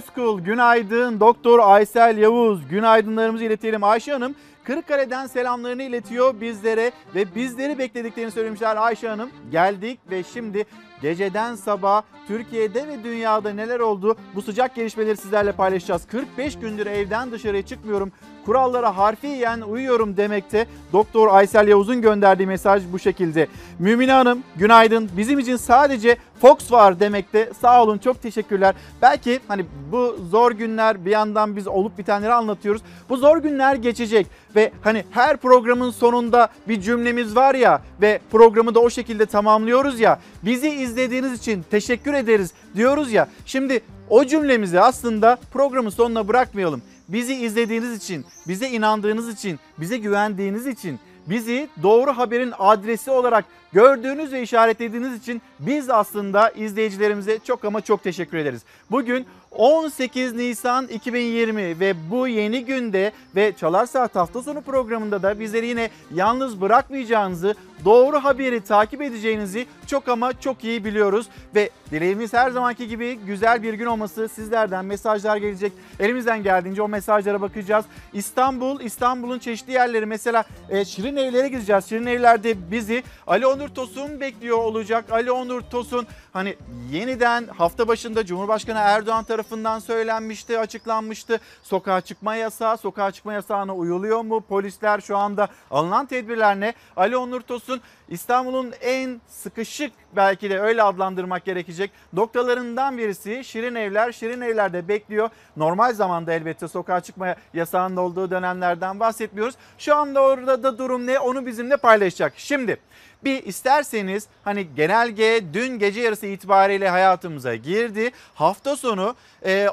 Özkul, günaydın Doktor Aysel Yavuz, günaydınlarımızı iletelim. Ayşe Hanım Kırıkkale'den selamlarını iletiyor bizlere ve bizleri beklediklerini söylemişler Ayşe Hanım. Geldik ve şimdi geceden sabah Türkiye'de ve dünyada neler oldu bu sıcak gelişmeleri sizlerle paylaşacağız. 45 gündür evden dışarıya çıkmıyorum. Kurallara harfiyen uyuyorum demekte. Doktor Aysel Yavuz'un gönderdiği mesaj bu şekilde. Mümine Hanım günaydın. Bizim için sadece Fox var demekte. Sağ olun çok teşekkürler. Belki hani bu zor günler bir yandan biz olup bitenleri anlatıyoruz. Bu zor günler geçecek ve hani her programın sonunda bir cümlemiz var ya ve programı da o şekilde tamamlıyoruz ya. Bizi izlediğiniz için teşekkür ederiz diyoruz ya. Şimdi o cümlemizi aslında programın sonuna bırakmayalım. Bizi izlediğiniz için, bize inandığınız için, bize güvendiğiniz için, bizi doğru haberin adresi olarak gördüğünüz ve işaretlediğiniz için biz aslında izleyicilerimize çok ama çok teşekkür ederiz. Bugün 18 Nisan 2020 ve bu yeni günde ve Çalar Saat hafta sonu programında da bizleri yine yalnız bırakmayacağınızı, doğru haberi takip edeceğinizi çok ama çok iyi biliyoruz. Ve dileğimiz her zamanki gibi güzel bir gün olması sizlerden mesajlar gelecek. Elimizden geldiğince o mesajlara bakacağız. İstanbul, İstanbul'un çeşitli yerleri mesela e, Şirin Evler'e gideceğiz. Şirin Evler'de bizi Ali Onur Tosun bekliyor olacak. Ali Onur Tosun hani yeniden hafta başında Cumhurbaşkanı Erdoğan tarafından söylenmişti, açıklanmıştı. Sokağa çıkma yasağı, sokağa çıkma yasağına uyuluyor mu? Polisler şu anda alınan tedbirler ne? Ali Onur Tosun İstanbul'un en sıkışık belki de öyle adlandırmak gerekecek noktalarından birisi Şirin Evler. Şirin Evler'de bekliyor. Normal zamanda elbette sokağa çıkma yasağının olduğu dönemlerden bahsetmiyoruz. Şu anda orada da durum ne onu bizimle paylaşacak. Şimdi bir isterseniz hani genelge dün gece yarısı itibariyle hayatımıza girdi. Hafta sonu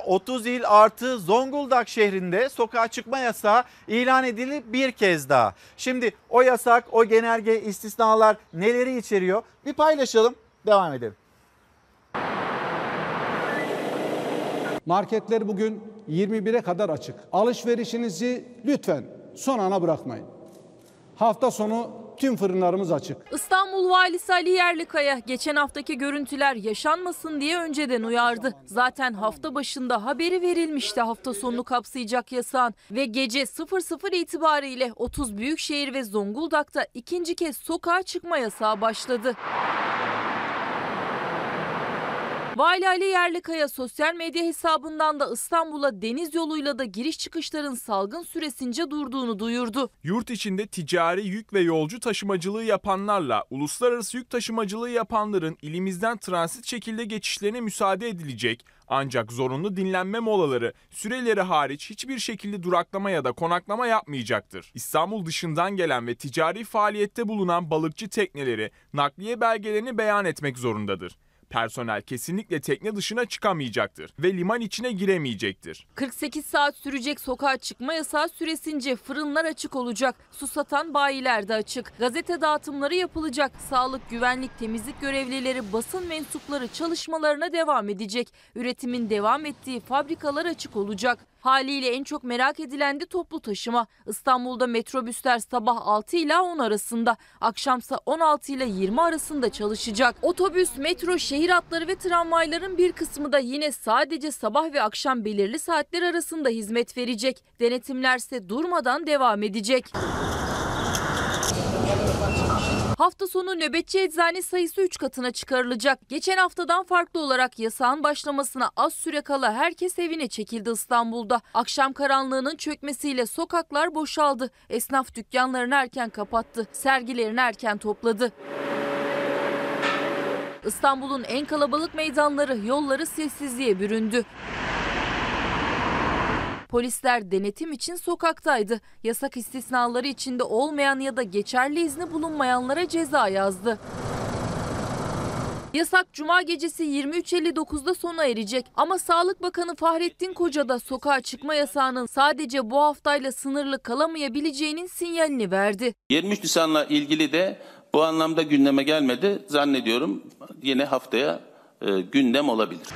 30 il artı Zonguldak şehrinde sokağa çıkma yasağı ilan edildi bir kez daha. Şimdi o yasak, o genelge, istisnalar neleri içeriyor? Bir paylaşalım, devam edelim. Marketler bugün 21'e kadar açık. Alışverişinizi lütfen son ana bırakmayın. Hafta sonu tüm fırınlarımız açık. İstanbul Valisi Ali Yerlikaya geçen haftaki görüntüler yaşanmasın diye önceden uyardı. Zaten hafta başında haberi verilmişti hafta sonunu kapsayacak yasağın ve gece 00 itibariyle 30 büyükşehir ve Zonguldak'ta ikinci kez sokağa çıkma yasağı başladı. Vali Ali Yerlikaya sosyal medya hesabından da İstanbul'a deniz yoluyla da giriş çıkışların salgın süresince durduğunu duyurdu. Yurt içinde ticari yük ve yolcu taşımacılığı yapanlarla uluslararası yük taşımacılığı yapanların ilimizden transit şekilde geçişlerine müsaade edilecek ancak zorunlu dinlenme molaları süreleri hariç hiçbir şekilde duraklama ya da konaklama yapmayacaktır. İstanbul dışından gelen ve ticari faaliyette bulunan balıkçı tekneleri nakliye belgelerini beyan etmek zorundadır. Personel kesinlikle tekne dışına çıkamayacaktır ve liman içine giremeyecektir. 48 saat sürecek sokağa çıkma yasağı süresince fırınlar açık olacak. Su satan bayiler de açık. Gazete dağıtımları yapılacak. Sağlık, güvenlik, temizlik görevlileri, basın mensupları çalışmalarına devam edecek. Üretimin devam ettiği fabrikalar açık olacak. Haliyle en çok merak edilen de toplu taşıma. İstanbul'da metrobüsler sabah 6 ile 10 arasında, akşamsa 16 ile 20 arasında çalışacak. Otobüs, metro, şehir hatları ve tramvayların bir kısmı da yine sadece sabah ve akşam belirli saatler arasında hizmet verecek. Denetimlerse durmadan devam edecek. Hafta sonu nöbetçi eczane sayısı 3 katına çıkarılacak. Geçen haftadan farklı olarak yasağın başlamasına az süre kala herkes evine çekildi İstanbul'da. Akşam karanlığının çökmesiyle sokaklar boşaldı. Esnaf dükkanlarını erken kapattı. Sergilerini erken topladı. İstanbul'un en kalabalık meydanları, yolları sessizliğe büründü. Polisler denetim için sokaktaydı. Yasak istisnaları içinde olmayan ya da geçerli izni bulunmayanlara ceza yazdı. Yasak cuma gecesi 23.59'da sona erecek ama Sağlık Bakanı Fahrettin Koca da sokağa çıkma yasağının sadece bu haftayla sınırlı kalamayabileceğinin sinyalini verdi. 23 Nisan'la ilgili de bu anlamda gündeme gelmedi. Zannediyorum yine haftaya e, gündem olabilir.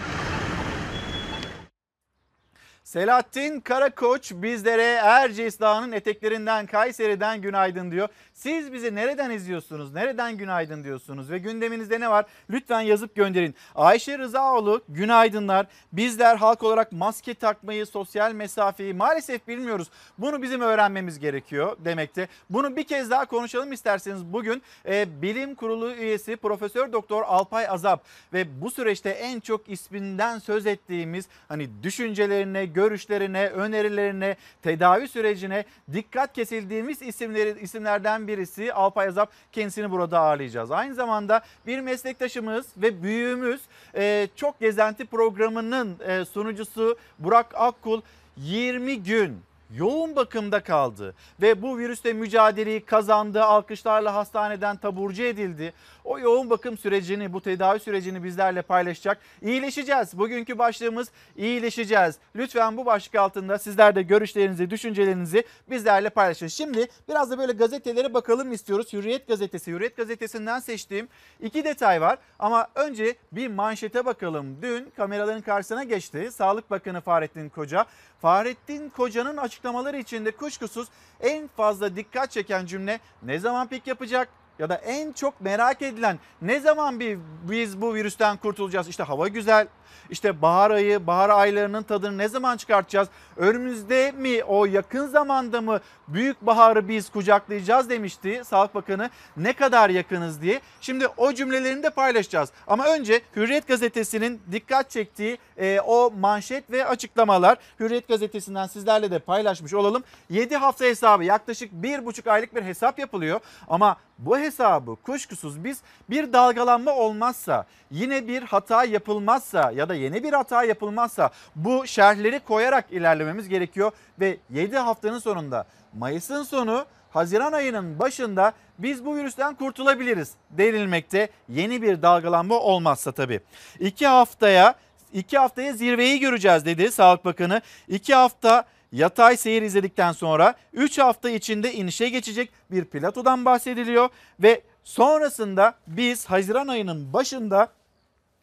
Selahattin Karakoç bizlere Erciyes Dağı'nın eteklerinden Kayseri'den günaydın diyor. Siz bizi nereden izliyorsunuz? Nereden günaydın diyorsunuz? Ve gündeminizde ne var? Lütfen yazıp gönderin. Ayşe Rızaoğlu günaydınlar. Bizler halk olarak maske takmayı, sosyal mesafeyi maalesef bilmiyoruz. Bunu bizim öğrenmemiz gerekiyor demekte. Bunu bir kez daha konuşalım isterseniz bugün e, bilim kurulu üyesi Profesör Doktor Alpay Azap ve bu süreçte en çok isminden söz ettiğimiz hani düşüncelerine, görüşlerine, önerilerine, tedavi sürecine dikkat kesildiğimiz isimleri isimlerden birisi Alpay Azap. Kendisini burada ağırlayacağız. Aynı zamanda bir meslektaşımız ve büyüğümüz e, Çok Gezenti programının e, sunucusu Burak Akkul 20 gün yoğun bakımda kaldı ve bu virüsle mücadeleyi kazandı. Alkışlarla hastaneden taburcu edildi. O yoğun bakım sürecini, bu tedavi sürecini bizlerle paylaşacak. İyileşeceğiz. Bugünkü başlığımız iyileşeceğiz. Lütfen bu başlık altında sizler de görüşlerinizi, düşüncelerinizi bizlerle paylaşın. Şimdi biraz da böyle gazetelere bakalım istiyoruz. Hürriyet gazetesi, Hürriyet gazetesinden seçtiğim iki detay var. Ama önce bir manşete bakalım. Dün kameraların karşısına geçti. Sağlık Bakanı Fahrettin Koca. Fahrettin Koca'nın açıklamaları içinde kuşkusuz en fazla dikkat çeken cümle ne zaman pik yapacak? Ya da en çok merak edilen ne zaman bir biz bu virüsten kurtulacağız? İşte hava güzel. İşte bahar ayı, bahar aylarının tadını ne zaman çıkartacağız? Önümüzde mi o yakın zamanda mı büyük baharı biz kucaklayacağız demişti Sağlık Bakanı. Ne kadar yakınız diye. Şimdi o cümlelerini de paylaşacağız. Ama önce Hürriyet Gazetesi'nin dikkat çektiği e, o manşet ve açıklamalar Hürriyet Gazetesi'nden sizlerle de paylaşmış olalım. 7 hafta hesabı yaklaşık 1,5 aylık bir hesap yapılıyor. Ama bu hesabı kuşkusuz biz bir dalgalanma olmazsa yine bir hata yapılmazsa ya da yeni bir hata yapılmazsa bu şerhleri koyarak ilerlememiz gerekiyor ve 7 haftanın sonunda Mayıs'ın sonu Haziran ayının başında biz bu virüsten kurtulabiliriz denilmekte. Yeni bir dalgalanma olmazsa tabii. 2 haftaya 2 haftaya zirveyi göreceğiz dedi Sağlık Bakanı. 2 hafta yatay seyir izledikten sonra 3 hafta içinde inişe geçecek bir platodan bahsediliyor ve sonrasında biz Haziran ayının başında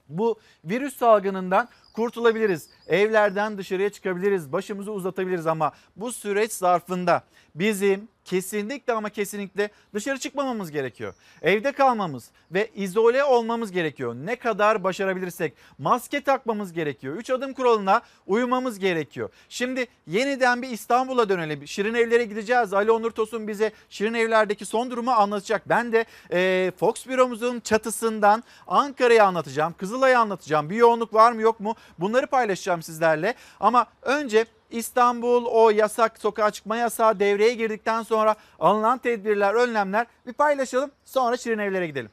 bu virüs salgınından kurtulabiliriz. Evlerden dışarıya çıkabiliriz, başımızı uzatabiliriz ama bu süreç zarfında bizim kesinlikle ama kesinlikle dışarı çıkmamamız gerekiyor. Evde kalmamız ve izole olmamız gerekiyor. Ne kadar başarabilirsek maske takmamız gerekiyor. 3 adım kuralına uymamız gerekiyor. Şimdi yeniden bir İstanbul'a dönelim. Şirin Evler'e gideceğiz. Ali Onur Tosun bize Şirin Evler'deki son durumu anlatacak. Ben de e, Fox büromuzun çatısından Ankara'yı anlatacağım. Kızılay'ı anlatacağım. Bir yoğunluk var mı yok mu? Bunları paylaşacağım sizlerle. Ama önce İstanbul o yasak sokağa çıkma yasağı devreye girdikten sonra alınan tedbirler, önlemler bir paylaşalım. Sonra Şirin Evler'e gidelim.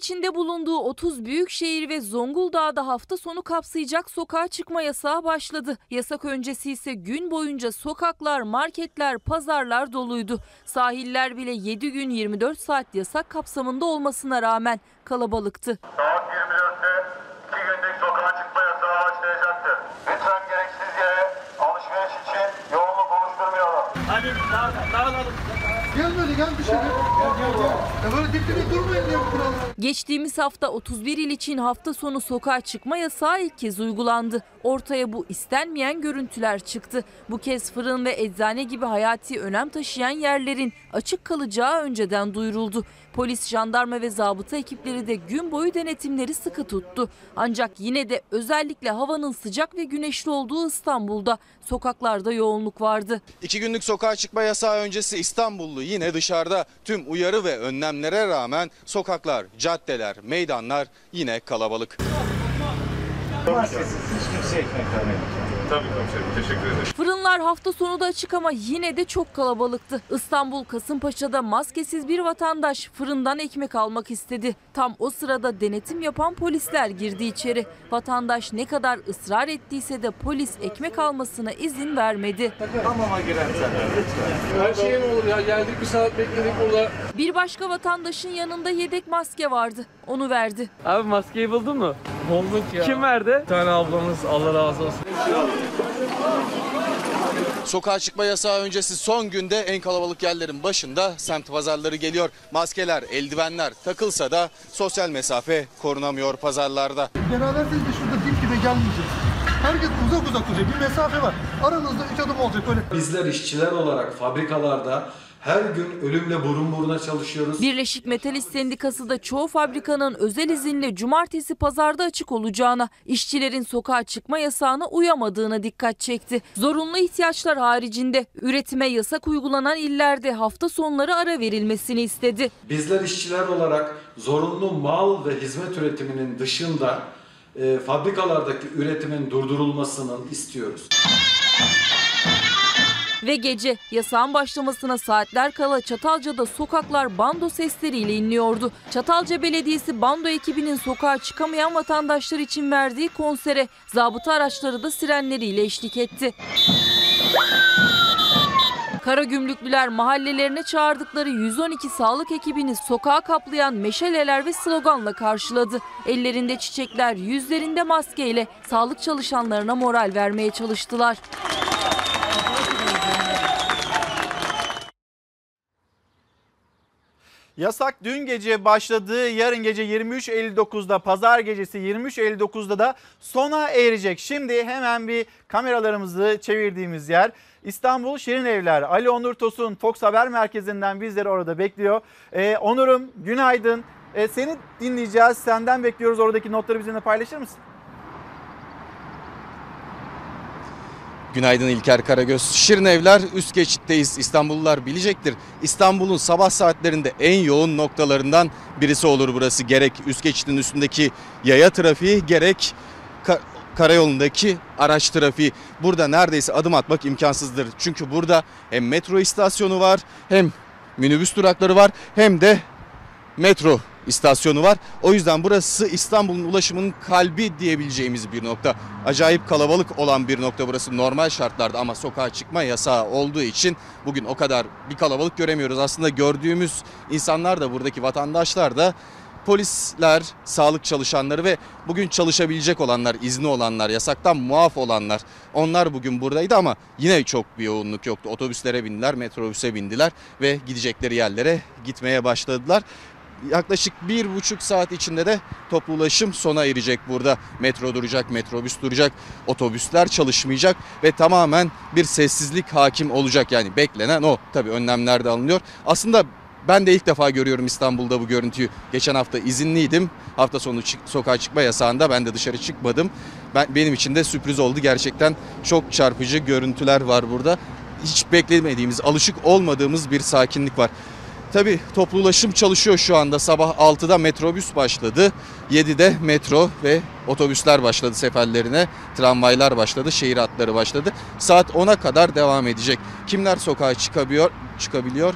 İçinde bulunduğu 30 büyük şehir ve Zonguldak'da hafta sonu kapsayacak sokağa çıkma yasağı başladı. Yasak öncesi ise gün boyunca sokaklar, marketler, pazarlar doluydu. Sahiller bile 7 gün 24 saat yasak kapsamında olmasına rağmen kalabalıktı. Saat 24'te 2 günlük sokağa çıkma yasağı başlayacaktır. Lütfen gereksiz yere alışveriş için yoğunluk oluşturmayalım. Gel böyle gel dışarı. Gel gel gel. Geçtiğimiz hafta 31 il için hafta sonu sokağa çıkma yasağı ilk kez uygulandı. Ortaya bu istenmeyen görüntüler çıktı. Bu kez fırın ve eczane gibi hayati önem taşıyan yerlerin açık kalacağı önceden duyuruldu. Polis, jandarma ve zabıta ekipleri de gün boyu denetimleri sıkı tuttu. Ancak yine de özellikle havanın sıcak ve güneşli olduğu İstanbul'da sokaklarda yoğunluk vardı. İki günlük sokağa çıkma yasağı öncesi İstanbullu yine dışarıda tüm uyarı ve önlemlere rağmen sokaklar, caddeler, meydanlar yine kalabalık. Fırınlar hafta sonu da açık ama yine de çok kalabalıktı. İstanbul Kasımpaşa'da maskesiz bir vatandaş fırından ekmek almak istedi. Tam o sırada denetim yapan polisler girdi içeri. Vatandaş ne kadar ısrar ettiyse de polis ekmek almasına izin vermedi. Her şey mi olur ya? Geldik bir saat bekledik burada. Bir başka vatandaşın yanında yedek maske vardı. Onu verdi. Abi maskeyi buldun mu? Bulduk ya. Kim verdi? Bir tane ablamız Allah razı olsun. Sokağa çıkma yasağı öncesi son günde en kalabalık yerlerin başında semt pazarları geliyor. Maskeler, eldivenler takılsa da sosyal mesafe korunamıyor pazarlarda. Beraber biz de şurada dip dibe gelmeyeceğiz. Herkes uzak uzak duracak. Bir mesafe var. Aranızda üç adım olacak öyle. Bizler işçiler olarak fabrikalarda her gün ölümle burun buruna çalışıyoruz. Birleşik Metalist Sendikası da çoğu fabrikanın özel izinle cumartesi pazarda açık olacağına, işçilerin sokağa çıkma yasağına uyamadığına dikkat çekti. Zorunlu ihtiyaçlar haricinde üretime yasak uygulanan illerde hafta sonları ara verilmesini istedi. Bizler işçiler olarak zorunlu mal ve hizmet üretiminin dışında e, fabrikalardaki üretimin durdurulmasının istiyoruz. Ve gece yasağın başlamasına saatler kala Çatalca'da sokaklar bando sesleriyle inliyordu. Çatalca Belediyesi bando ekibinin sokağa çıkamayan vatandaşlar için verdiği konsere zabıta araçları da sirenleriyle eşlik etti. Karagümrüklüler mahallelerine çağırdıkları 112 sağlık ekibini sokağa kaplayan meşaleler ve sloganla karşıladı. Ellerinde çiçekler, yüzlerinde maskeyle sağlık çalışanlarına moral vermeye çalıştılar. Yasak dün gece başladı. Yarın gece 23.59'da pazar gecesi 23.59'da da sona erecek. Şimdi hemen bir kameralarımızı çevirdiğimiz yer İstanbul Şirin Evler. Ali Onur Tosun Fox Haber Merkezi'nden bizleri orada bekliyor. Ee, Onur'um günaydın. Ee, seni dinleyeceğiz. Senden bekliyoruz. Oradaki notları bizimle paylaşır mısın? Günaydın İlker Karagöz. Şirin Evler üst geçitteyiz. İstanbullular bilecektir. İstanbul'un sabah saatlerinde en yoğun noktalarından birisi olur burası. Gerek üst geçitin üstündeki yaya trafiği gerek ka- karayolundaki araç trafiği. Burada neredeyse adım atmak imkansızdır. Çünkü burada hem metro istasyonu var hem minibüs durakları var hem de metro istasyonu var. O yüzden burası İstanbul'un ulaşımının kalbi diyebileceğimiz bir nokta. Acayip kalabalık olan bir nokta burası normal şartlarda ama sokağa çıkma yasağı olduğu için bugün o kadar bir kalabalık göremiyoruz. Aslında gördüğümüz insanlar da buradaki vatandaşlar da polisler, sağlık çalışanları ve bugün çalışabilecek olanlar, izni olanlar, yasaktan muaf olanlar onlar bugün buradaydı ama yine çok bir yoğunluk yoktu. Otobüslere bindiler, metrobüse bindiler ve gidecekleri yerlere gitmeye başladılar. Yaklaşık bir buçuk saat içinde de toplu ulaşım sona erecek burada. Metro duracak, metrobüs duracak, otobüsler çalışmayacak ve tamamen bir sessizlik hakim olacak. Yani beklenen o. Tabii önlemler de alınıyor. Aslında ben de ilk defa görüyorum İstanbul'da bu görüntüyü. Geçen hafta izinliydim. Hafta sonu çık- sokağa çıkma yasağında ben de dışarı çıkmadım. Ben benim için de sürpriz oldu. Gerçekten çok çarpıcı görüntüler var burada. Hiç beklemediğimiz, alışık olmadığımız bir sakinlik var. Tabii toplu ulaşım çalışıyor şu anda. Sabah 6'da metrobüs başladı. 7'de metro ve otobüsler başladı seferlerine. Tramvaylar başladı, şehir hatları başladı. Saat 10'a kadar devam edecek. Kimler sokağa çıkabiliyor? çıkabiliyor?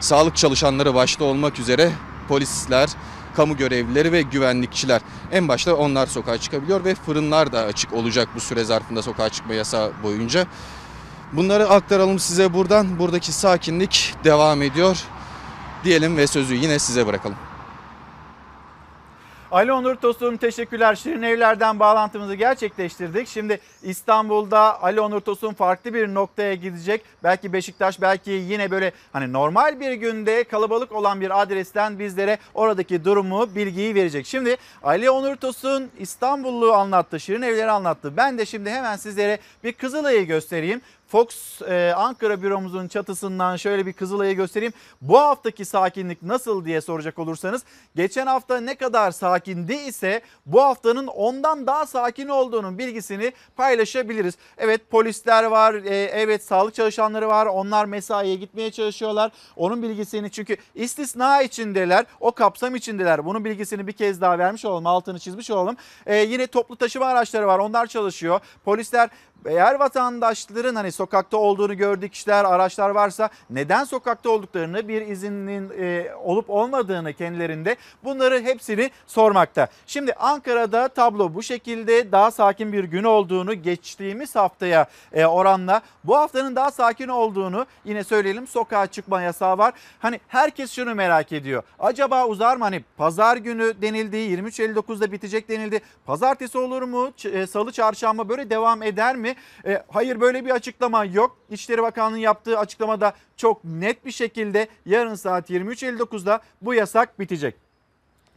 Sağlık çalışanları başta olmak üzere polisler, kamu görevlileri ve güvenlikçiler. En başta onlar sokağa çıkabiliyor ve fırınlar da açık olacak bu süre zarfında sokağa çıkma yasağı boyunca. Bunları aktaralım size buradan. Buradaki sakinlik devam ediyor diyelim ve sözü yine size bırakalım. Ali Onur Tosun teşekkürler. Şirin Evler'den bağlantımızı gerçekleştirdik. Şimdi İstanbul'da Ali Onur Tosun farklı bir noktaya gidecek. Belki Beşiktaş belki yine böyle hani normal bir günde kalabalık olan bir adresten bizlere oradaki durumu, bilgiyi verecek. Şimdi Ali Onur Tosun İstanbul'u anlattı, Şirin Evler'i anlattı. Ben de şimdi hemen sizlere bir Kızılay'ı göstereyim. Fox e, Ankara büromuzun çatısından şöyle bir Kızılay'ı göstereyim. Bu haftaki sakinlik nasıl diye soracak olursanız geçen hafta ne kadar sakindi ise bu haftanın ondan daha sakin olduğunun bilgisini paylaşabiliriz. Evet polisler var, e, evet sağlık çalışanları var. Onlar mesaiye gitmeye çalışıyorlar. Onun bilgisini çünkü istisna içindeler, o kapsam içindeler. Bunun bilgisini bir kez daha vermiş olalım, altını çizmiş olalım. E, yine toplu taşıma araçları var, onlar çalışıyor. Polisler eğer vatandaşların hani sokakta olduğunu gördüğü kişiler, araçlar varsa neden sokakta olduklarını, bir izinin e, olup olmadığını kendilerinde bunları hepsini sormakta. Şimdi Ankara'da tablo bu şekilde daha sakin bir gün olduğunu geçtiğimiz haftaya e, oranla bu haftanın daha sakin olduğunu yine söyleyelim. Sokağa çıkma yasağı var. Hani herkes şunu merak ediyor. Acaba uzar mı? Hani pazar günü denildi, 23.59'da bitecek denildi. Pazartesi olur mu? E, Salı, çarşamba böyle devam eder mi? Mi? E, hayır böyle bir açıklama yok. İçişleri Bakanlığı'nın yaptığı açıklamada çok net bir şekilde yarın saat 23.59'da bu yasak bitecek.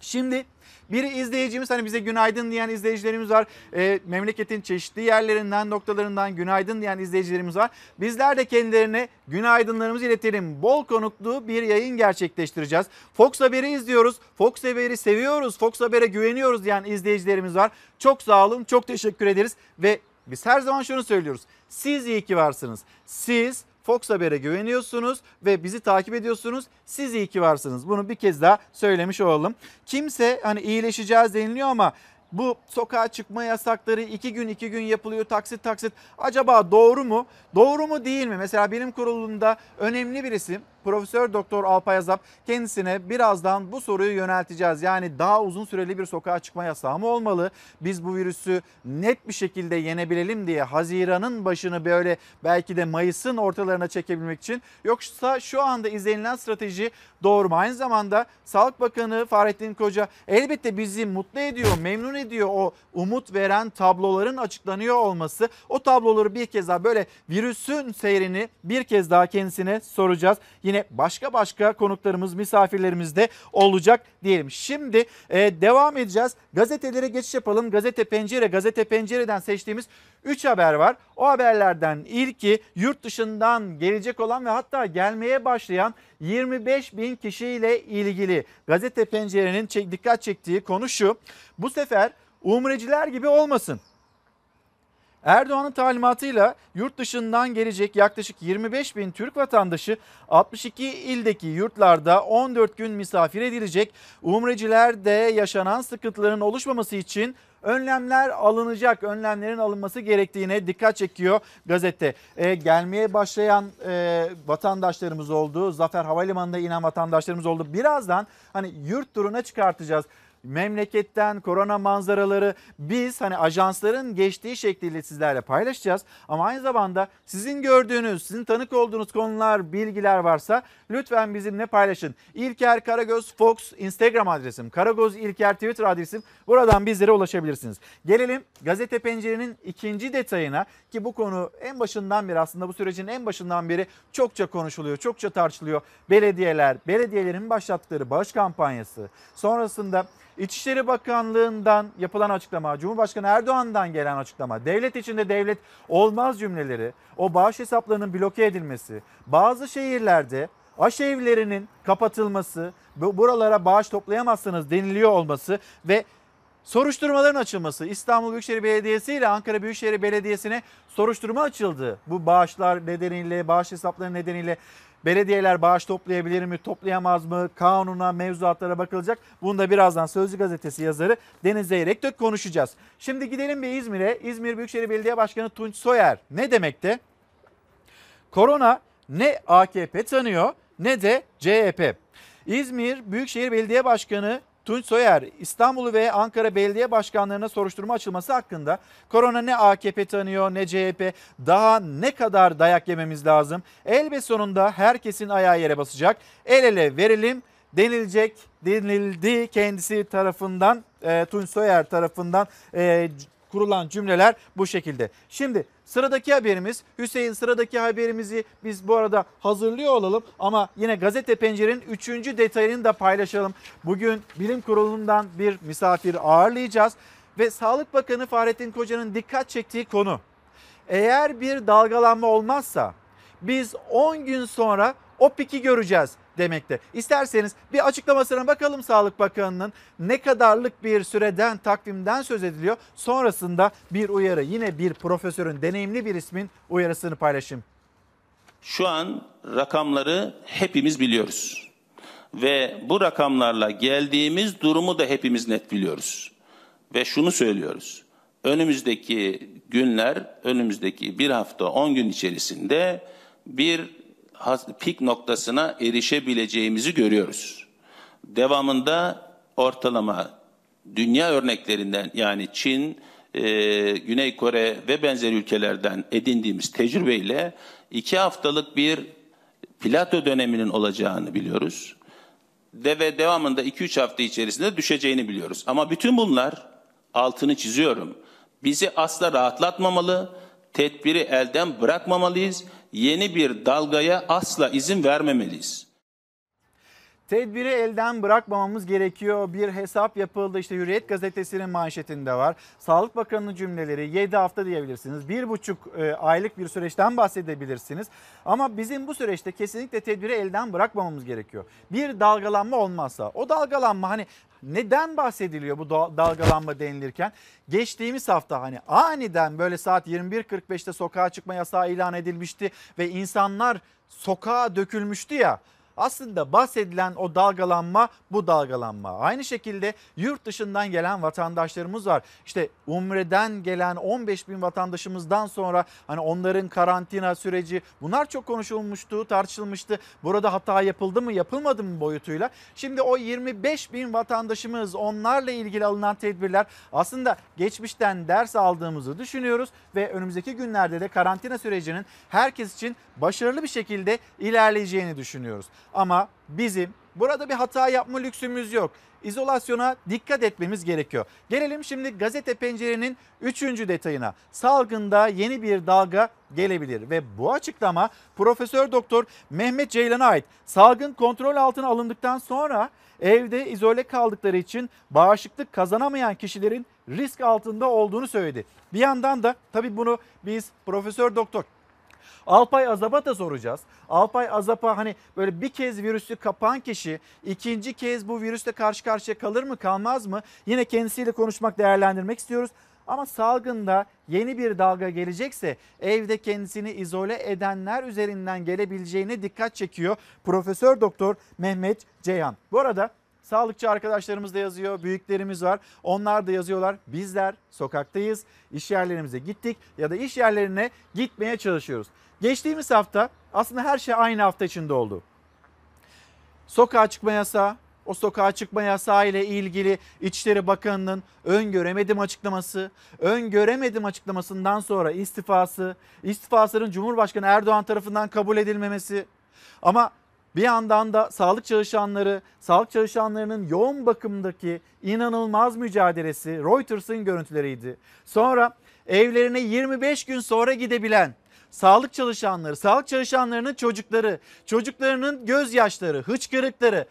Şimdi bir izleyicimiz hani bize günaydın diyen izleyicilerimiz var. E, memleketin çeşitli yerlerinden noktalarından günaydın diyen izleyicilerimiz var. Bizler de kendilerine günaydınlarımızı iletelim. Bol konuklu bir yayın gerçekleştireceğiz. Fox Haber'i izliyoruz. Fox Haber'i seviyoruz. Fox Haber'e güveniyoruz diyen izleyicilerimiz var. Çok sağ olun. Çok teşekkür ederiz. Ve biz her zaman şunu söylüyoruz. Siz iyi ki varsınız. Siz Fox Haber'e güveniyorsunuz ve bizi takip ediyorsunuz. Siz iyi ki varsınız. Bunu bir kez daha söylemiş olalım. Kimse hani iyileşeceğiz deniliyor ama bu sokağa çıkma yasakları iki gün iki gün yapılıyor taksit taksit. Acaba doğru mu? Doğru mu değil mi? Mesela bilim kurulunda önemli bir isim Profesör Doktor Alpay Azap kendisine birazdan bu soruyu yönelteceğiz. Yani daha uzun süreli bir sokağa çıkma yasağı mı olmalı? Biz bu virüsü net bir şekilde yenebilelim diye Haziran'ın başını böyle belki de Mayıs'ın ortalarına çekebilmek için. Yoksa şu anda izlenilen strateji doğru mu? Aynı zamanda Sağlık Bakanı Fahrettin Koca elbette bizi mutlu ediyor, memnun ediyor o umut veren tabloların açıklanıyor olması. O tabloları bir kez daha böyle virüsün seyrini bir kez daha kendisine soracağız. Yine başka başka konuklarımız, misafirlerimiz de olacak diyelim. Şimdi e, devam edeceğiz. Gazetelere geçiş yapalım. Gazete Pencere, Gazete Pencere'den seçtiğimiz 3 haber var. O haberlerden ilki yurt dışından gelecek olan ve hatta gelmeye başlayan 25 bin kişiyle ilgili. Gazete Pencere'nin dikkat çektiği konu şu. Bu sefer umreciler gibi olmasın. Erdoğan'ın talimatıyla yurt dışından gelecek yaklaşık 25 bin Türk vatandaşı 62 ildeki yurtlarda 14 gün misafir edilecek. Umrecilerde yaşanan sıkıntıların oluşmaması için önlemler alınacak. Önlemlerin alınması gerektiğine dikkat çekiyor gazete. E, gelmeye başlayan e, vatandaşlarımız oldu. Zafer Havalimanı'nda inen vatandaşlarımız oldu. Birazdan hani yurt turuna çıkartacağız memleketten korona manzaraları biz hani ajansların geçtiği şekliyle sizlerle paylaşacağız. Ama aynı zamanda sizin gördüğünüz, sizin tanık olduğunuz konular, bilgiler varsa lütfen bizimle paylaşın. İlker Karagöz Fox Instagram adresim, Karagöz İlker Twitter adresim. Buradan bizlere ulaşabilirsiniz. Gelelim gazete pencerenin ikinci detayına ki bu konu en başından beri aslında bu sürecin en başından beri çokça konuşuluyor, çokça tartışılıyor. Belediyeler, belediyelerin başlattıkları bağış kampanyası, sonrasında İçişleri Bakanlığı'ndan yapılan açıklama, Cumhurbaşkanı Erdoğan'dan gelen açıklama, devlet içinde devlet olmaz cümleleri, o bağış hesaplarının bloke edilmesi, bazı şehirlerde aşevlerinin kapatılması, buralara bağış toplayamazsınız deniliyor olması ve soruşturmaların açılması. İstanbul Büyükşehir Belediyesi ile Ankara Büyükşehir Belediyesi'ne soruşturma açıldı. Bu bağışlar nedeniyle, bağış hesapları nedeniyle Belediyeler bağış toplayabilir mi, toplayamaz mı? Kanuna, mevzuatlara bakılacak. Bunu da birazdan Sözcü Gazetesi yazarı Deniz Zeyrek konuşacağız. Şimdi gidelim bir İzmir'e. İzmir Büyükşehir Belediye Başkanı Tunç Soyer ne demekte? Korona ne AKP tanıyor ne de CHP. İzmir Büyükşehir Belediye Başkanı Tunç Soyer İstanbul ve Ankara Belediye Başkanlarına soruşturma açılması hakkında korona ne AKP tanıyor ne CHP daha ne kadar dayak yememiz lazım? Elbet sonunda herkesin ayağı yere basacak. El ele verelim denilecek denildi kendisi tarafından e, Tunç Soyer tarafından e, kurulan cümleler bu şekilde. Şimdi sıradaki haberimiz Hüseyin sıradaki haberimizi biz bu arada hazırlıyor olalım ama yine gazete pencerenin 3. detayını da paylaşalım. Bugün bilim kurulundan bir misafir ağırlayacağız ve Sağlık Bakanı Fahrettin Koca'nın dikkat çektiği konu. Eğer bir dalgalanma olmazsa biz 10 gün sonra o piki göreceğiz demekte. İsterseniz bir açıklamasına bakalım Sağlık Bakanı'nın ne kadarlık bir süreden takvimden söz ediliyor. Sonrasında bir uyarı yine bir profesörün deneyimli bir ismin uyarısını paylaşayım. Şu an rakamları hepimiz biliyoruz. Ve bu rakamlarla geldiğimiz durumu da hepimiz net biliyoruz. Ve şunu söylüyoruz. Önümüzdeki günler, önümüzdeki bir hafta, on gün içerisinde bir pik noktasına erişebileceğimizi görüyoruz. Devamında ortalama dünya örneklerinden yani Çin, e, Güney Kore ve benzer ülkelerden edindiğimiz tecrübeyle iki haftalık bir plato döneminin olacağını biliyoruz. De ve devamında 2-3 hafta içerisinde düşeceğini biliyoruz. Ama bütün bunlar altını çiziyorum. Bizi asla rahatlatmamalı, tedbiri elden bırakmamalıyız. Yeni bir dalgaya asla izin vermemeliyiz. Tedbiri elden bırakmamamız gerekiyor. Bir hesap yapıldı. İşte Hürriyet gazetesinin manşetinde var. Sağlık Bakanı'nın cümleleri 7 hafta diyebilirsiniz. 1,5 e, aylık bir süreçten bahsedebilirsiniz. Ama bizim bu süreçte kesinlikle tedbiri elden bırakmamamız gerekiyor. Bir dalgalanma olmazsa o dalgalanma hani neden bahsediliyor bu da- dalgalanma denilirken? Geçtiğimiz hafta hani aniden böyle saat 21.45'te sokağa çıkma yasağı ilan edilmişti ve insanlar sokağa dökülmüştü ya. Aslında bahsedilen o dalgalanma bu dalgalanma. Aynı şekilde yurt dışından gelen vatandaşlarımız var. İşte Umre'den gelen 15 bin vatandaşımızdan sonra hani onların karantina süreci bunlar çok konuşulmuştu, tartışılmıştı. Burada hata yapıldı mı yapılmadı mı boyutuyla. Şimdi o 25 bin vatandaşımız onlarla ilgili alınan tedbirler aslında geçmişten ders aldığımızı düşünüyoruz. Ve önümüzdeki günlerde de karantina sürecinin herkes için başarılı bir şekilde ilerleyeceğini düşünüyoruz. Ama bizim burada bir hata yapma lüksümüz yok. İzolasyona dikkat etmemiz gerekiyor. Gelelim şimdi gazete pencerenin 3. detayına. Salgında yeni bir dalga gelebilir ve bu açıklama Profesör Doktor Mehmet Ceylan'a ait. Salgın kontrol altına alındıktan sonra evde izole kaldıkları için bağışıklık kazanamayan kişilerin risk altında olduğunu söyledi. Bir yandan da tabii bunu biz Profesör Doktor Alpay Azap'a soracağız. Alpay Azap'a hani böyle bir kez virüsü kapan kişi ikinci kez bu virüsle karşı karşıya kalır mı kalmaz mı? Yine kendisiyle konuşmak değerlendirmek istiyoruz. Ama salgında yeni bir dalga gelecekse evde kendisini izole edenler üzerinden gelebileceğine dikkat çekiyor Profesör Doktor Mehmet Ceyhan. Bu arada Sağlıkçı arkadaşlarımız da yazıyor, büyüklerimiz var. Onlar da yazıyorlar. Bizler sokaktayız, iş yerlerimize gittik ya da iş yerlerine gitmeye çalışıyoruz. Geçtiğimiz hafta aslında her şey aynı hafta içinde oldu. Sokağa çıkma yasağı, o sokağa çıkma yasağı ile ilgili İçişleri Bakanı'nın öngöremedim açıklaması, öngöremedim açıklamasından sonra istifası, istifasının Cumhurbaşkanı Erdoğan tarafından kabul edilmemesi. Ama bir yandan da sağlık çalışanları, sağlık çalışanlarının yoğun bakımdaki inanılmaz mücadelesi Reuters'ın görüntüleriydi. Sonra evlerine 25 gün sonra gidebilen sağlık çalışanları, sağlık çalışanlarının çocukları, çocuklarının gözyaşları, hıçkırıkları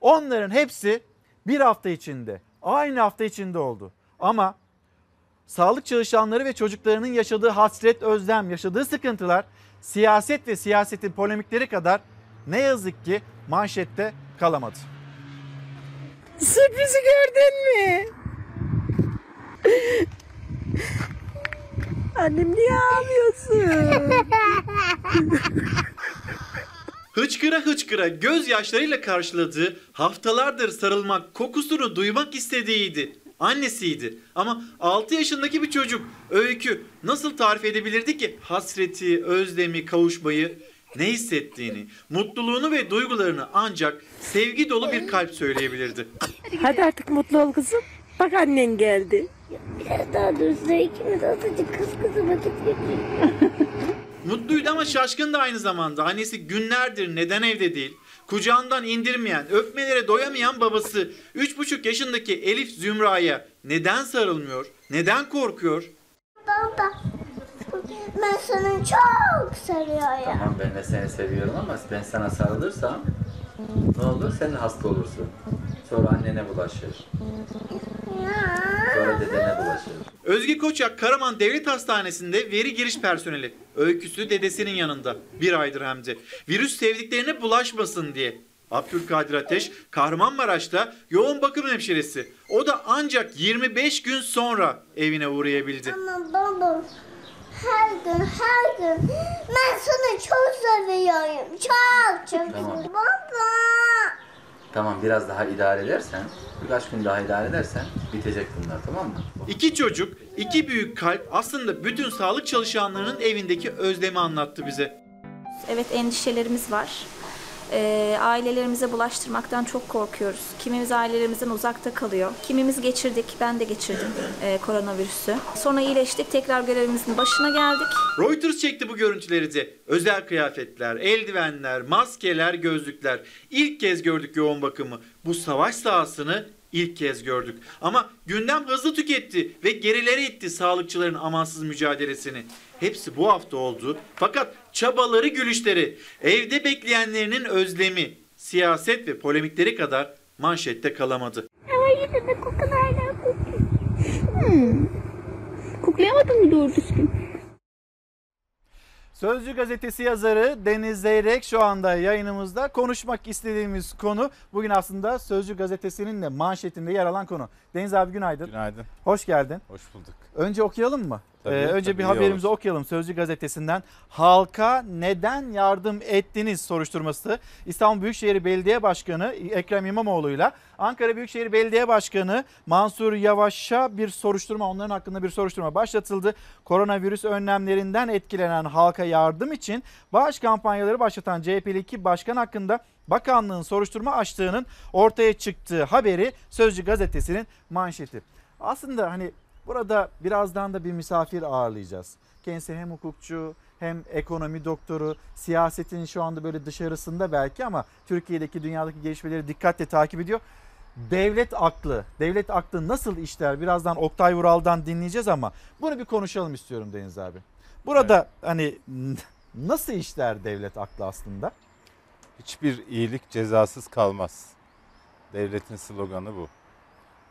onların hepsi bir hafta içinde, aynı hafta içinde oldu. Ama sağlık çalışanları ve çocuklarının yaşadığı hasret, özlem, yaşadığı sıkıntılar siyaset ve siyasetin polemikleri kadar ne yazık ki manşette kalamadı. Sürprizi gördün mü? Annem niye ağlıyorsun? Hıçkıra hıçkıra gözyaşlarıyla karşıladığı haftalardır sarılmak, kokusunu duymak istediğiydi. Annesiydi ama 6 yaşındaki bir çocuk Öykü nasıl tarif edebilirdi ki hasreti, özlemi, kavuşmayı, ne hissettiğini, mutluluğunu ve duygularını ancak sevgi dolu bir kalp söyleyebilirdi. Hadi artık mutlu ol kızım. Bak annen geldi. Biraz daha dursa ikimiz azıcık kız kızı vakit geçirelim. Mutluydu ama şaşkın da aynı zamanda. Annesi günlerdir neden evde değil? Kucağından indirmeyen, öpmelere doyamayan babası 3,5 yaşındaki Elif Zümra'ya neden sarılmıyor? Neden korkuyor? Baba ben seni çok seviyorum. Tamam ben de seni seviyorum ama ben sana sarılırsam ne olur sen de hasta olursun. Sonra annene bulaşır. Sonra dedene bulaşır. Özge Koçak Karaman Devlet Hastanesi'nde veri giriş personeli. Öyküsü dedesinin yanında. Bir aydır hem de. Virüs sevdiklerine bulaşmasın diye. Abdülkadir Ateş Kahramanmaraş'ta yoğun bakım hemşiresi. O da ancak 25 gün sonra evine uğrayabildi. Ama baba her gün her gün ben seni çok seviyorum. Çok çok. Tamam. Baba. Tamam biraz daha idare edersen, birkaç gün daha idare edersen bitecek bunlar tamam mı? İki çocuk, iki büyük kalp aslında bütün sağlık çalışanlarının evindeki özlemi anlattı bize. Evet endişelerimiz var. Ee, ailelerimize bulaştırmaktan çok korkuyoruz. Kimimiz ailelerimizden uzakta kalıyor. Kimimiz geçirdik, ben de geçirdim e, koronavirüsü. Sonra iyileştik, tekrar görevimizin başına geldik. Reuters çekti bu görüntüleri de. Özel kıyafetler, eldivenler, maskeler, gözlükler. İlk kez gördük yoğun bakımı. Bu savaş sahasını ilk kez gördük. Ama gündem hızlı tüketti ve gerilere itti sağlıkçıların amansız mücadelesini. Hepsi bu hafta oldu. Fakat çabaları gülüşleri, evde bekleyenlerinin özlemi, siyaset ve polemikleri kadar manşette kalamadı. Ama yine de kokun hala kokuyor. Hmm. Koklayamadın mı doğru düzgün? Sözcü gazetesi yazarı Deniz Zeyrek şu anda yayınımızda. Konuşmak istediğimiz konu bugün aslında Sözcü gazetesinin de manşetinde yer alan konu. Deniz abi günaydın. Günaydın. Hoş geldin. Hoş bulduk. Önce okuyalım mı? Tabii, Ee, önce tabii, bir haberimizi olur. okuyalım Sözcü gazetesinden. Halka neden yardım ettiniz soruşturması. İstanbul Büyükşehir Belediye Başkanı Ekrem İmamoğlu'yla Ankara Büyükşehir Belediye Başkanı Mansur Yavaş'a bir soruşturma, onların hakkında bir soruşturma başlatıldı. Koronavirüs önlemlerinden etkilenen halka yardım için bağış kampanyaları başlatan CHP'li iki başkan hakkında bakanlığın soruşturma açtığının ortaya çıktığı haberi Sözcü gazetesinin manşeti. Aslında hani burada birazdan da bir misafir ağırlayacağız. Kendisi hem hukukçu hem ekonomi doktoru, siyasetin şu anda böyle dışarısında belki ama Türkiye'deki dünyadaki gelişmeleri dikkatle takip ediyor. Devlet aklı, devlet aklı nasıl işler birazdan Oktay Vural'dan dinleyeceğiz ama bunu bir konuşalım istiyorum Deniz abi. Burada hani nasıl işler devlet aklı aslında? Hiçbir iyilik cezasız kalmaz. Devletin sloganı bu.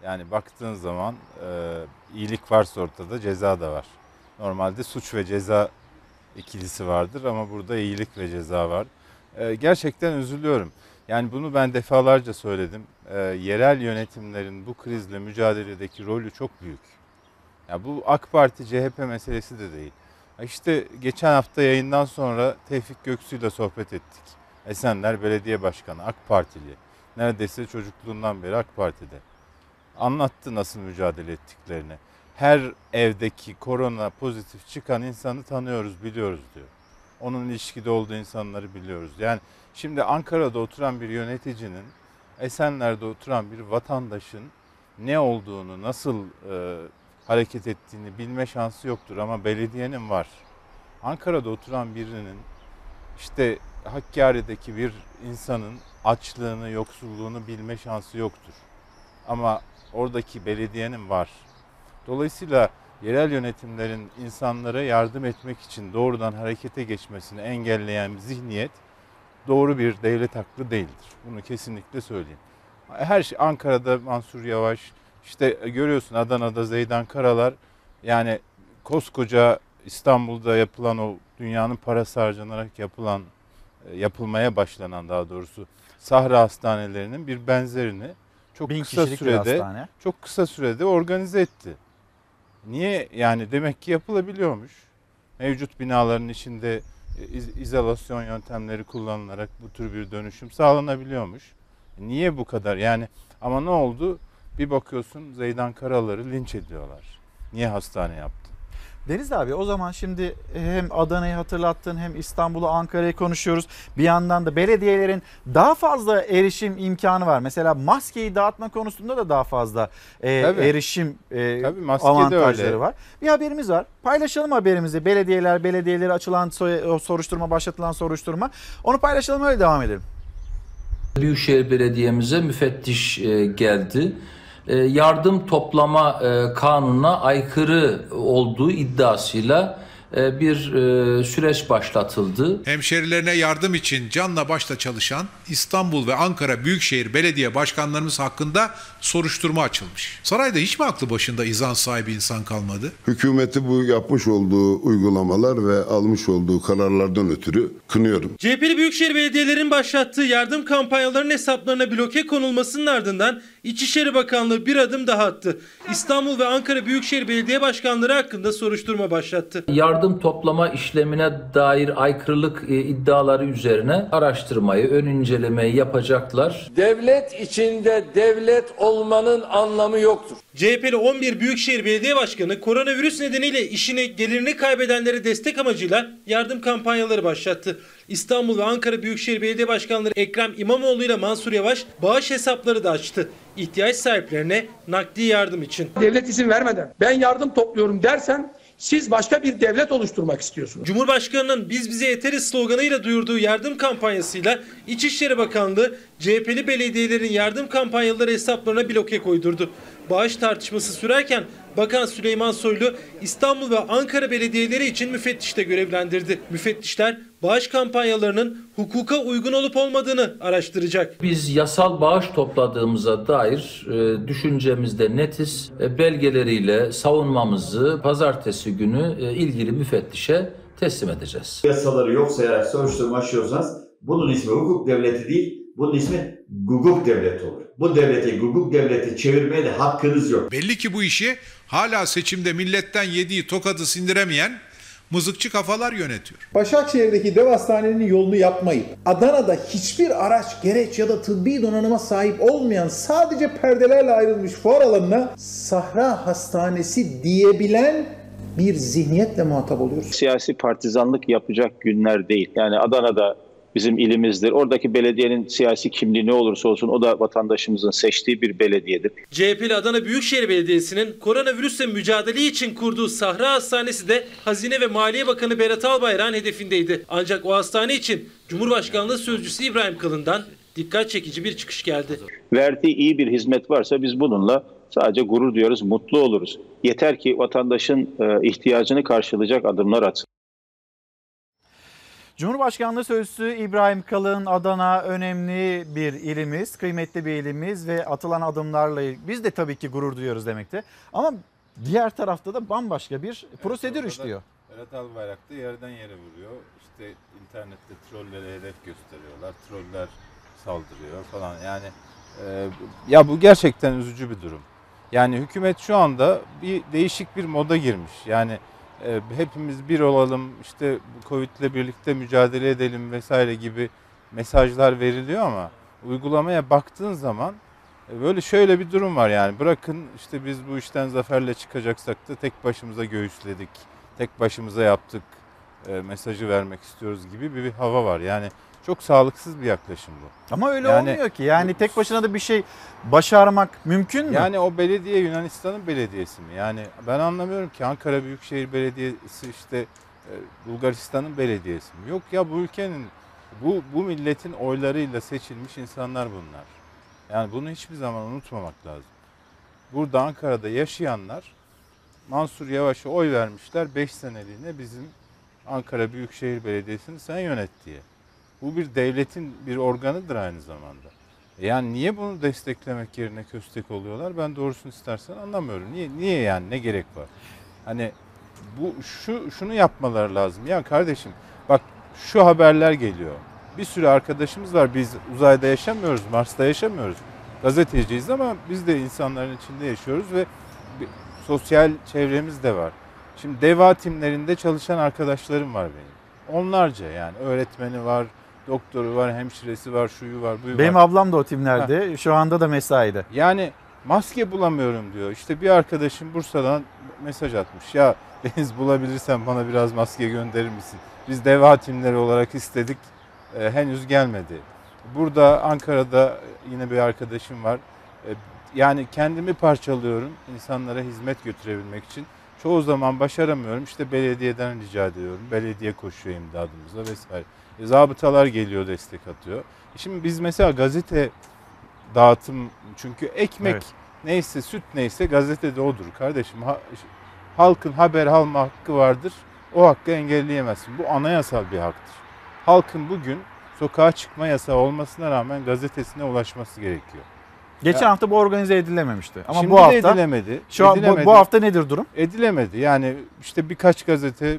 Yani baktığın zaman e, iyilik varsa ortada ceza da var. Normalde suç ve ceza ikilisi vardır ama burada iyilik ve ceza var. E, gerçekten üzülüyorum. Yani bunu ben defalarca söyledim. E, yerel yönetimlerin bu krizle mücadeledeki rolü çok büyük. Ya bu AK Parti CHP meselesi de değil. İşte geçen hafta yayından sonra Tevfik Göksu ile sohbet ettik. Esenler Belediye Başkanı AK Partili. Neredeyse çocukluğundan beri AK Parti'de. Anlattı nasıl mücadele ettiklerini. Her evdeki korona pozitif çıkan insanı tanıyoruz, biliyoruz diyor. Onun ilişkide olduğu insanları biliyoruz. Yani şimdi Ankara'da oturan bir yöneticinin, Esenler'de oturan bir vatandaşın ne olduğunu, nasıl e, hareket ettiğini bilme şansı yoktur ama belediyenin var. Ankara'da oturan birinin işte Hakkari'deki bir insanın açlığını, yoksulluğunu bilme şansı yoktur. Ama oradaki belediyenin var. Dolayısıyla yerel yönetimlerin insanlara yardım etmek için doğrudan harekete geçmesini engelleyen zihniyet doğru bir devlet aklı değildir. Bunu kesinlikle söyleyeyim. Her şey Ankara'da Mansur Yavaş, işte görüyorsun Adana'da Zeydan Karalar yani koskoca İstanbul'da yapılan o dünyanın parası harcanarak yapılan e, yapılmaya başlanan daha doğrusu Sahra hastanelerinin bir benzerini çok Bin kısa sürede hastane. çok kısa sürede organize etti. Niye yani demek ki yapılabiliyormuş. Mevcut binaların içinde e, iz- izolasyon yöntemleri kullanılarak bu tür bir dönüşüm sağlanabiliyormuş. Niye bu kadar? Yani ama ne oldu? Bir bakıyorsun Zeydan Karalar'ı linç ediyorlar. Niye hastane yaptı? Deniz abi o zaman şimdi hem Adana'yı hatırlattın hem İstanbul'u Ankara'yı konuşuyoruz. Bir yandan da belediyelerin daha fazla erişim imkanı var. Mesela maskeyi dağıtma konusunda da daha fazla e, Tabii. erişim e, Tabii, maske de avantajları öyle. var. Bir haberimiz var. Paylaşalım haberimizi. Belediyeler, belediyeleri açılan soruşturma, başlatılan soruşturma. Onu paylaşalım öyle devam edelim. Büyükşehir Belediye'mize müfettiş e, geldi. E, yardım toplama e, kanununa aykırı olduğu iddiasıyla e, bir süreç başlatıldı. Hemşerilerine yardım için canla başla çalışan İstanbul ve Ankara Büyükşehir Belediye Başkanlarımız hakkında soruşturma açılmış. Sarayda hiç mi aklı başında izan sahibi insan kalmadı? Hükümeti bu yapmış olduğu uygulamalar ve almış olduğu kararlardan ötürü kınıyorum. CHP'li Büyükşehir Belediyelerinin başlattığı yardım kampanyalarının hesaplarına bloke konulmasının ardından İçişleri Bakanlığı bir adım daha attı. İstanbul ve Ankara Büyükşehir Belediye Başkanları hakkında soruşturma başlattı. Yardım toplama işlemine dair aykırılık e, iddiaları üzerine araştırmayı, ön incelemeyi yapacaklar. Devlet içinde devlet olmanın anlamı yoktur. CHP'li 11 Büyükşehir Belediye Başkanı koronavirüs nedeniyle işini gelirini kaybedenlere destek amacıyla yardım kampanyaları başlattı. İstanbul ve Ankara Büyükşehir Belediye Başkanları Ekrem İmamoğlu ile Mansur Yavaş bağış hesapları da açtı. İhtiyaç sahiplerine nakdi yardım için. Devlet izin vermeden ben yardım topluyorum dersen siz başka bir devlet oluşturmak istiyorsunuz. Cumhurbaşkanının biz bize yeteriz sloganıyla duyurduğu yardım kampanyasıyla İçişleri Bakanlığı CHP'li belediyelerin yardım kampanyaları hesaplarına bloke koydurdu. Bağış tartışması sürerken Bakan Süleyman Soylu İstanbul ve Ankara belediyeleri için müfettişte görevlendirdi. Müfettişler bağış kampanyalarının hukuka uygun olup olmadığını araştıracak. Biz yasal bağış topladığımıza dair e, düşüncemizde netiz. E, belgeleriyle savunmamızı pazartesi günü e, ilgili müfettişe teslim edeceğiz. Yasaları yok sayarak soruşturma açıyorsanız bunun ismi hukuk devleti değil, bunun ismi guguk devleti olur. Bu devleti guguk devleti çevirmeye de hakkınız yok. Belli ki bu işi hala seçimde milletten yediği tokadı sindiremeyen mızıkçı kafalar yönetiyor. Başakşehir'deki dev hastanenin yolunu yapmayıp Adana'da hiçbir araç, gereç ya da tıbbi donanıma sahip olmayan sadece perdelerle ayrılmış fuar alanına Sahra Hastanesi diyebilen bir zihniyetle muhatap oluyoruz. Siyasi partizanlık yapacak günler değil. Yani Adana'da bizim ilimizdir. Oradaki belediyenin siyasi kimliği ne olursa olsun o da vatandaşımızın seçtiği bir belediyedir. CHP'li Adana Büyükşehir Belediyesi'nin koronavirüsle mücadele için kurduğu Sahra Hastanesi de Hazine ve Maliye Bakanı Berat Albayrak'ın hedefindeydi. Ancak o hastane için Cumhurbaşkanlığı Sözcüsü İbrahim Kalın'dan dikkat çekici bir çıkış geldi. Verdiği iyi bir hizmet varsa biz bununla sadece gurur duyuyoruz, mutlu oluruz. Yeter ki vatandaşın e, ihtiyacını karşılayacak adımlar atsın. Cumhurbaşkanlığı Sözcüsü İbrahim Kalın, Adana önemli bir ilimiz, kıymetli bir ilimiz ve atılan adımlarla biz de tabii ki gurur duyuyoruz demekte. Ama diğer tarafta da bambaşka bir prosedür orada işliyor. Berat Albayrak da yerden yere vuruyor. İşte internette trollere hedef gösteriyorlar. Troller saldırıyor falan. Yani e, ya bu gerçekten üzücü bir durum. Yani hükümet şu anda bir değişik bir moda girmiş. Yani e, hepimiz bir olalım, işte Covid'le birlikte mücadele edelim vesaire gibi mesajlar veriliyor ama uygulamaya baktığın zaman e, böyle şöyle bir durum var yani bırakın işte biz bu işten zaferle çıkacaksak da tek başımıza göğüsledik, tek başımıza yaptık e, mesajı vermek istiyoruz gibi bir, bir hava var. Yani çok sağlıksız bir yaklaşım bu. Ama öyle Yani- olmuyor ki. Yani tek başına da bir şey başarmak mümkün mü? Yani o belediye Yunanistan'ın belediyesi mi? Yani ben anlamıyorum ki Ankara Büyükşehir Belediyesi işte e, Bulgaristan'ın belediyesi mi? Yok ya bu ülkenin bu bu milletin oylarıyla seçilmiş insanlar bunlar. Yani bunu hiçbir zaman unutmamak lazım. Burada Ankara'da yaşayanlar Mansur Yavaş'a oy vermişler 5 seneliğine bizim Ankara Büyükşehir Belediyesi'ni sen yönet diye. Bu bir devletin bir organıdır aynı zamanda. Yani niye bunu desteklemek yerine köstek oluyorlar? Ben doğrusunu istersen anlamıyorum. Niye niye yani ne gerek var? Hani bu şu şunu yapmaları lazım. Ya kardeşim bak şu haberler geliyor. Bir sürü arkadaşımız var. Biz uzayda yaşamıyoruz, Mars'ta yaşamıyoruz. Gazeteciyiz ama biz de insanların içinde yaşıyoruz ve sosyal çevremiz de var. Şimdi deva timlerinde çalışan arkadaşlarım var benim. Onlarca yani öğretmeni var, doktoru var, hemşiresi var, şuyu var, buyu Benim var. ablam da o timlerde. Şu anda da mesaide. Yani maske bulamıyorum diyor. İşte bir arkadaşım Bursa'dan mesaj atmış. Ya Deniz bulabilirsen bana biraz maske gönderir misin? Biz deva timleri olarak istedik. Ee, henüz gelmedi. Burada Ankara'da yine bir arkadaşım var. Ee, yani kendimi parçalıyorum insanlara hizmet götürebilmek için. Çoğu zaman başaramıyorum. İşte belediyeden rica ediyorum. Belediye koşuyor imdadımıza vesaire. E, zabıtalar geliyor destek atıyor. E Şimdi biz mesela gazete dağıtım çünkü ekmek Evet. neyse süt neyse gazetede odur kardeşim. Ha- halkın haber alma hakkı vardır. O hakkı engelleyemezsin. Bu anayasal bir haktır. Halkın bugün sokağa çıkma yasağı olmasına rağmen gazetesine ulaşması gerekiyor. Geçen Ya- hafta bu organize edilememişti. Ama Şimdi bu hafta edilemedi. Şu an bu- Edilemedi. bu hafta nedir durum? Edilemedi. Yani işte birkaç gazete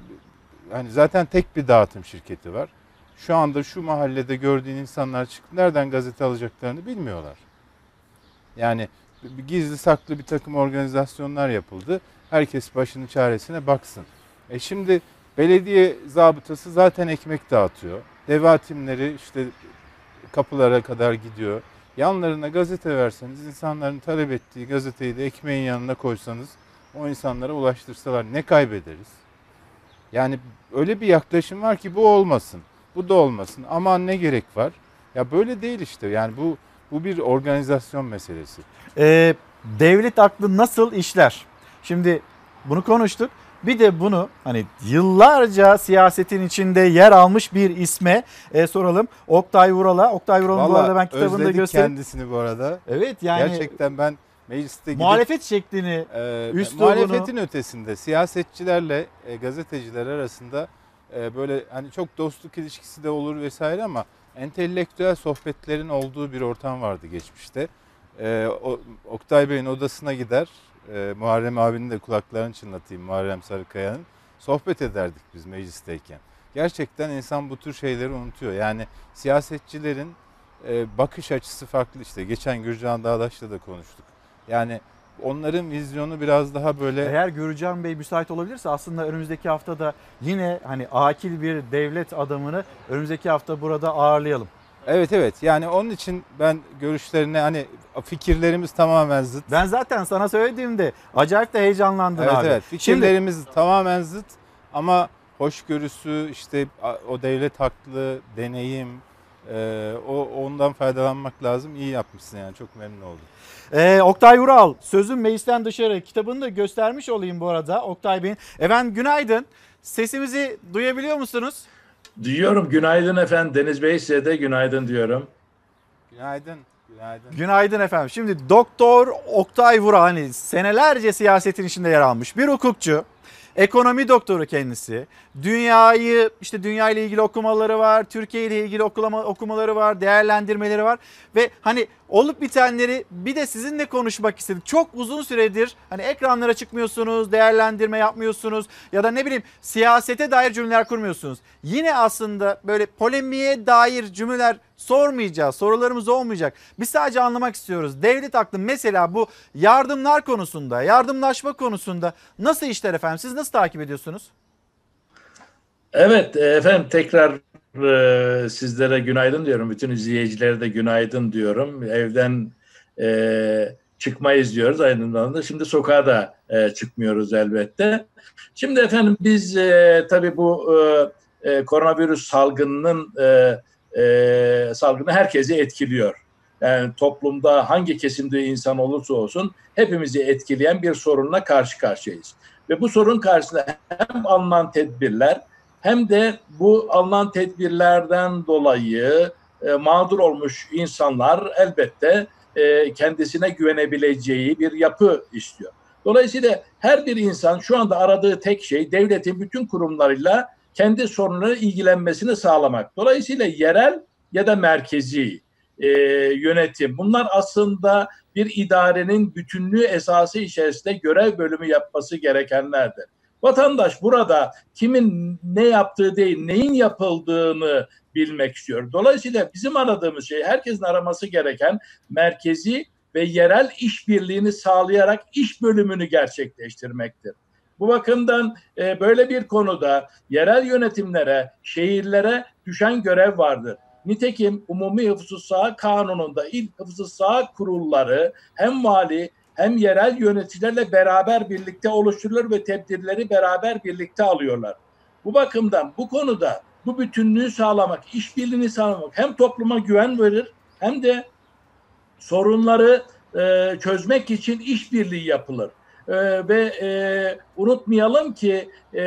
hani zaten tek bir dağıtım şirketi var. Şu anda şu mahallede gördüğün insanlar çıktı. Nereden gazete alacaklarını bilmiyorlar. Yani gizli saklı bir takım organizasyonlar yapıldı. Herkes başının çaresine baksın. E şimdi belediye zabıtası zaten ekmek dağıtıyor. Deva timleri işte kapılara kadar gidiyor. Yanlarına gazete verseniz, insanların talep ettiği gazeteyi de ekmeğin yanına koysanız, o insanlara ulaştırsalar ne kaybederiz? Yani öyle bir yaklaşım var ki bu olmasın, bu da olmasın. Aman ne gerek var? Ya böyle değil işte. Yani bu bu bir organizasyon meselesi. Ee, devlet aklı nasıl işler? Şimdi bunu konuştuk. Bir de bunu hani yıllarca siyasetin içinde yer almış bir isme e, soralım. Oktay Vural'a. Oktay Vural'ın bu arada ben kitabında göstereyim. kendisini bu arada. Evet yani Gerçekten ben mecliste gidip Muhalefet şeklini, e, üslubunu- muhalefetin ötesinde siyasetçilerle e, gazeteciler arasında e, böyle hani çok dostluk ilişkisi de olur vesaire ama entelektüel sohbetlerin olduğu bir ortam vardı geçmişte. E, o, Oktay Bey'in odasına gider, e, Muharrem abinin de kulaklarını çınlatayım Muharrem Sarıkaya'nın. Sohbet ederdik biz meclisteyken. Gerçekten insan bu tür şeyleri unutuyor. Yani siyasetçilerin e, bakış açısı farklı işte. Geçen Gürcan Dağdaş'la da konuştuk. Yani onların vizyonu biraz daha böyle... Eğer Gürcan Bey müsait olabilirse aslında önümüzdeki hafta da yine hani akil bir devlet adamını önümüzdeki hafta burada ağırlayalım. Evet evet yani onun için ben görüşlerine hani fikirlerimiz tamamen zıt. Ben zaten sana söylediğimde acayip de heyecanlandın evet, abi. Evet Şimdi fikirlerimiz tamamen zıt ama hoşgörüsü işte o devlet haklı deneyim e, o ondan faydalanmak lazım. İyi yapmışsın yani çok memnun oldum. Ee, Oktay Ural, Sözüm Meclisten Dışarı kitabını da göstermiş olayım bu arada Oktay Bey'in. Efendim günaydın. Sesimizi duyabiliyor musunuz? Duyuyorum. Günaydın efendim. Deniz Bey size de günaydın diyorum. Günaydın. Günaydın. Günaydın efendim. Şimdi Doktor Oktay Vural hani senelerce siyasetin içinde yer almış bir hukukçu. Ekonomi doktoru kendisi. Dünyayı işte dünya ile ilgili okumaları var. Türkiye ile ilgili okulama, okumaları var. Değerlendirmeleri var. Ve hani olup bitenleri bir de sizinle konuşmak istedik. Çok uzun süredir hani ekranlara çıkmıyorsunuz, değerlendirme yapmıyorsunuz ya da ne bileyim siyasete dair cümleler kurmuyorsunuz. Yine aslında böyle polemiğe dair cümleler sormayacağız. Sorularımız olmayacak. Biz sadece anlamak istiyoruz. Devlet aklı mesela bu yardımlar konusunda, yardımlaşma konusunda nasıl işler efendim? Siz nasıl takip ediyorsunuz? Evet efendim tekrar sizlere günaydın diyorum. Bütün izleyicilere de günaydın diyorum. Evden e, çıkmayız diyoruz aynı zamanda. Şimdi sokağa da e, çıkmıyoruz elbette. Şimdi efendim biz e, tabii bu e, e, koronavirüs salgınının e, e, salgını herkesi etkiliyor. Yani toplumda hangi kesimde insan olursa olsun hepimizi etkileyen bir sorunla karşı karşıyayız. Ve bu sorun karşısında hem alınan tedbirler hem de bu alınan tedbirlerden dolayı e, mağdur olmuş insanlar elbette e, kendisine güvenebileceği bir yapı istiyor. Dolayısıyla her bir insan şu anda aradığı tek şey devletin bütün kurumlarıyla kendi sorunları ilgilenmesini sağlamak. Dolayısıyla yerel ya da merkezi e, yönetim bunlar aslında bir idarenin bütünlüğü esası içerisinde görev bölümü yapması gerekenlerdir. Vatandaş burada kimin ne yaptığı değil, neyin yapıldığını bilmek istiyor. Dolayısıyla bizim aradığımız şey herkesin araması gereken merkezi ve yerel işbirliğini sağlayarak iş bölümünü gerçekleştirmektir. Bu bakımdan e, böyle bir konuda yerel yönetimlere, şehirlere düşen görev vardır. Nitekim Umumi Hıfzı Saha Kanunu'nda il Hıfzı Saha kurulları hem vali hem yerel yöneticilerle beraber birlikte oluşturulur ve tedbirleri beraber birlikte alıyorlar. Bu bakımdan bu konuda bu bütünlüğü sağlamak, işbirliğini sağlamak hem topluma güven verir hem de sorunları e, çözmek için işbirliği yapılır. E, ve e, unutmayalım ki e,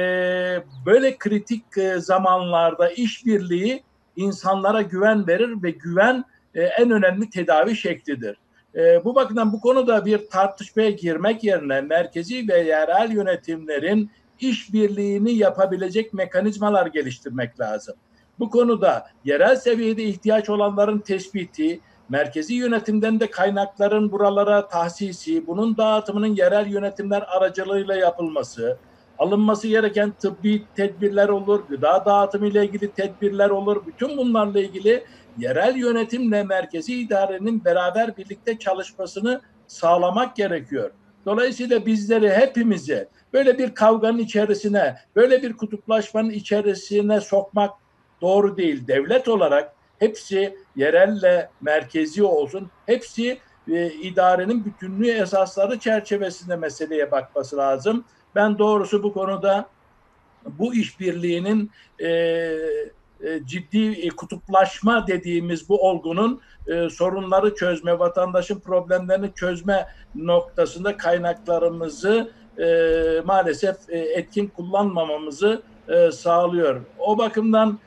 böyle kritik e, zamanlarda işbirliği insanlara güven verir ve güven e, en önemli tedavi şeklidir. E, bu bakımdan bu konuda bir tartışmaya girmek yerine merkezi ve yerel yönetimlerin işbirliğini yapabilecek mekanizmalar geliştirmek lazım. Bu konuda yerel seviyede ihtiyaç olanların tespiti, merkezi yönetimden de kaynakların buralara tahsisi, bunun dağıtımının yerel yönetimler aracılığıyla yapılması, alınması gereken tıbbi tedbirler olur, gıda dağıtımı ile ilgili tedbirler olur. Bütün bunlarla ilgili yerel yönetimle merkezi idarenin beraber birlikte çalışmasını sağlamak gerekiyor. Dolayısıyla bizleri hepimizi böyle bir kavganın içerisine, böyle bir kutuplaşmanın içerisine sokmak doğru değil. Devlet olarak hepsi yerelle merkezi olsun. Hepsi e, idarenin bütünlüğü esasları çerçevesinde meseleye bakması lazım. Ben doğrusu bu konuda bu işbirliğinin e, e, ciddi e, kutuplaşma dediğimiz bu olgunun e, sorunları çözme, vatandaşın problemlerini çözme noktasında kaynaklarımızı maalesef etkin kullanmamamızı sağlıyor. O bakımdan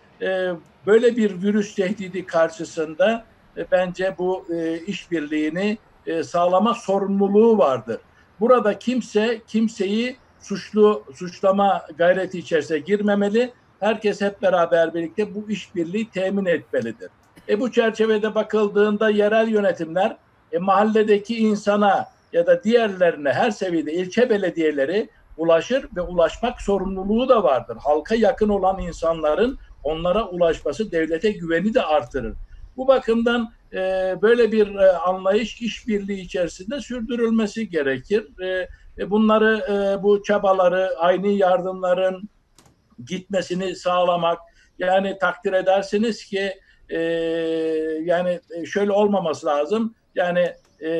böyle bir virüs tehdidi karşısında bence bu işbirliğini sağlama sorumluluğu vardır. Burada kimse kimseyi suçlu suçlama gayreti içerisine girmemeli. Herkes hep beraber birlikte bu işbirliği temin etmelidir. E bu çerçevede bakıldığında yerel yönetimler e, mahalledeki insana ya da diğerlerine her seviyede ilçe belediyeleri ulaşır ve ulaşmak sorumluluğu da vardır. Halka yakın olan insanların onlara ulaşması devlete güveni de artırır. Bu bakımdan e, böyle bir e, anlayış işbirliği içerisinde sürdürülmesi gerekir. E, e, bunları e, bu çabaları aynı yardımların gitmesini sağlamak yani takdir edersiniz ki e, yani e, şöyle olmaması lazım yani e,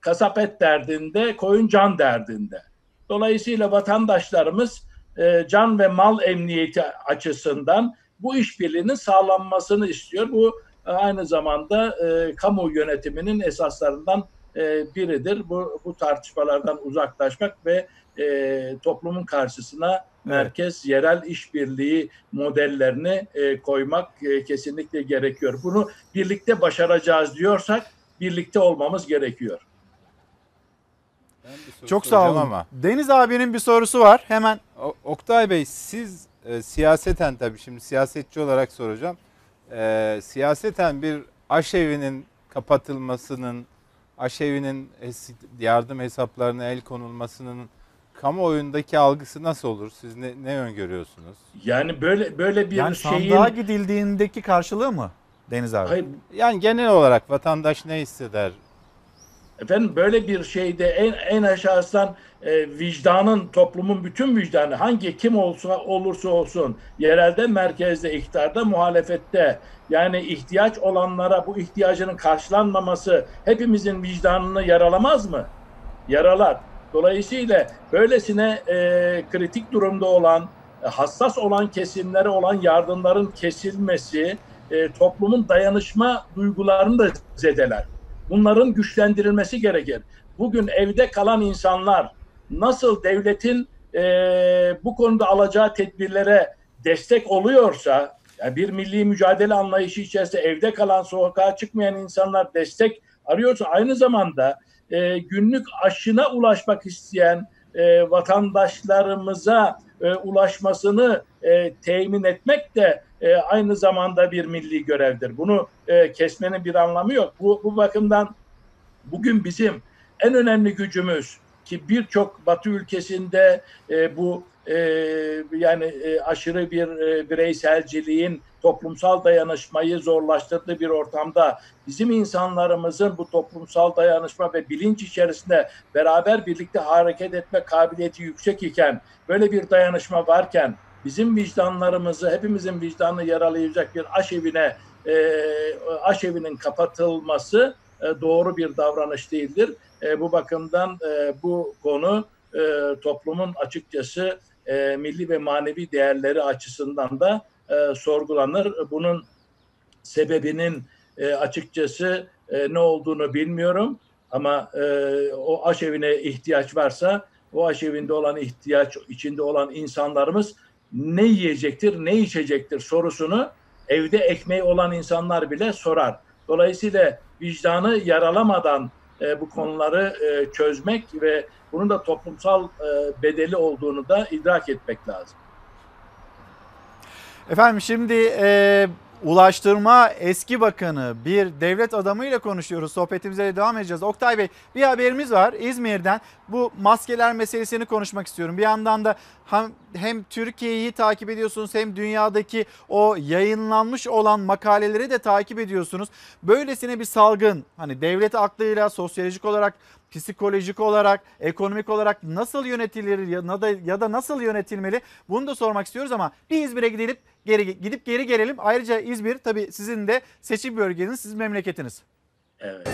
kasap et derdinde koyun can derdinde. Dolayısıyla vatandaşlarımız e, can ve mal emniyeti açısından bu işbirliğinin sağlanmasını istiyor. Bu e, aynı zamanda e, kamu yönetiminin esaslarından e, biridir. Bu, bu tartışmalardan uzaklaşmak ve e, toplumun karşısına merkez yerel işbirliği modellerini e, koymak e, kesinlikle gerekiyor. Bunu birlikte başaracağız diyorsak birlikte olmamız gerekiyor. Çok sağ olun. ama. Deniz abinin bir sorusu var. Hemen O- Oktay Bey siz e, siyaseten tabii şimdi siyasetçi olarak soracağım. E, siyaseten bir aşevinin kapatılmasının, aşevinin yardım hesaplarına el konulmasının kamuoyundaki algısı nasıl olur? Siz ne, ne öngörüyorsunuz? Yani böyle böyle bir yani şeyin sandığa gidildiğindeki karşılığı mı Deniz abi? Hayır, Yani genel olarak vatandaş ne hisseder? Efendim böyle bir şeyde en en aşağısından e, vicdanın toplumun bütün vicdanı hangi kim olsa olursa olsun yerelde merkezde iktidarda muhalefette yani ihtiyaç olanlara bu ihtiyacının karşılanmaması hepimizin vicdanını yaralamaz mı? Yaralar. Dolayısıyla böylesine e, kritik durumda olan e, hassas olan kesimlere olan yardımların kesilmesi e, toplumun dayanışma duygularını da zedeler bunların güçlendirilmesi gerekir. Bugün evde kalan insanlar nasıl devletin e, bu konuda alacağı tedbirlere destek oluyorsa, yani bir milli mücadele anlayışı içerisinde evde kalan, sokağa çıkmayan insanlar destek arıyorsa aynı zamanda e, günlük aşına ulaşmak isteyen e, vatandaşlarımıza e, ulaşmasını e, temin etmek de e, aynı zamanda bir milli görevdir. Bunu e, kesmenin bir anlamı yok. Bu, bu bakımdan bugün bizim en önemli gücümüz ki birçok Batı ülkesinde e, bu e, yani e, aşırı bir e, bireyselciliğin toplumsal dayanışmayı zorlaştırdığı bir ortamda bizim insanlarımızın bu toplumsal dayanışma ve bilinç içerisinde beraber birlikte hareket etme kabiliyeti yüksek iken böyle bir dayanışma varken bizim vicdanlarımızı hepimizin vicdanını yaralayacak bir aşevine e, aşevinin kapatılması e, doğru bir davranış değildir. Bu bakımdan bu konu toplumun açıkçası e, milli ve manevi değerleri açısından da e, sorgulanır. Bunun sebebinin e, açıkçası e, ne olduğunu bilmiyorum ama e, o aşevine ihtiyaç varsa o aşevinde olan ihtiyaç içinde olan insanlarımız ne yiyecektir, ne içecektir sorusunu evde ekmeği olan insanlar bile sorar. Dolayısıyla vicdanı yaralamadan e, bu konuları e, çözmek ve bunun da toplumsal e, bedeli olduğunu da idrak etmek lazım. Efendim şimdi e, Ulaştırma eski bakanı bir devlet adamıyla konuşuyoruz. Sohbetimize de devam edeceğiz. Oktay Bey bir haberimiz var İzmir'den. Bu maskeler meselesini konuşmak istiyorum. Bir yandan da hem, hem Türkiye'yi takip ediyorsunuz hem dünyadaki o yayınlanmış olan makaleleri de takip ediyorsunuz. Böylesine bir salgın hani devlet aklıyla sosyolojik olarak psikolojik olarak, ekonomik olarak nasıl yönetilir ya da, ya da nasıl yönetilmeli bunu da sormak istiyoruz ama bir İzmir'e gidip geri gidip geri gelelim. Ayrıca İzmir tabii sizin de seçim bölgeniz, sizin memleketiniz. Evet.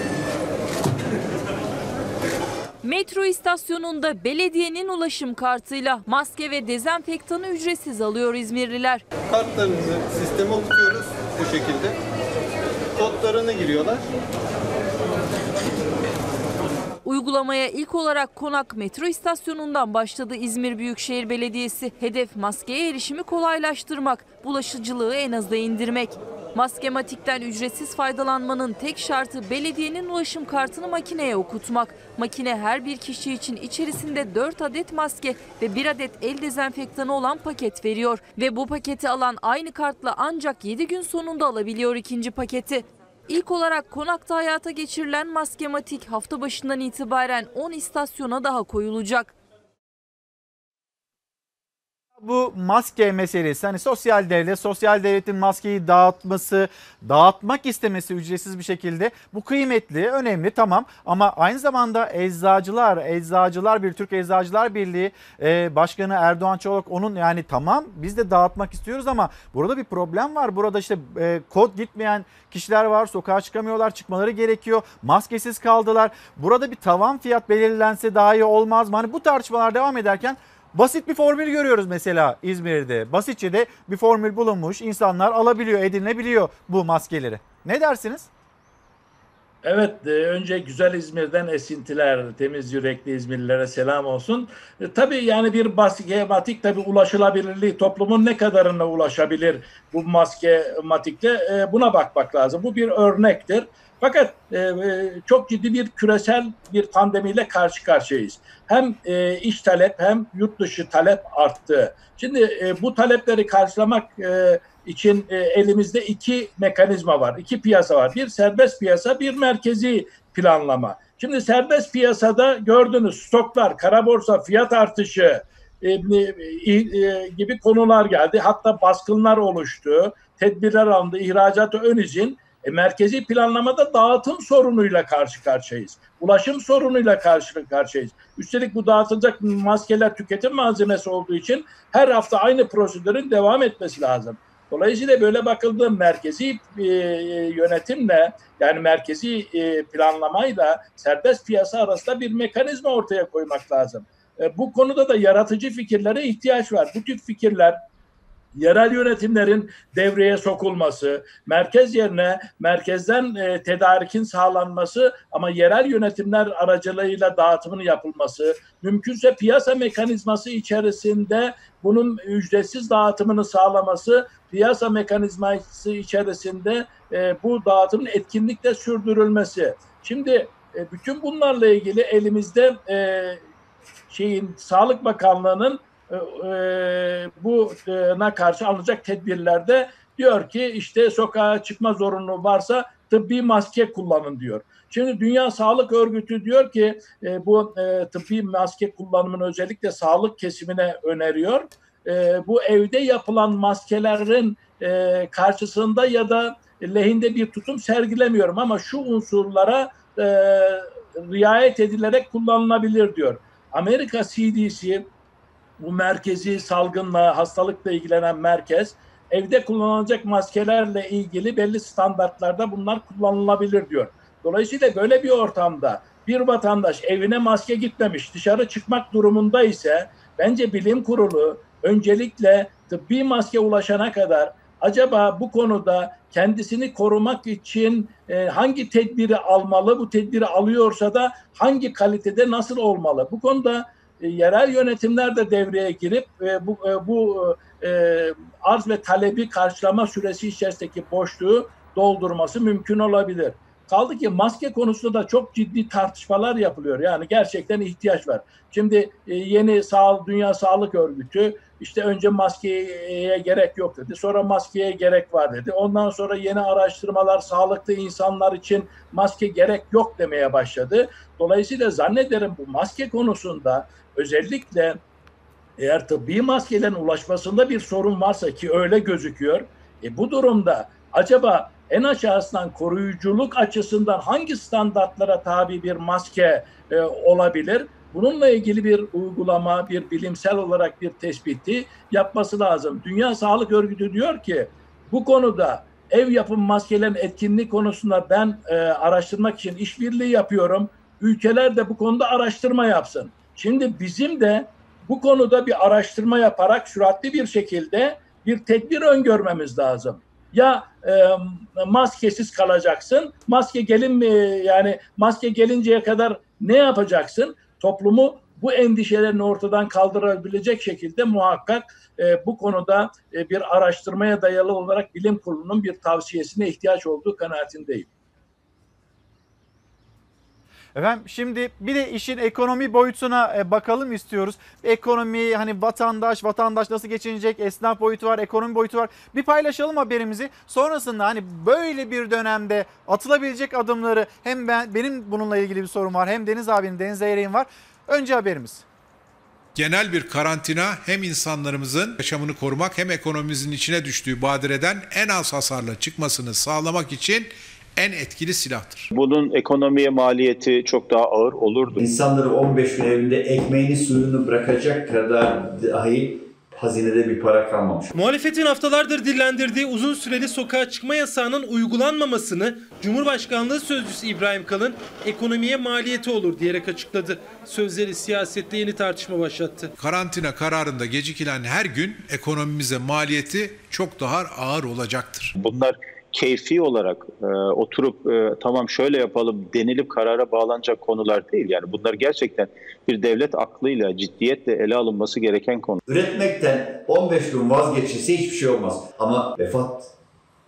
Metro istasyonunda belediyenin ulaşım kartıyla maske ve dezenfektanı ücretsiz alıyor İzmirliler. Kartlarımızı sisteme okutuyoruz bu şekilde. Kodlarını giriyorlar. Uygulamaya ilk olarak Konak metro istasyonundan başladı İzmir Büyükşehir Belediyesi. Hedef maskeye erişimi kolaylaştırmak, bulaşıcılığı en aza indirmek. Maskematikten ücretsiz faydalanmanın tek şartı belediyenin ulaşım kartını makineye okutmak. Makine her bir kişi için içerisinde 4 adet maske ve 1 adet el dezenfektanı olan paket veriyor. Ve bu paketi alan aynı kartla ancak 7 gün sonunda alabiliyor ikinci paketi. İlk olarak konakta hayata geçirilen maskematik hafta başından itibaren 10 istasyona daha koyulacak. Bu maske meselesi hani sosyal devlet, sosyal devletin maskeyi dağıtması, dağıtmak istemesi ücretsiz bir şekilde bu kıymetli, önemli tamam ama aynı zamanda eczacılar, eczacılar bir Türk Eczacılar Birliği e, Başkanı Erdoğan Çolak onun yani tamam biz de dağıtmak istiyoruz ama burada bir problem var. Burada işte e, kod gitmeyen kişiler var, sokağa çıkamıyorlar, çıkmaları gerekiyor, maskesiz kaldılar. Burada bir tavan fiyat belirlense daha iyi olmaz mı? Hani bu tartışmalar devam ederken Basit bir formül görüyoruz mesela İzmir'de. Basitçe de bir formül bulunmuş. İnsanlar alabiliyor, edinilebiliyor bu maskeleri. Ne dersiniz? Evet, e, önce güzel İzmir'den esintiler, temiz yürekli İzmirlilere selam olsun. E, tabii yani bir maskematik tabii ulaşılabilirliği toplumun ne kadarına ulaşabilir bu maskematikte e, buna bakmak lazım. Bu bir örnektir. Fakat e, e, çok ciddi bir küresel bir pandemiyle karşı karşıyayız. Hem e, iç talep hem yurt dışı talep arttı. Şimdi e, bu talepleri karşılamak e, için e, elimizde iki mekanizma var, iki piyasa var. Bir serbest piyasa, bir merkezi planlama. Şimdi serbest piyasada gördünüz stoklar, kara borsa, fiyat artışı e, e, gibi konular geldi. Hatta baskınlar oluştu, tedbirler alındı, ihracatı ön izin e, merkezi planlamada dağıtım sorunuyla karşı karşıyayız. Ulaşım sorunuyla karşı karşıyayız. Üstelik bu dağıtılacak maskeler tüketim malzemesi olduğu için her hafta aynı prosedürün devam etmesi lazım. Dolayısıyla böyle bakıldığı merkezi e, yönetimle yani merkezi e, planlamayla serbest piyasa arasında bir mekanizma ortaya koymak lazım. E, bu konuda da yaratıcı fikirlere ihtiyaç var. Bu tür fikirler yerel yönetimlerin devreye sokulması, merkez yerine merkezden e, tedarikin sağlanması ama yerel yönetimler aracılığıyla dağıtımının yapılması, mümkünse piyasa mekanizması içerisinde bunun ücretsiz dağıtımını sağlaması, piyasa mekanizması içerisinde e, bu dağıtımın etkinlikle sürdürülmesi. Şimdi e, bütün bunlarla ilgili elimizde e, şeyin Sağlık Bakanlığı'nın buna karşı alınacak tedbirlerde diyor ki işte sokağa çıkma zorunluluğu varsa tıbbi maske kullanın diyor. Şimdi Dünya Sağlık Örgütü diyor ki e, bu e, tıbbi maske kullanımını özellikle sağlık kesimine öneriyor. E, bu evde yapılan maskelerin e, karşısında ya da lehinde bir tutum sergilemiyorum ama şu unsurlara e, riayet edilerek kullanılabilir diyor. Amerika CDC bu merkezi salgınla, hastalıkla ilgilenen merkez evde kullanılacak maskelerle ilgili belli standartlarda bunlar kullanılabilir diyor. Dolayısıyla böyle bir ortamda bir vatandaş evine maske gitmemiş, dışarı çıkmak durumunda ise bence bilim kurulu öncelikle tıbbi maske ulaşana kadar acaba bu konuda kendisini korumak için e, hangi tedbiri almalı, bu tedbiri alıyorsa da hangi kalitede nasıl olmalı? Bu konuda e, yerel yönetimler de devreye girip e, bu e, bu arz ve talebi karşılama süresi içerisindeki boşluğu doldurması mümkün olabilir. Kaldı ki maske konusunda da çok ciddi tartışmalar yapılıyor. Yani gerçekten ihtiyaç var. Şimdi yeni sağ, Dünya Sağlık Örgütü işte önce maskeye gerek yok dedi. Sonra maskeye gerek var dedi. Ondan sonra yeni araştırmalar sağlıklı insanlar için maske gerek yok demeye başladı. Dolayısıyla zannederim bu maske konusunda özellikle eğer tıbbi maskelerin ulaşmasında bir sorun varsa ki öyle gözüküyor. E bu durumda acaba en aşağısından koruyuculuk açısından hangi standartlara tabi bir maske e, olabilir? Bununla ilgili bir uygulama, bir bilimsel olarak bir tespiti yapması lazım. Dünya Sağlık Örgütü diyor ki bu konuda ev yapım maskelerin etkinliği konusunda ben e, araştırmak için işbirliği yapıyorum. Ülkeler de bu konuda araştırma yapsın. Şimdi bizim de bu konuda bir araştırma yaparak süratli bir şekilde bir tedbir öngörmemiz lazım. Ya e, maskesiz kalacaksın, maske gelin mi yani maske gelinceye kadar ne yapacaksın? Toplumu bu endişelerini ortadan kaldırabilecek şekilde muhakkak e, bu konuda e, bir araştırmaya dayalı olarak bilim kurulunun bir tavsiyesine ihtiyaç olduğu kanaatindeyim. Efendim şimdi bir de işin ekonomi boyutuna e, bakalım istiyoruz. Ekonomi hani vatandaş, vatandaş nasıl geçinecek, esnaf boyutu var, ekonomi boyutu var. Bir paylaşalım haberimizi. Sonrasında hani böyle bir dönemde atılabilecek adımları hem ben benim bununla ilgili bir sorum var hem Deniz abinin, Deniz Zeyrek'in var. Önce haberimiz. Genel bir karantina hem insanlarımızın yaşamını korumak hem ekonomimizin içine düştüğü badireden en az hasarla çıkmasını sağlamak için en etkili silahtır. Bunun ekonomiye maliyeti çok daha ağır olurdu. İnsanları 15 gün evinde ekmeğini suyunu bırakacak kadar dahi hazinede bir para kalmamış. Muhalefetin haftalardır dillendirdiği uzun süreli sokağa çıkma yasağının uygulanmamasını Cumhurbaşkanlığı Sözcüsü İbrahim Kalın ekonomiye maliyeti olur diyerek açıkladı. Sözleri siyasette yeni tartışma başlattı. Karantina kararında gecikilen her gün ekonomimize maliyeti çok daha ağır olacaktır. Bunlar keyfi olarak e, oturup e, tamam şöyle yapalım denilip karara bağlanacak konular değil. Yani bunlar gerçekten bir devlet aklıyla ciddiyetle ele alınması gereken konu. Üretmekten 15 gün vazgeçilse hiçbir şey olmaz. Ama vefat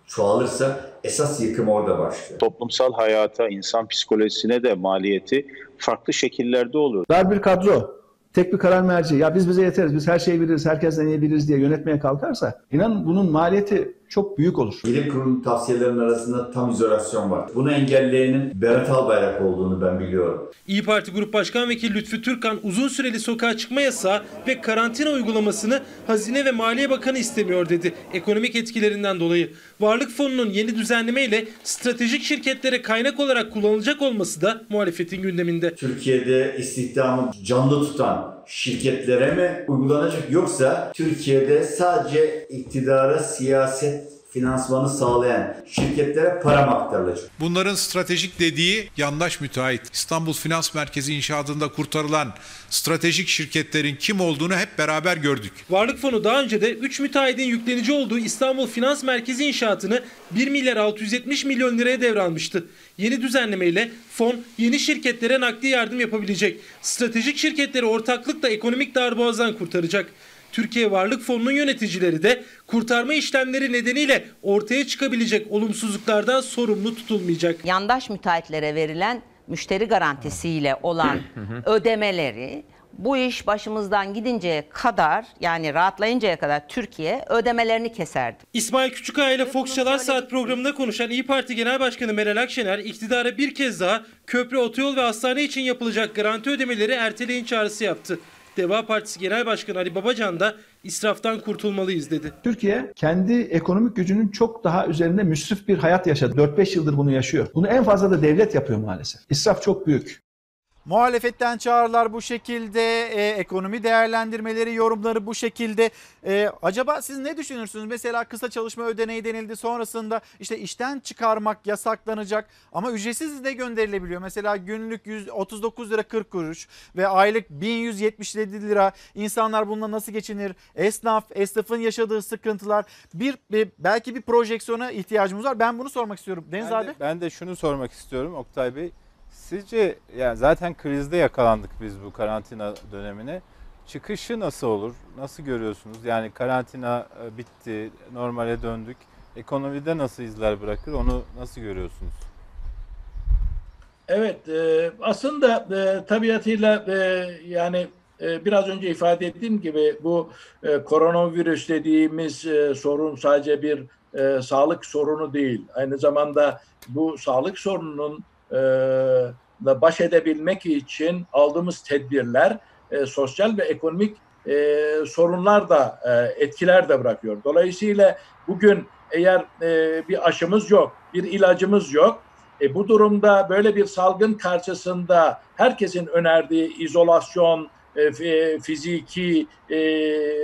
çoğalırsa esas yıkım orada başlıyor. Toplumsal hayata, insan psikolojisine de maliyeti farklı şekillerde olur. Dar bir kadro, tek bir karar merci, ya biz bize yeteriz, biz her şeyi biliriz, herkesten iyi biliriz diye yönetmeye kalkarsa inanın bunun maliyeti çok büyük olur. Bilim kurulunun tavsiyelerinin arasında tam izolasyon var. Bunu engelleyenin Berat Albayrak olduğunu ben biliyorum. İyi Parti Grup Başkan Vekili Lütfü Türkan uzun süreli sokağa çıkma yasağı ve karantina uygulamasını Hazine ve Maliye Bakanı istemiyor dedi ekonomik etkilerinden dolayı. Varlık fonunun yeni düzenlemeyle stratejik şirketlere kaynak olarak kullanılacak olması da muhalefetin gündeminde. Türkiye'de istihdamı canlı tutan şirketlere mi uygulanacak? Yoksa Türkiye'de sadece iktidara siyaset finansmanı sağlayan şirketlere para aktarılacak? Bunların stratejik dediği yandaş müteahhit. İstanbul Finans Merkezi inşaatında kurtarılan stratejik şirketlerin kim olduğunu hep beraber gördük. Varlık fonu daha önce de 3 müteahhidin yüklenici olduğu İstanbul Finans Merkezi inşaatını 1 milyar 670 milyon liraya devralmıştı. Yeni düzenlemeyle fon yeni şirketlere nakdi yardım yapabilecek. Stratejik şirketleri ortaklıkla ekonomik darboğazdan kurtaracak. Türkiye Varlık Fonu'nun yöneticileri de kurtarma işlemleri nedeniyle ortaya çıkabilecek olumsuzluklardan sorumlu tutulmayacak. Yandaş müteahhitlere verilen müşteri garantisiyle olan ödemeleri bu iş başımızdan gidinceye kadar yani rahatlayıncaya kadar Türkiye ödemelerini keserdi. İsmail Küçükaya ile Fox Çalar Saat programında konuşan İyi Parti Genel Başkanı Meral Akşener iktidara bir kez daha köprü, otoyol ve hastane için yapılacak garanti ödemeleri erteleyin çağrısı yaptı. Deva Partisi Genel Başkanı Ali Babacan da israftan kurtulmalıyız dedi. Türkiye kendi ekonomik gücünün çok daha üzerinde müsrif bir hayat yaşadı. 4-5 yıldır bunu yaşıyor. Bunu en fazla da devlet yapıyor maalesef. İsraf çok büyük. Muhalefetten çağrılar bu şekilde, e, ekonomi değerlendirmeleri, yorumları bu şekilde. E, acaba siz ne düşünürsünüz? Mesela kısa çalışma ödeneği denildi sonrasında işte işten çıkarmak yasaklanacak ama ücretsiz de gönderilebiliyor. Mesela günlük 139 lira 40 kuruş ve aylık 1177 lira. İnsanlar bununla nasıl geçinir? Esnaf, esnafın yaşadığı sıkıntılar. Bir, bir belki bir projeksiyona ihtiyacımız var. Ben bunu sormak istiyorum. Deniz ben abi. De, ben de şunu sormak istiyorum Oktay Bey. Sizce yani zaten krizde yakalandık biz bu karantina dönemine. Çıkışı nasıl olur? Nasıl görüyorsunuz? Yani karantina bitti, normale döndük. Ekonomide nasıl izler bırakır? Onu nasıl görüyorsunuz? Evet, e, aslında e, tabiatıyla e, yani e, biraz önce ifade ettiğim gibi bu e, koronavirüs dediğimiz e, sorun sadece bir e, sağlık sorunu değil. Aynı zamanda bu sağlık sorununun e, baş edebilmek için aldığımız tedbirler e, sosyal ve ekonomik e, sorunlar da e, etkiler de bırakıyor. Dolayısıyla bugün eğer e, bir aşımız yok, bir ilacımız yok, e, bu durumda böyle bir salgın karşısında herkesin önerdiği izolasyon, e, fiziki e,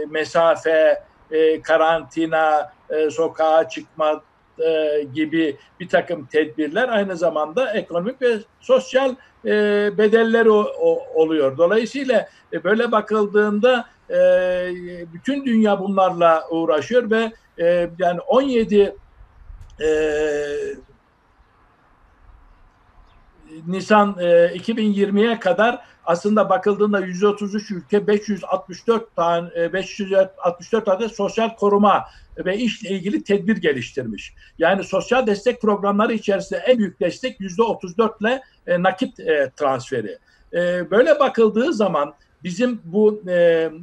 mesafe, e, karantina, e, sokağa çıkma e, gibi bir takım tedbirler aynı zamanda ekonomik ve sosyal e, bedelleri o, o, oluyor. Dolayısıyla e, böyle bakıldığında e, bütün dünya bunlarla uğraşıyor ve e, yani 17 e, Nisan e, 2020'ye kadar aslında bakıldığında 133 ülke 564 tane e, 564 adet sosyal koruma ve işle ilgili tedbir geliştirmiş. Yani sosyal destek programları içerisinde en büyük destek %34 ile e, nakit e, transferi. E, böyle bakıldığı zaman bizim bu e,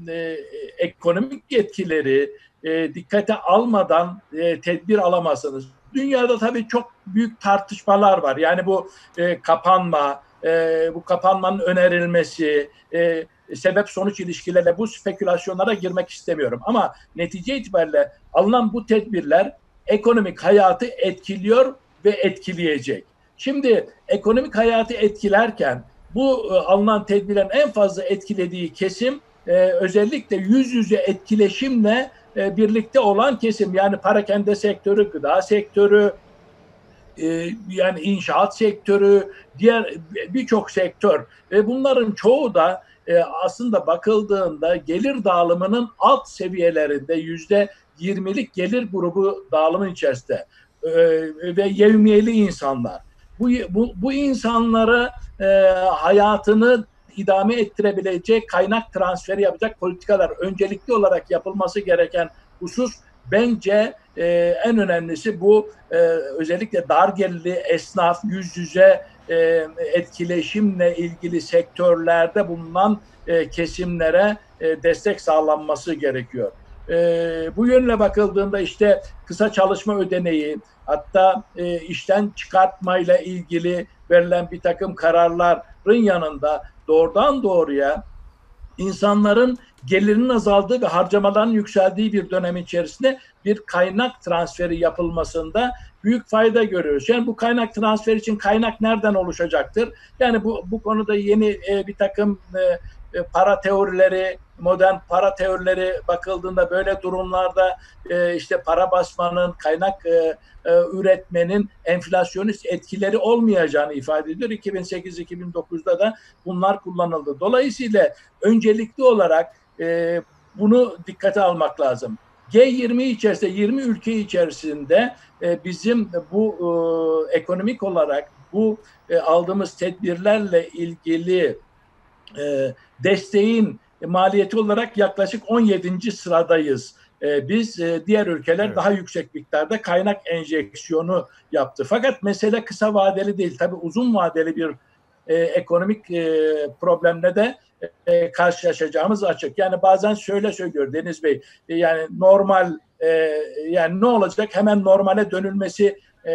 e, ekonomik yetkileri e, dikkate almadan e, tedbir alamazsınız. Dünyada tabii çok büyük tartışmalar var. Yani bu e, kapanma, e, bu kapanmanın önerilmesi, e, sebep sonuç ilişkilerle bu spekülasyonlara girmek istemiyorum. Ama netice itibariyle alınan bu tedbirler ekonomik hayatı etkiliyor ve etkileyecek. Şimdi ekonomik hayatı etkilerken bu e, alınan tedbirlerin en fazla etkilediği kesim e, özellikle yüz yüze etkileşimle e, birlikte olan kesim. Yani parakende sektörü, gıda sektörü, e, yani inşaat sektörü, diğer birçok sektör ve bunların çoğu da e, aslında bakıldığında gelir dağılımının alt seviyelerinde yüzde 20'lik gelir grubu dağılımın içerisinde ve yevmiyeli insanlar. Bu, bu, bu insanlara e, hayatını idame ettirebilecek kaynak transferi yapacak politikalar öncelikli olarak yapılması gereken husus bence e, en önemlisi bu e, özellikle dar gelirli esnaf yüz yüze e, etkileşimle ilgili sektörlerde bulunan e, kesimlere e, destek sağlanması gerekiyor. E, bu yönle bakıldığında işte kısa çalışma ödeneği hatta e, işten çıkartmayla ilgili verilen bir takım kararların yanında doğrudan doğruya insanların gelirinin azaldığı ve harcamaların yükseldiği bir dönem içerisinde bir kaynak transferi yapılmasında büyük fayda görüyoruz. Yani bu kaynak transferi için kaynak nereden oluşacaktır? Yani bu bu konuda yeni e, bir takım e, e para teorileri, modern para teorileri bakıldığında böyle durumlarda e, işte para basmanın, kaynak e, e, üretmenin enflasyonist etkileri olmayacağını ifade ediyor. 2008-2009'da da bunlar kullanıldı. Dolayısıyla öncelikli olarak e, bunu dikkate almak lazım. G20 içerisinde 20 ülke içerisinde e, bizim bu e, ekonomik olarak bu e, aldığımız tedbirlerle ilgili e, desteğin maliyeti olarak yaklaşık 17. sıradayız. E, biz e, diğer ülkeler evet. daha yüksek miktarda kaynak enjeksiyonu yaptı. Fakat mesele kısa vadeli değil. Tabii uzun vadeli bir e, ekonomik e, problemle de e, karşılaşacağımız açık. Yani bazen şöyle söylüyor Deniz Bey. E, yani normal e, yani ne olacak? Hemen normale dönülmesi e,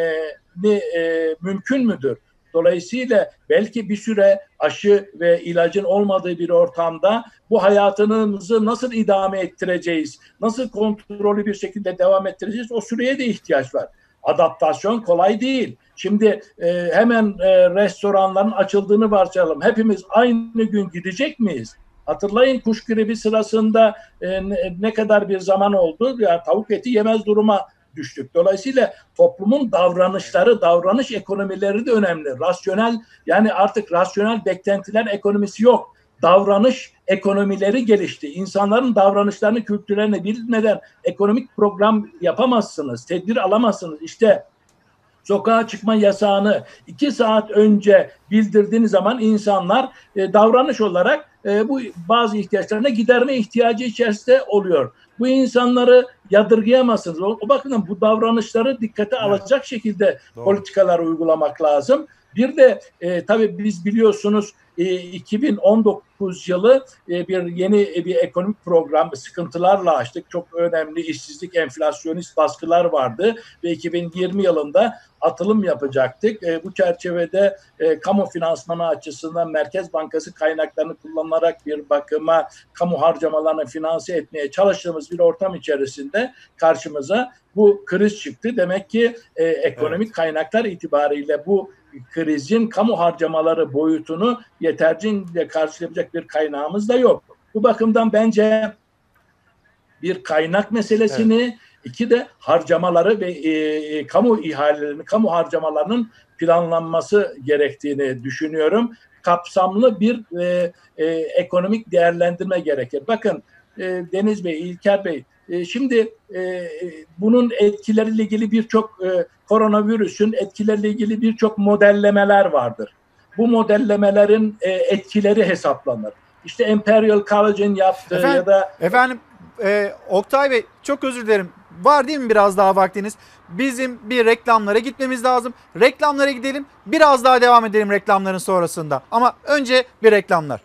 e, mümkün müdür? Dolayısıyla belki bir süre aşı ve ilacın olmadığı bir ortamda bu hayatımızı nasıl idame ettireceğiz, nasıl kontrollü bir şekilde devam ettireceğiz o süreye de ihtiyaç var. Adaptasyon kolay değil. Şimdi e, hemen e, restoranların açıldığını varsayalım. Hepimiz aynı gün gidecek miyiz? Hatırlayın kuş gribi sırasında e, ne, kadar bir zaman oldu. Yani tavuk eti yemez duruma düştük. Dolayısıyla toplumun davranışları, davranış ekonomileri de önemli. Rasyonel yani artık rasyonel beklentiler ekonomisi yok. Davranış ekonomileri gelişti. İnsanların davranışlarını, kültürlerini bilmeden ekonomik program yapamazsınız, tedbir alamazsınız. İşte sokağa çıkma yasağını iki saat önce bildirdiğiniz zaman insanlar e, davranış olarak e, bu bazı ihtiyaçlarına giderme ihtiyacı içerisinde oluyor. Bu insanları yadırgayamazsınız. O, o bakımdan bu davranışları dikkate evet. alacak şekilde Doğru. politikalar uygulamak lazım. Bir de e, tabii biz biliyorsunuz e, 2019 yılı e, bir yeni e, bir ekonomik program sıkıntılarla açtık. Çok önemli işsizlik, enflasyonist baskılar vardı ve 2020 yılında atılım yapacaktık. E, bu çerçevede e, kamu finansmanı açısından Merkez Bankası kaynaklarını kullanarak bir bakıma kamu harcamalarını finanse etmeye çalıştığımız bir ortam içerisinde karşımıza bu kriz çıktı. Demek ki e, ekonomik evet. kaynaklar itibariyle bu krizin kamu harcamaları boyutunu yeterlice karşılayacak bir kaynağımız da yok. Bu bakımdan bence bir kaynak meselesini, evet. iki de harcamaları ve e, e, kamu ihalelerinin, kamu harcamalarının planlanması gerektiğini düşünüyorum. Kapsamlı bir e, e, ekonomik değerlendirme gerekir. Bakın e, Deniz Bey, İlker Bey, e, şimdi e, bunun etkileriyle ilgili birçok e, koronavirüsün etkileriyle ilgili birçok modellemeler vardır. bu modellemelerin e, etkileri hesaplanır. İşte Imperial College'in yaptığı Efendim, ya da efendim e, Oktay Bey çok özür dilerim. Var değil mi biraz daha vaktiniz? Bizim bir reklamlara gitmemiz lazım. Reklamlara gidelim. Biraz daha devam edelim reklamların sonrasında. Ama önce bir reklamlar.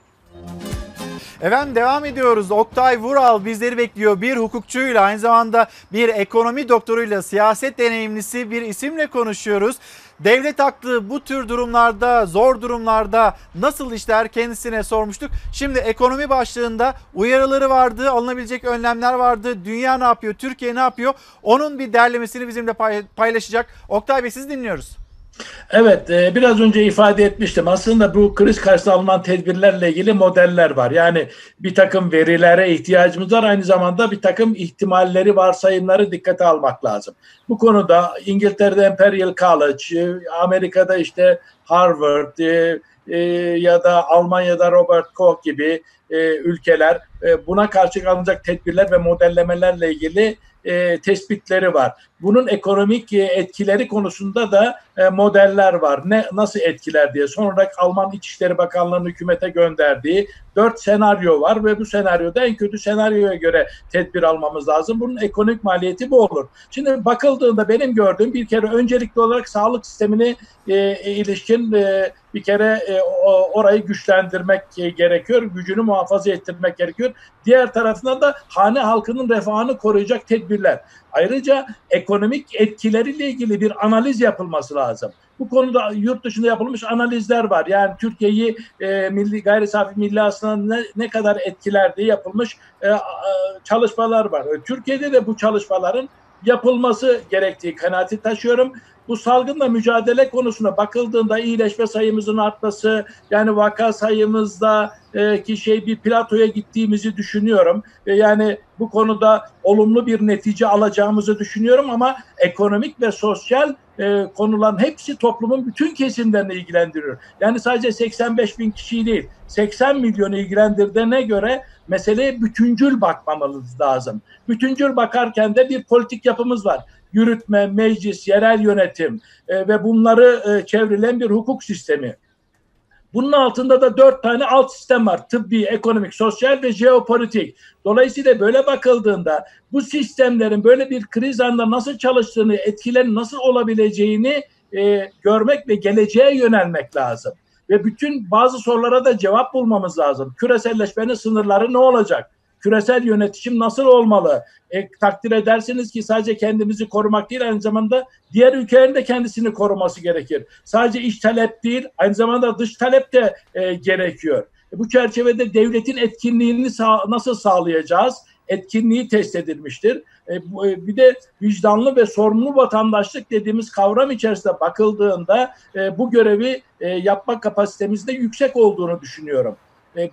Efendim devam ediyoruz. Oktay Vural bizleri bekliyor. Bir hukukçuyla aynı zamanda bir ekonomi doktoruyla siyaset deneyimlisi bir isimle konuşuyoruz. Devlet aklı bu tür durumlarda, zor durumlarda nasıl işler kendisine sormuştuk. Şimdi ekonomi başlığında uyarıları vardı, alınabilecek önlemler vardı. Dünya ne yapıyor, Türkiye ne yapıyor? Onun bir derlemesini bizimle paylaşacak. Oktay Bey siz dinliyoruz. Evet, e, biraz önce ifade etmiştim. Aslında bu kriz karşısında alınan tedbirlerle ilgili modeller var. Yani bir takım verilere ihtiyacımız var. Aynı zamanda bir takım ihtimalleri, varsayımları dikkate almak lazım. Bu konuda İngiltere'de Imperial College, e, Amerika'da işte Harvard e, ya da Almanya'da Robert Koch gibi ülkeler buna karşı alınacak tedbirler ve modellemelerle ilgili tespitleri var. Bunun ekonomik etkileri konusunda da e, modeller var. Ne nasıl etkiler diye. Sonra Alman İçişleri Bakanlığı'nın hükümete gönderdiği dört senaryo var ve bu senaryoda en kötü senaryoya göre tedbir almamız lazım. Bunun ekonomik maliyeti bu olur. Şimdi bakıldığında benim gördüğüm bir kere öncelikli olarak sağlık sistemini e, ilişkin e, bir kere e, orayı güçlendirmek e, gerekiyor. Gücünü muhafaza ettirmek gerekiyor. Diğer tarafından da hane halkının refahını koruyacak tedbirler. Ayrıca ekonomik etkileriyle ilgili bir analiz yapılması lazım. Bu konuda yurt dışında yapılmış analizler var. Yani Türkiye'yi e, milli gayri safi milli hasılanın ne, ne kadar etkiler diye yapılmış e, çalışmalar var. Türkiye'de de bu çalışmaların yapılması gerektiği kanaati taşıyorum bu salgınla mücadele konusuna bakıldığında iyileşme sayımızın artması yani vaka sayımızda e, ki şey bir platoya gittiğimizi düşünüyorum. E, yani bu konuda olumlu bir netice alacağımızı düşünüyorum ama ekonomik ve sosyal e, konuların hepsi toplumun bütün kesimlerini ilgilendiriyor. Yani sadece 85 bin kişiyi değil 80 milyonu ilgilendirdiğine göre meseleye bütüncül bakmamız lazım. Bütüncül bakarken de bir politik yapımız var yürütme, meclis, yerel yönetim e, ve bunları e, çevrilen bir hukuk sistemi. Bunun altında da dört tane alt sistem var. Tıbbi, ekonomik, sosyal ve jeopolitik. Dolayısıyla böyle bakıldığında bu sistemlerin böyle bir kriz anında nasıl çalıştığını, etkilerin nasıl olabileceğini e, görmek ve geleceğe yönelmek lazım. Ve bütün bazı sorulara da cevap bulmamız lazım. Küreselleşmenin sınırları ne olacak? Küresel yönetişim nasıl olmalı? E, takdir edersiniz ki sadece kendimizi korumak değil aynı zamanda diğer ülkelerin de kendisini koruması gerekir. Sadece iç talep değil aynı zamanda dış talep de e, gerekiyor. E, bu çerçevede devletin etkinliğini sağ, nasıl sağlayacağız? Etkinliği test edilmiştir. E, e, bir de vicdanlı ve sorumlu vatandaşlık dediğimiz kavram içerisinde bakıldığında e, bu görevi yapma kapasitemizde yüksek olduğunu düşünüyorum.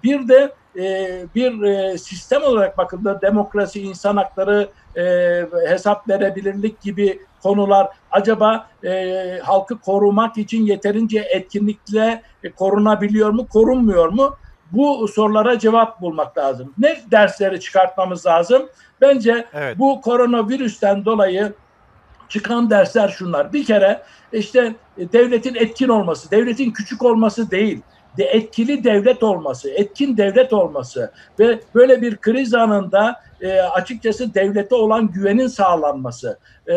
Bir de e, bir e, sistem olarak bakıldığında demokrasi, insan hakları, hesap verebilirlik gibi konular acaba halkı korumak için yeterince etkinlikle korunabiliyor mu, korunmuyor mu? Bu sorulara cevap bulmak lazım. Ne dersleri çıkartmamız lazım? Bence evet. bu koronavirüsten dolayı çıkan dersler şunlar. Bir kere işte devletin etkin olması, devletin küçük olması değil de etkili devlet olması, etkin devlet olması ve böyle bir kriz anında e, açıkçası devlete olan güvenin sağlanması e,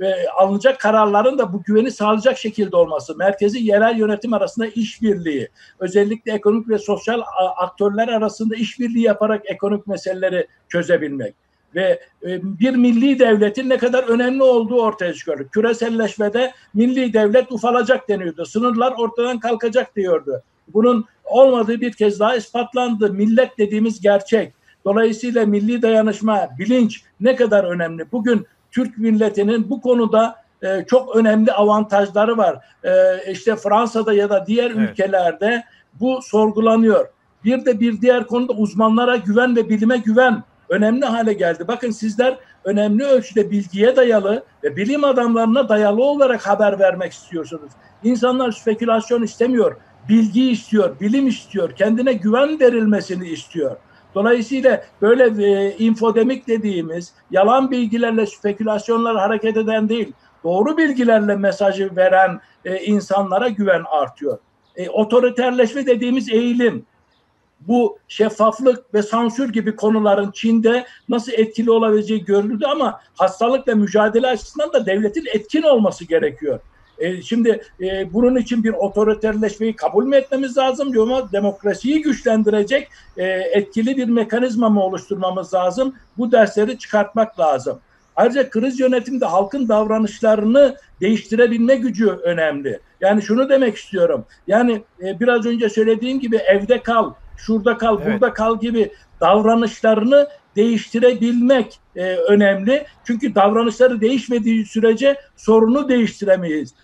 ve alınacak kararların da bu güveni sağlayacak şekilde olması, merkezi yerel yönetim arasında işbirliği, özellikle ekonomik ve sosyal aktörler arasında işbirliği yaparak ekonomik meseleleri çözebilmek ve e, bir milli devletin ne kadar önemli olduğu ortaya çıkıyor. Küreselleşmede milli devlet ufalacak deniyordu. Sınırlar ortadan kalkacak diyordu. Bunun olmadığı bir kez daha ispatlandı. Millet dediğimiz gerçek. Dolayısıyla milli dayanışma, bilinç ne kadar önemli. Bugün Türk milletinin bu konuda e, çok önemli avantajları var. E, işte Fransa'da ya da diğer evet. ülkelerde bu sorgulanıyor. Bir de bir diğer konuda uzmanlara güven ve bilime güven önemli hale geldi. Bakın sizler önemli ölçüde bilgiye dayalı ve bilim adamlarına dayalı olarak haber vermek istiyorsunuz. İnsanlar spekülasyon istemiyor bilgi istiyor, bilim istiyor, kendine güven verilmesini istiyor. Dolayısıyla böyle e, infodemik dediğimiz yalan bilgilerle spekülasyonlar hareket eden değil, doğru bilgilerle mesajı veren e, insanlara güven artıyor. e, otoriterleşme dediğimiz eğilim, bu şeffaflık ve sansür gibi konuların Çin'de nasıl etkili olabileceği görüldü ama hastalıkla mücadele açısından da devletin etkin olması gerekiyor. E, şimdi e, bunun için bir otoriterleşmeyi kabul mü etmemiz lazım ama demokrasiyi güçlendirecek e, etkili bir mekanizma mı oluşturmamız lazım? Bu dersleri çıkartmak lazım. Ayrıca kriz yönetimde halkın davranışlarını değiştirebilme gücü önemli. Yani şunu demek istiyorum. Yani e, biraz önce söylediğim gibi evde kal, şurada kal, Evet. burada kal gibi davranışlarını değiştirebilmek e, önemli. Çünkü davranışları değişmediği sürece sorunu değiştiremeyiz.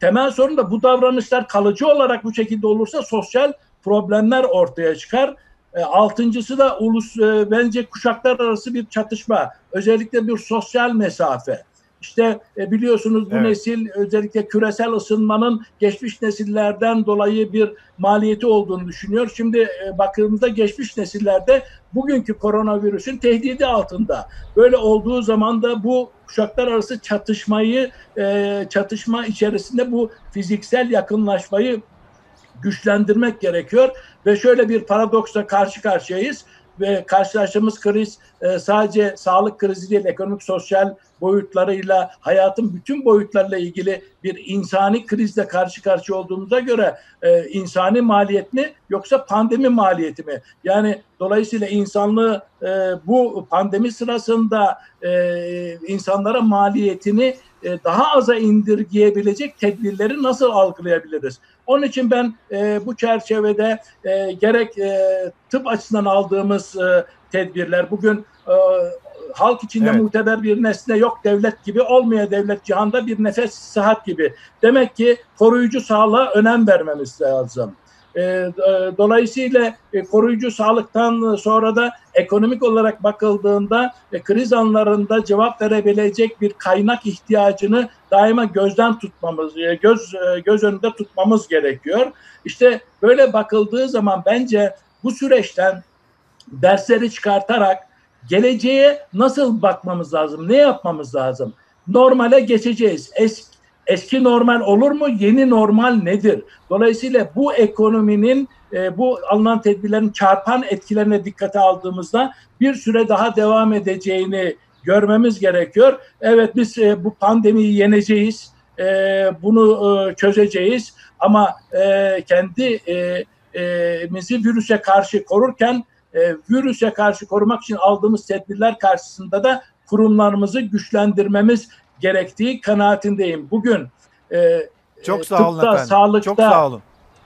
Temel sorun da bu davranışlar kalıcı olarak bu şekilde olursa sosyal problemler ortaya çıkar. E, altıncısı da ulus e, bence kuşaklar arası bir çatışma. Özellikle bir sosyal mesafe. İşte e, biliyorsunuz bu Evet. nesil özellikle küresel ısınmanın geçmiş nesillerden dolayı bir maliyeti olduğunu düşünüyor. Şimdi e, bakıldığında geçmiş nesillerde bugünkü koronavirüsün tehdidi altında. Böyle olduğu zaman da bu kuşaklar arası çatışmayı e, çatışma içerisinde bu fiziksel yakınlaşmayı güçlendirmek gerekiyor ve şöyle bir paradoksla karşı karşıyayız ve karşılaştığımız kriz e, sadece sağlık krizi değil ekonomik sosyal boyutlarıyla hayatın bütün boyutlarıyla ilgili bir insani krizle karşı karşıya olduğumuza göre e, insani maliyet mi yoksa pandemi maliyeti mi? Yani dolayısıyla insanlığı e, bu pandemi sırasında insanlara maliyetini daha aza indirgeyebilecek tedbirleri nasıl algılayabiliriz? Onun için ben e, bu çerçevede e, gerek e, tıp açısından aldığımız e, tedbirler bugün e, halk içinde Evet. muteber bir nesne yok devlet gibi olmaya devlet cihanda bir nefes sıhhat gibi. Demek ki koruyucu sağlığa önem vermemiz lazım. E, e, dolayısıyla e, koruyucu sağlıktan sonra da ekonomik olarak bakıldığında kriz anlarında cevap verebilecek bir kaynak ihtiyacını daima gözden tutmamız, göz göz önünde tutmamız gerekiyor. İşte böyle bakıldığı zaman bence bu süreçten dersleri çıkartarak geleceğe nasıl bakmamız lazım, ne yapmamız lazım? Normale geçeceğiz. Es, eski normal olur mu? Yeni normal nedir? Dolayısıyla bu ekonominin e, bu alınan tedbirlerin çarpan etkilerine dikkate aldığımızda bir süre daha devam edeceğini görmemiz gerekiyor. Evet biz e, bu pandemiyi yeneceğiz, e, bunu e, çözeceğiz ama e, kendi e, e, mizi virüse karşı korurken e, virüse karşı korumak için aldığımız tedbirler karşısında da kurumlarımızı güçlendirmemiz gerektiği kanaatindeyim. Bugün e, Çok e, sağ olun tıpta, efendim. sağlıkta, Çok sağ olun.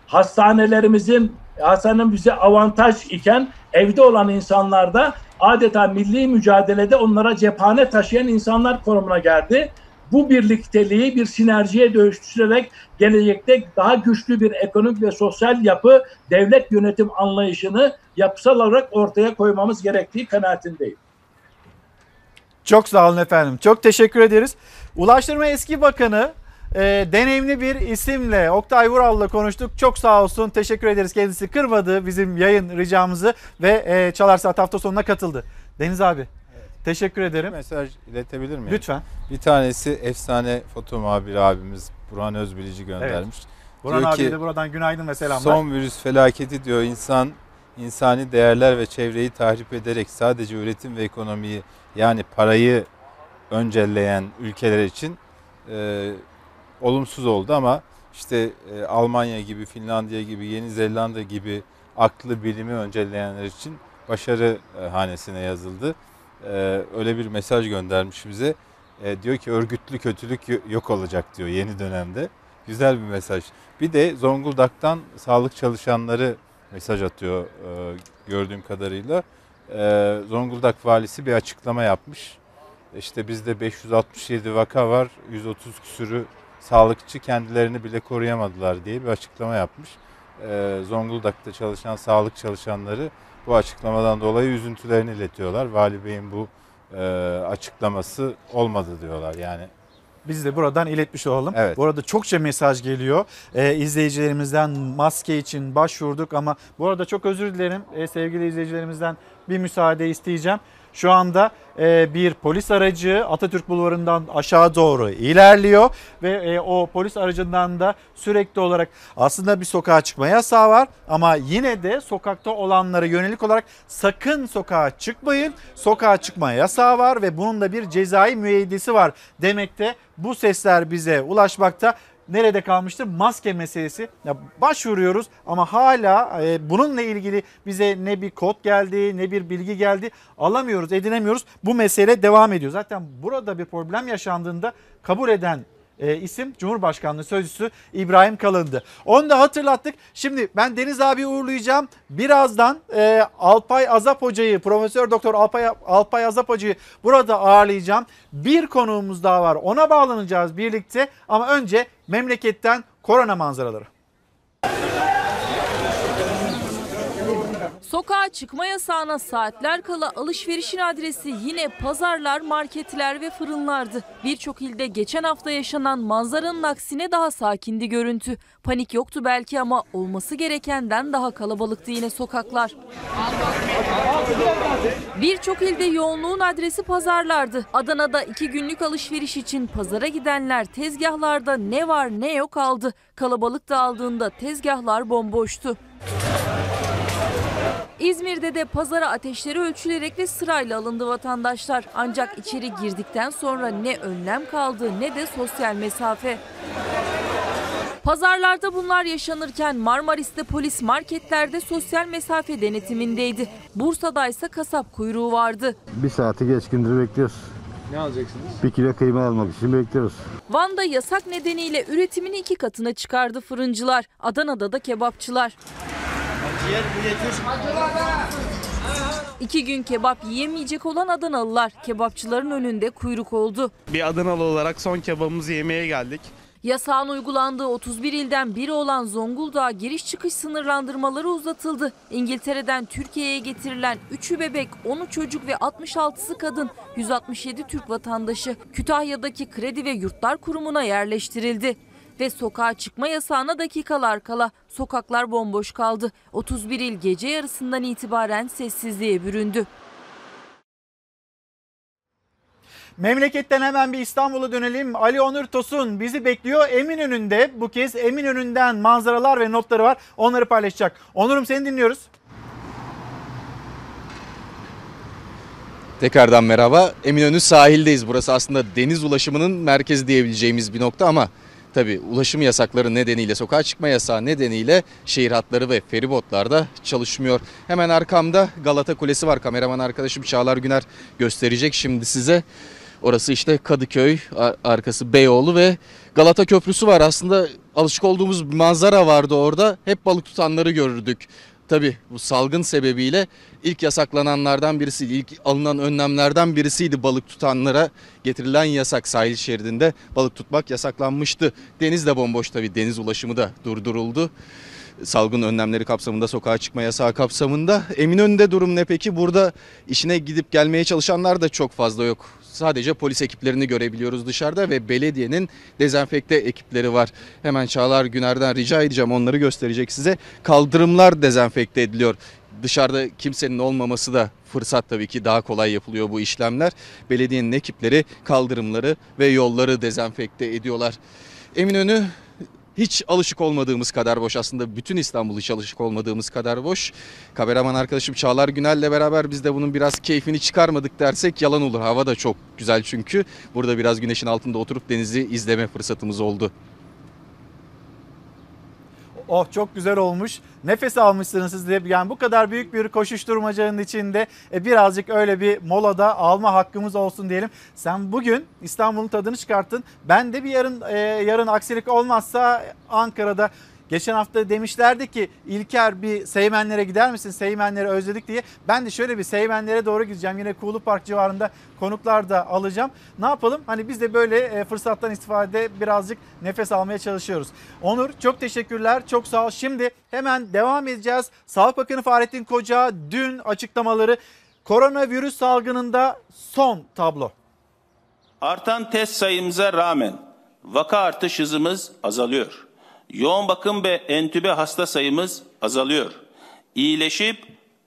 hastanelerimizin hastanenin bize avantaj iken evde olan insanlar da adeta milli mücadelede onlara cephane taşıyan insanlar konumuna geldi. Bu birlikteliği bir sinerjiye dönüştürerek gelecekte daha güçlü bir ekonomik ve sosyal yapı, devlet yönetim anlayışını yapısal olarak ortaya koymamız gerektiği kanaatindeyim. Çok sağ olun efendim. Çok teşekkür ederiz. Ulaştırma eski bakanı e, deneyimli bir isimle Oktay Vural'la konuştuk. Çok sağ olsun. Teşekkür ederiz. Kendisi kırmadı bizim yayın ricamızı ve e, Çalar Saat hafta sonuna katıldı. Deniz abi teşekkür ederim. Mesaj iletebilir miyim? Lütfen. Bir tanesi efsane foto muhabiri abimiz Burhan Özbilici göndermiş. Burhan Diyor abiye de buradan günaydın ve selamlar. Son virüs felaketi diyor insan insani değerler ve çevreyi tahrip ederek sadece üretim ve ekonomiyi yani parayı öncelleyen ülkeler için e, olumsuz oldu ama işte e, Almanya gibi, Finlandiya gibi, Yeni Zelanda gibi aklı bilimi öncelleyenler için başarı e, hanesine yazıldı. E, öyle bir mesaj göndermiş bize. E, diyor ki örgütlü kötülük yo- yok olacak diyor yeni dönemde. Güzel bir mesaj. Bir de Zonguldak'tan sağlık çalışanları mesaj atıyor e, gördüğüm kadarıyla. E, Zonguldak valisi bir açıklama yapmış. İşte bizde 567 vaka var, 130 küsürü sağlıkçı kendilerini bile koruyamadılar diye bir açıklama yapmış. E, Zonguldak'ta çalışan sağlık çalışanları bu açıklamadan dolayı üzüntülerini iletiyorlar. Vali Bey'in bu e, açıklaması olmadı diyorlar yani. Biz de buradan iletmiş olalım. Evet. Bu arada çokça mesaj geliyor. Ee, izleyicilerimizden maske için başvurduk ama bu arada çok özür dilerim ee, sevgili izleyicilerimizden bir müsaade isteyeceğim. Şu anda e, bir polis aracı Atatürk Bulvarı'ndan aşağı doğru ilerliyor ve e, o polis aracından da sürekli olarak aslında bir sokağa çıkma yasağı var ama yine de sokakta olanlara yönelik olarak sakın sokağa çıkmayın. Sokağa çıkma yasağı var ve bunun da bir cezai müeyyidesi var demekte. Bu sesler bize ulaşmakta nerede kalmıştı? Maske meselesi. Ya başvuruyoruz ama hala e, bununla ilgili bize ne bir kod geldi ne bir bilgi geldi alamıyoruz edinemiyoruz. Bu mesele devam ediyor. Zaten burada bir problem yaşandığında kabul eden e, isim Cumhurbaşkanlığı Sözcüsü İbrahim Kalın'dı. Onu da hatırlattık. Şimdi ben Deniz abi uğurlayacağım. Birazdan e, Alpay Azap Hoca'yı, Profesör Doktor Alpay, Alpay Azap Hoca'yı burada ağırlayacağım. Bir konuğumuz daha var. Ona bağlanacağız birlikte. Ama önce memleketten korona manzaraları. Sokağa çıkma yasağına saatler kala alışverişin adresi yine pazarlar, marketler ve fırınlardı. Birçok ilde geçen hafta yaşanan manzaranın aksine daha sakindi görüntü. Panik yoktu belki ama olması gerekenden daha kalabalıktı yine sokaklar. Birçok ilde yoğunluğun adresi pazarlardı. Adana'da iki günlük alışveriş için pazara gidenler tezgahlarda ne var ne yok aldı. Kalabalık dağıldığında tezgahlar bomboştu. İzmir'de de pazara ateşleri ölçülerek ve sırayla alındı vatandaşlar. Ancak içeri girdikten sonra ne önlem kaldı ne de sosyal mesafe. Pazarlarda bunlar yaşanırken Marmaris'te polis marketlerde sosyal mesafe denetimindeydi. Bursa'da ise kasap kuyruğu vardı. Bir saati geçkindir bekliyoruz. Ne alacaksınız? Bir kilo kıyma almak için bekliyoruz. Van'da yasak nedeniyle üretimini iki katına çıkardı fırıncılar. Adana'da da kebapçılar. İki gün kebap yiyemeyecek olan Adanalılar kebapçıların önünde kuyruk oldu. Bir Adanalı olarak son kebabımızı yemeye geldik. Yasağın uygulandığı 31 ilden biri olan Zonguldak'a giriş çıkış sınırlandırmaları uzatıldı. İngiltere'den Türkiye'ye getirilen 3'ü bebek, 10'u çocuk ve 66'sı kadın 167 Türk vatandaşı Kütahya'daki Kredi ve Yurtlar Kurumu'na yerleştirildi. Ve sokağa çıkma yasağına dakikalar kala sokaklar bomboş kaldı. 31 il gece yarısından itibaren sessizliğe büründü. Memleketten hemen bir İstanbul'a dönelim. Ali Onur Tosun bizi bekliyor Eminönü'nde. Bu kez Eminönü'nden manzaralar ve notları var. Onları paylaşacak. Onur'um seni dinliyoruz. Tekrardan merhaba. Eminönü sahildeyiz. Burası aslında deniz ulaşımının merkezi diyebileceğimiz bir nokta ama tabii ulaşım yasakları nedeniyle, sokağa çıkma yasağı nedeniyle şehir hatları ve feribotlar da çalışmıyor. Hemen arkamda Galata Kulesi var. Kameraman arkadaşım Çağlar Güner gösterecek şimdi size. Orası işte Kadıköy, arkası Beyoğlu ve Galata Köprüsü var. Aslında alışık olduğumuz bir manzara vardı orada. Hep balık tutanları görürdük. Tabi bu salgın sebebiyle ilk yasaklananlardan birisiydi. İlk alınan önlemlerden birisiydi balık tutanlara getirilen yasak. Sahil şeridinde balık tutmak yasaklanmıştı. Deniz de bomboş tabi deniz ulaşımı da durduruldu. Salgın önlemleri kapsamında sokağa çıkma yasağı kapsamında. Eminönü'nde durum ne peki? Burada işine gidip gelmeye çalışanlar da çok fazla yok. Sadece polis ekiplerini görebiliyoruz dışarıda ve belediyenin dezenfekte ekipleri var. Hemen Çağlar Güner'den rica edeceğim onları gösterecek size. Kaldırımlar dezenfekte ediliyor. Dışarıda kimsenin olmaması da fırsat tabii ki daha kolay yapılıyor bu işlemler. Belediyenin ekipleri kaldırımları ve yolları dezenfekte ediyorlar. Eminönü hiç alışık olmadığımız kadar boş aslında bütün İstanbul hiç alışık olmadığımız kadar boş. Kameraman arkadaşım Çağlar Günel'le beraber biz de bunun biraz keyfini çıkarmadık dersek yalan olur. Hava da çok güzel çünkü. Burada biraz güneşin altında oturup denizi izleme fırsatımız oldu. Oh çok güzel olmuş. Nefes almışsınız siz de. Yani bu kadar büyük bir koşuşturmacanın içinde e, birazcık öyle bir molada alma hakkımız olsun diyelim. Sen bugün İstanbul'un tadını çıkarttın. Ben de bir yarın e, yarın aksilik olmazsa Ankara'da Geçen hafta demişlerdi ki İlker bir Seymenlere gider misin? Seymenleri özledik diye. Ben de şöyle bir Seymenlere doğru gideceğim. Yine Kuğulu Park civarında konuklar da alacağım. Ne yapalım? Hani biz de böyle e, fırsattan istifade birazcık nefes almaya çalışıyoruz. Onur çok teşekkürler. Çok sağ ol. Şimdi hemen devam edeceğiz. Sağlık Bakanı Fahrettin Koca dün açıklamaları koronavirüs salgınında son tablo. Artan test sayımıza rağmen vaka artış hızımız azalıyor. Yoğun bakım ve entübe hasta sayımız azalıyor. İyileşip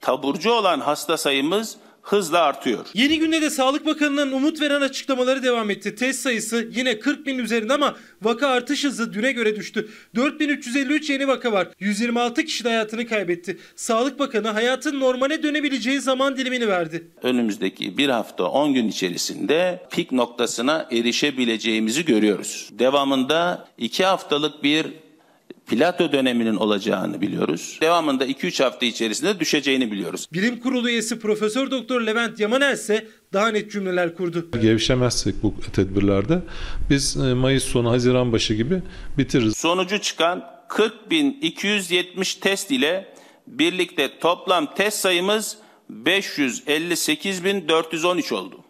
taburcu olan hasta sayımız hızla artıyor. Yeni günde de Sağlık Bakanı'nın umut veren açıklamaları devam etti. Test sayısı yine 40 bin üzerinde ama vaka artış hızı düne göre düştü. 4353 yeni vaka var. 126 kişi de hayatını kaybetti. Sağlık Bakanı hayatın normale dönebileceği zaman dilimini verdi. Önümüzdeki bir hafta 10 gün içerisinde pik noktasına erişebileceğimizi görüyoruz. Devamında 2 haftalık bir plato döneminin olacağını biliyoruz. Devamında 2-3 hafta içerisinde düşeceğini biliyoruz. Bilim Kurulu üyesi Profesör Doktor Levent Yamanel ise daha net cümleler kurdu. Gevşemezsek bu tedbirlerde biz e, Mayıs sonu Haziran başı gibi bitiririz. Sonucu çıkan 40.270 test ile birlikte toplam test sayımız 558.413 oldu.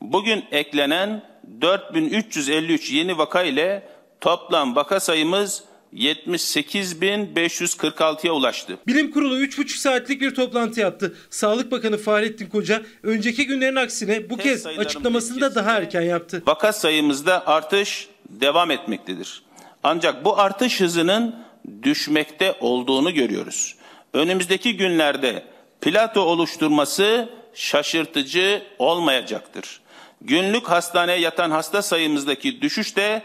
Bugün eklenen 4.353 yeni vaka ile toplam vaka sayımız 78.546'ya ulaştı. Bilim Kurulu 3,5 saatlik bir toplantı yaptı. Sağlık Bakanı Fahrettin Koca önceki günlerin aksine bu kez açıklamasını da daha erken yaptı. Vaka sayımızda artış devam etmektedir. Ancak bu artış hızının düşmekte olduğunu görüyoruz. Önümüzdeki günlerde plato oluşturması şaşırtıcı olmayacaktır. Günlük hastaneye yatan hasta sayımızdaki düşüş de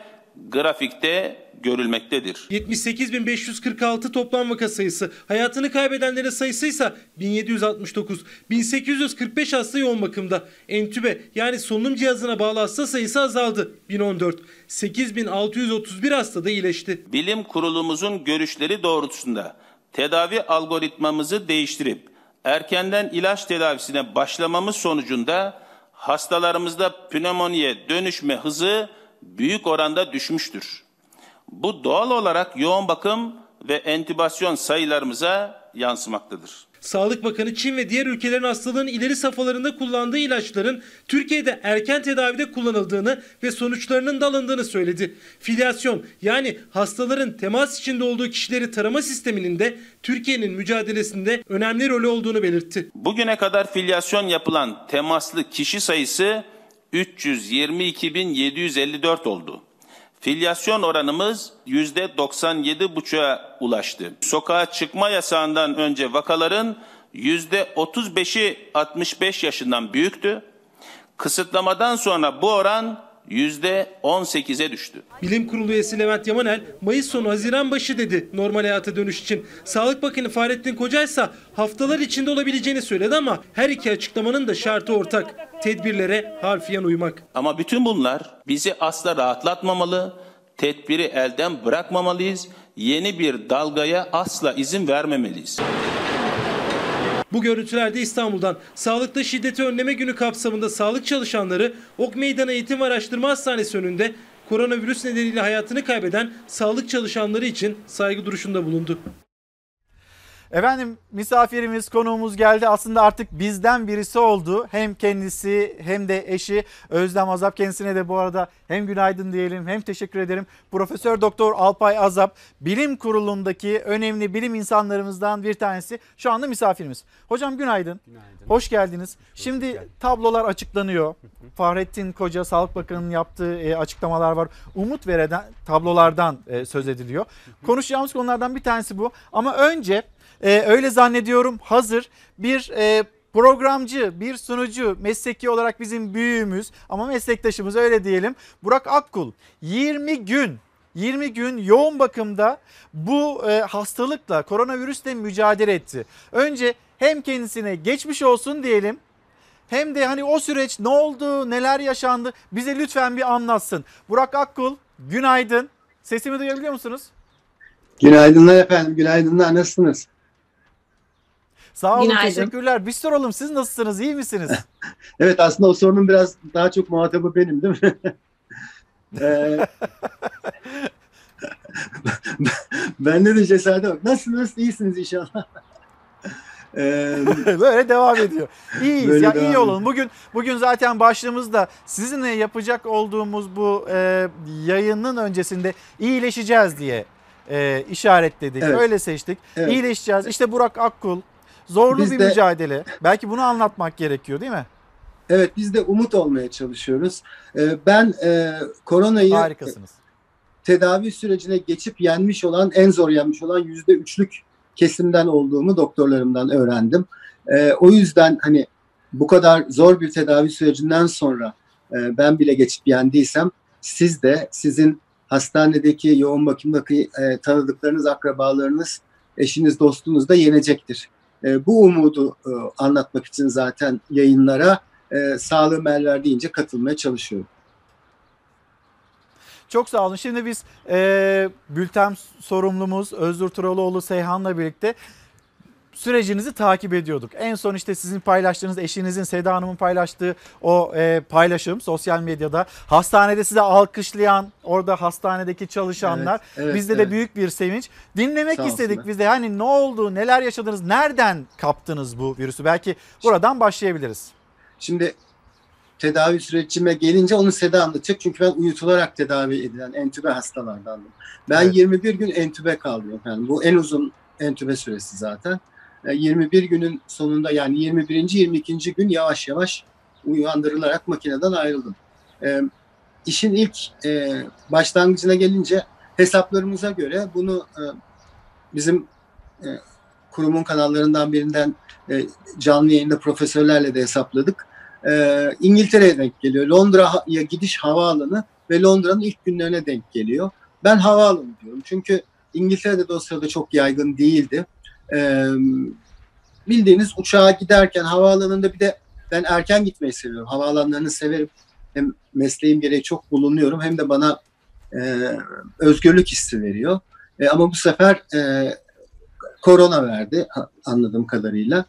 grafikte görülmektedir. 78.546 toplam vaka sayısı. Hayatını kaybedenlerin sayısı ise 1769. 1845 hasta yoğun bakımda. Entübe yani solunum cihazına bağlı hasta sayısı azaldı. 1014. 8631 hasta da iyileşti. Bilim kurulumuzun görüşleri doğrultusunda tedavi algoritmamızı değiştirip erkenden ilaç tedavisine başlamamız sonucunda hastalarımızda pnömoniye dönüşme hızı büyük oranda düşmüştür. Bu doğal olarak yoğun bakım ve entübasyon sayılarımıza yansımaktadır. Sağlık Bakanı Çin ve diğer ülkelerin hastalığın ileri safhalarında kullandığı ilaçların Türkiye'de erken tedavide kullanıldığını ve sonuçlarının da alındığını söyledi. Filyasyon yani hastaların temas içinde olduğu kişileri tarama sisteminin de Türkiye'nin mücadelesinde önemli rolü olduğunu belirtti. Bugüne kadar filyasyon yapılan temaslı kişi sayısı 322.754 oldu. Filyasyon oranımız %97,5'a ulaştı. Sokağa çıkma yasağından önce vakaların %35'i 65 yaşından büyüktü. Kısıtlamadan sonra bu oran %18'e düştü. Bilim Kurulu üyesi Levent Yamanel Mayıs sonu Haziran başı dedi normal hayata dönüş için. Sağlık Bakanı Fahrettin Koca ise haftalar içinde olabileceğini söyledi ama her iki açıklamanın da şartı ortak. Tedbirlere harfiyen uymak. Ama bütün bunlar bizi asla rahatlatmamalı, tedbiri elden bırakmamalıyız, yeni bir dalgaya asla izin vermemeliyiz. Bu görüntülerde İstanbul'dan Sağlıkta Şiddeti Önleme Günü kapsamında sağlık çalışanları Ok Meydanı Eğitim ve Araştırma Hastanesi önünde koronavirüs nedeniyle hayatını kaybeden sağlık çalışanları için saygı duruşunda bulundu. Efendim misafirimiz konuğumuz geldi aslında artık bizden birisi oldu. Hem kendisi hem de eşi Özlem Azap kendisine de bu arada hem günaydın diyelim hem teşekkür ederim. Profesör Doktor Alpay Azap bilim kurulundaki önemli bilim insanlarımızdan bir tanesi şu anda misafirimiz. Hocam günaydın. Günaydın. Hoş geldiniz. Şimdi tablolar açıklanıyor. Fahrettin Koca Sağlık Bakanı'nın yaptığı açıklamalar var. Umut veren tablolardan söz ediliyor. Konuşacağımız konulardan bir tanesi bu. Ama önce ee, öyle zannediyorum hazır bir e, programcı, bir sunucu, mesleki olarak bizim büyüğümüz ama meslektaşımız öyle diyelim. Burak Akkul 20 gün 20 gün yoğun bakımda bu e, hastalıkla, koronavirüsle mücadele etti. Önce hem kendisine geçmiş olsun diyelim hem de hani o süreç ne oldu, neler yaşandı bize lütfen bir anlatsın. Burak Akkul günaydın. Sesimi duyabiliyor musunuz? Günaydınlar efendim, günaydınlar. Nasılsınız? Sağ olun Günaydın. teşekkürler. Bir soralım siz nasılsınız iyi misiniz? evet aslında o sorunun biraz daha çok muhatabı benim değil mi? ee, ben de cesaret yok. Nasılsınız? İyisiniz inşallah. Böyle devam ediyor. İyiyiz Böyle ya iyi olun. Bugün bugün zaten başlığımızda sizinle yapacak olduğumuz bu e, yayının öncesinde iyileşeceğiz diye e, işaretledik. Evet. Öyle seçtik. Evet. İyileşeceğiz. İşte Burak Akkul Zorlu biz bir de, mücadele. Belki bunu anlatmak gerekiyor değil mi? Evet biz de umut olmaya çalışıyoruz. Ee, ben e, koronayı Harikasınız. tedavi sürecine geçip yenmiş olan, en zor yenmiş olan yüzde üçlük kesimden olduğumu doktorlarımdan öğrendim. Ee, o yüzden hani bu kadar zor bir tedavi sürecinden sonra e, ben bile geçip yendiysem siz de sizin hastanedeki yoğun bakımdaki e, tanıdıklarınız, akrabalarınız, eşiniz, dostunuz da yenecektir. E, bu umudu e, anlatmak için zaten yayınlara e, sağlığım el verdiğince katılmaya çalışıyorum. Çok sağ olun. Şimdi biz e, bülten sorumlumuz Özgür Turaloğlu Seyhan'la birlikte sürecinizi takip ediyorduk. En son işte sizin paylaştığınız eşinizin Seda Hanım'ın paylaştığı o e, paylaşım sosyal medyada. Hastanede size alkışlayan orada hastanedeki çalışanlar. Evet, evet, Bizde evet. de büyük bir sevinç. Dinlemek Sağ istedik olsunlar. biz de. Yani ne oldu, neler yaşadınız, nereden kaptınız bu virüsü? Belki buradan başlayabiliriz. Şimdi tedavi sürecime gelince onu Seda anlatacak. Çünkü ben uyutularak tedavi edilen entübe hastalardandım. Ben Evet. 21 gün entübe kaldım efendim. Bu en uzun entübe süresi zaten. E, 21 günün sonunda yani 21. 22. gün yavaş yavaş uyandırılarak makineden ayrıldım. E, işin ilk e, başlangıcına gelince hesaplarımıza göre bunu e, bizim e, kurumun kanallarından birinden e, canlı yayında profesörlerle de hesapladık. E, İngiltere'ye denk geliyor. Londra'ya gidiş havaalanı ve Londra'nın ilk günlerine denk geliyor. Ben havaalanı diyorum. Çünkü İngiltere'de de o sırada çok yaygın değildi. E, bildiğiniz uçağa giderken havaalanında bir de ben erken gitmeyi seviyorum. Havaalanlarını severim. Hem mesleğim gereği çok bulunuyorum hem de bana e, özgürlük hissi veriyor. E, ama bu sefer e, korona verdi anladığım kadarıyla.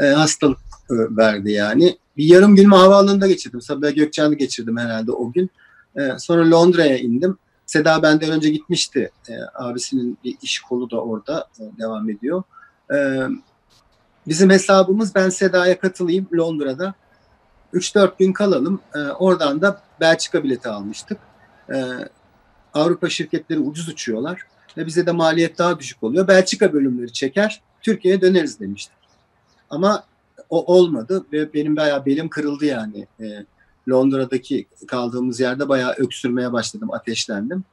E, hastalık e, verdi yani. Bir yarım günümü havaalanında geçirdim. Sabiha Gökçen'de geçirdim herhalde o gün. E, sonra Londra'ya indim. Seda benden önce gitmişti. E, abisinin bir iş kolu da orada e, devam ediyor. E, bizim hesabımız ben Seda'ya katılayım Londra'da. 3-4 gün kalalım. E, oradan da Belçika bileti almıştık. E, Avrupa şirketleri ucuz uçuyorlar ve bize de maliyet daha düşük oluyor. Belçika bölümleri çeker, Türkiye'ye döneriz demiştik. Ama o olmadı ve benim bayağı belim kırıldı yani. Londra'daki kaldığımız yerde bayağı öksürmeye başladım, ateşlendim.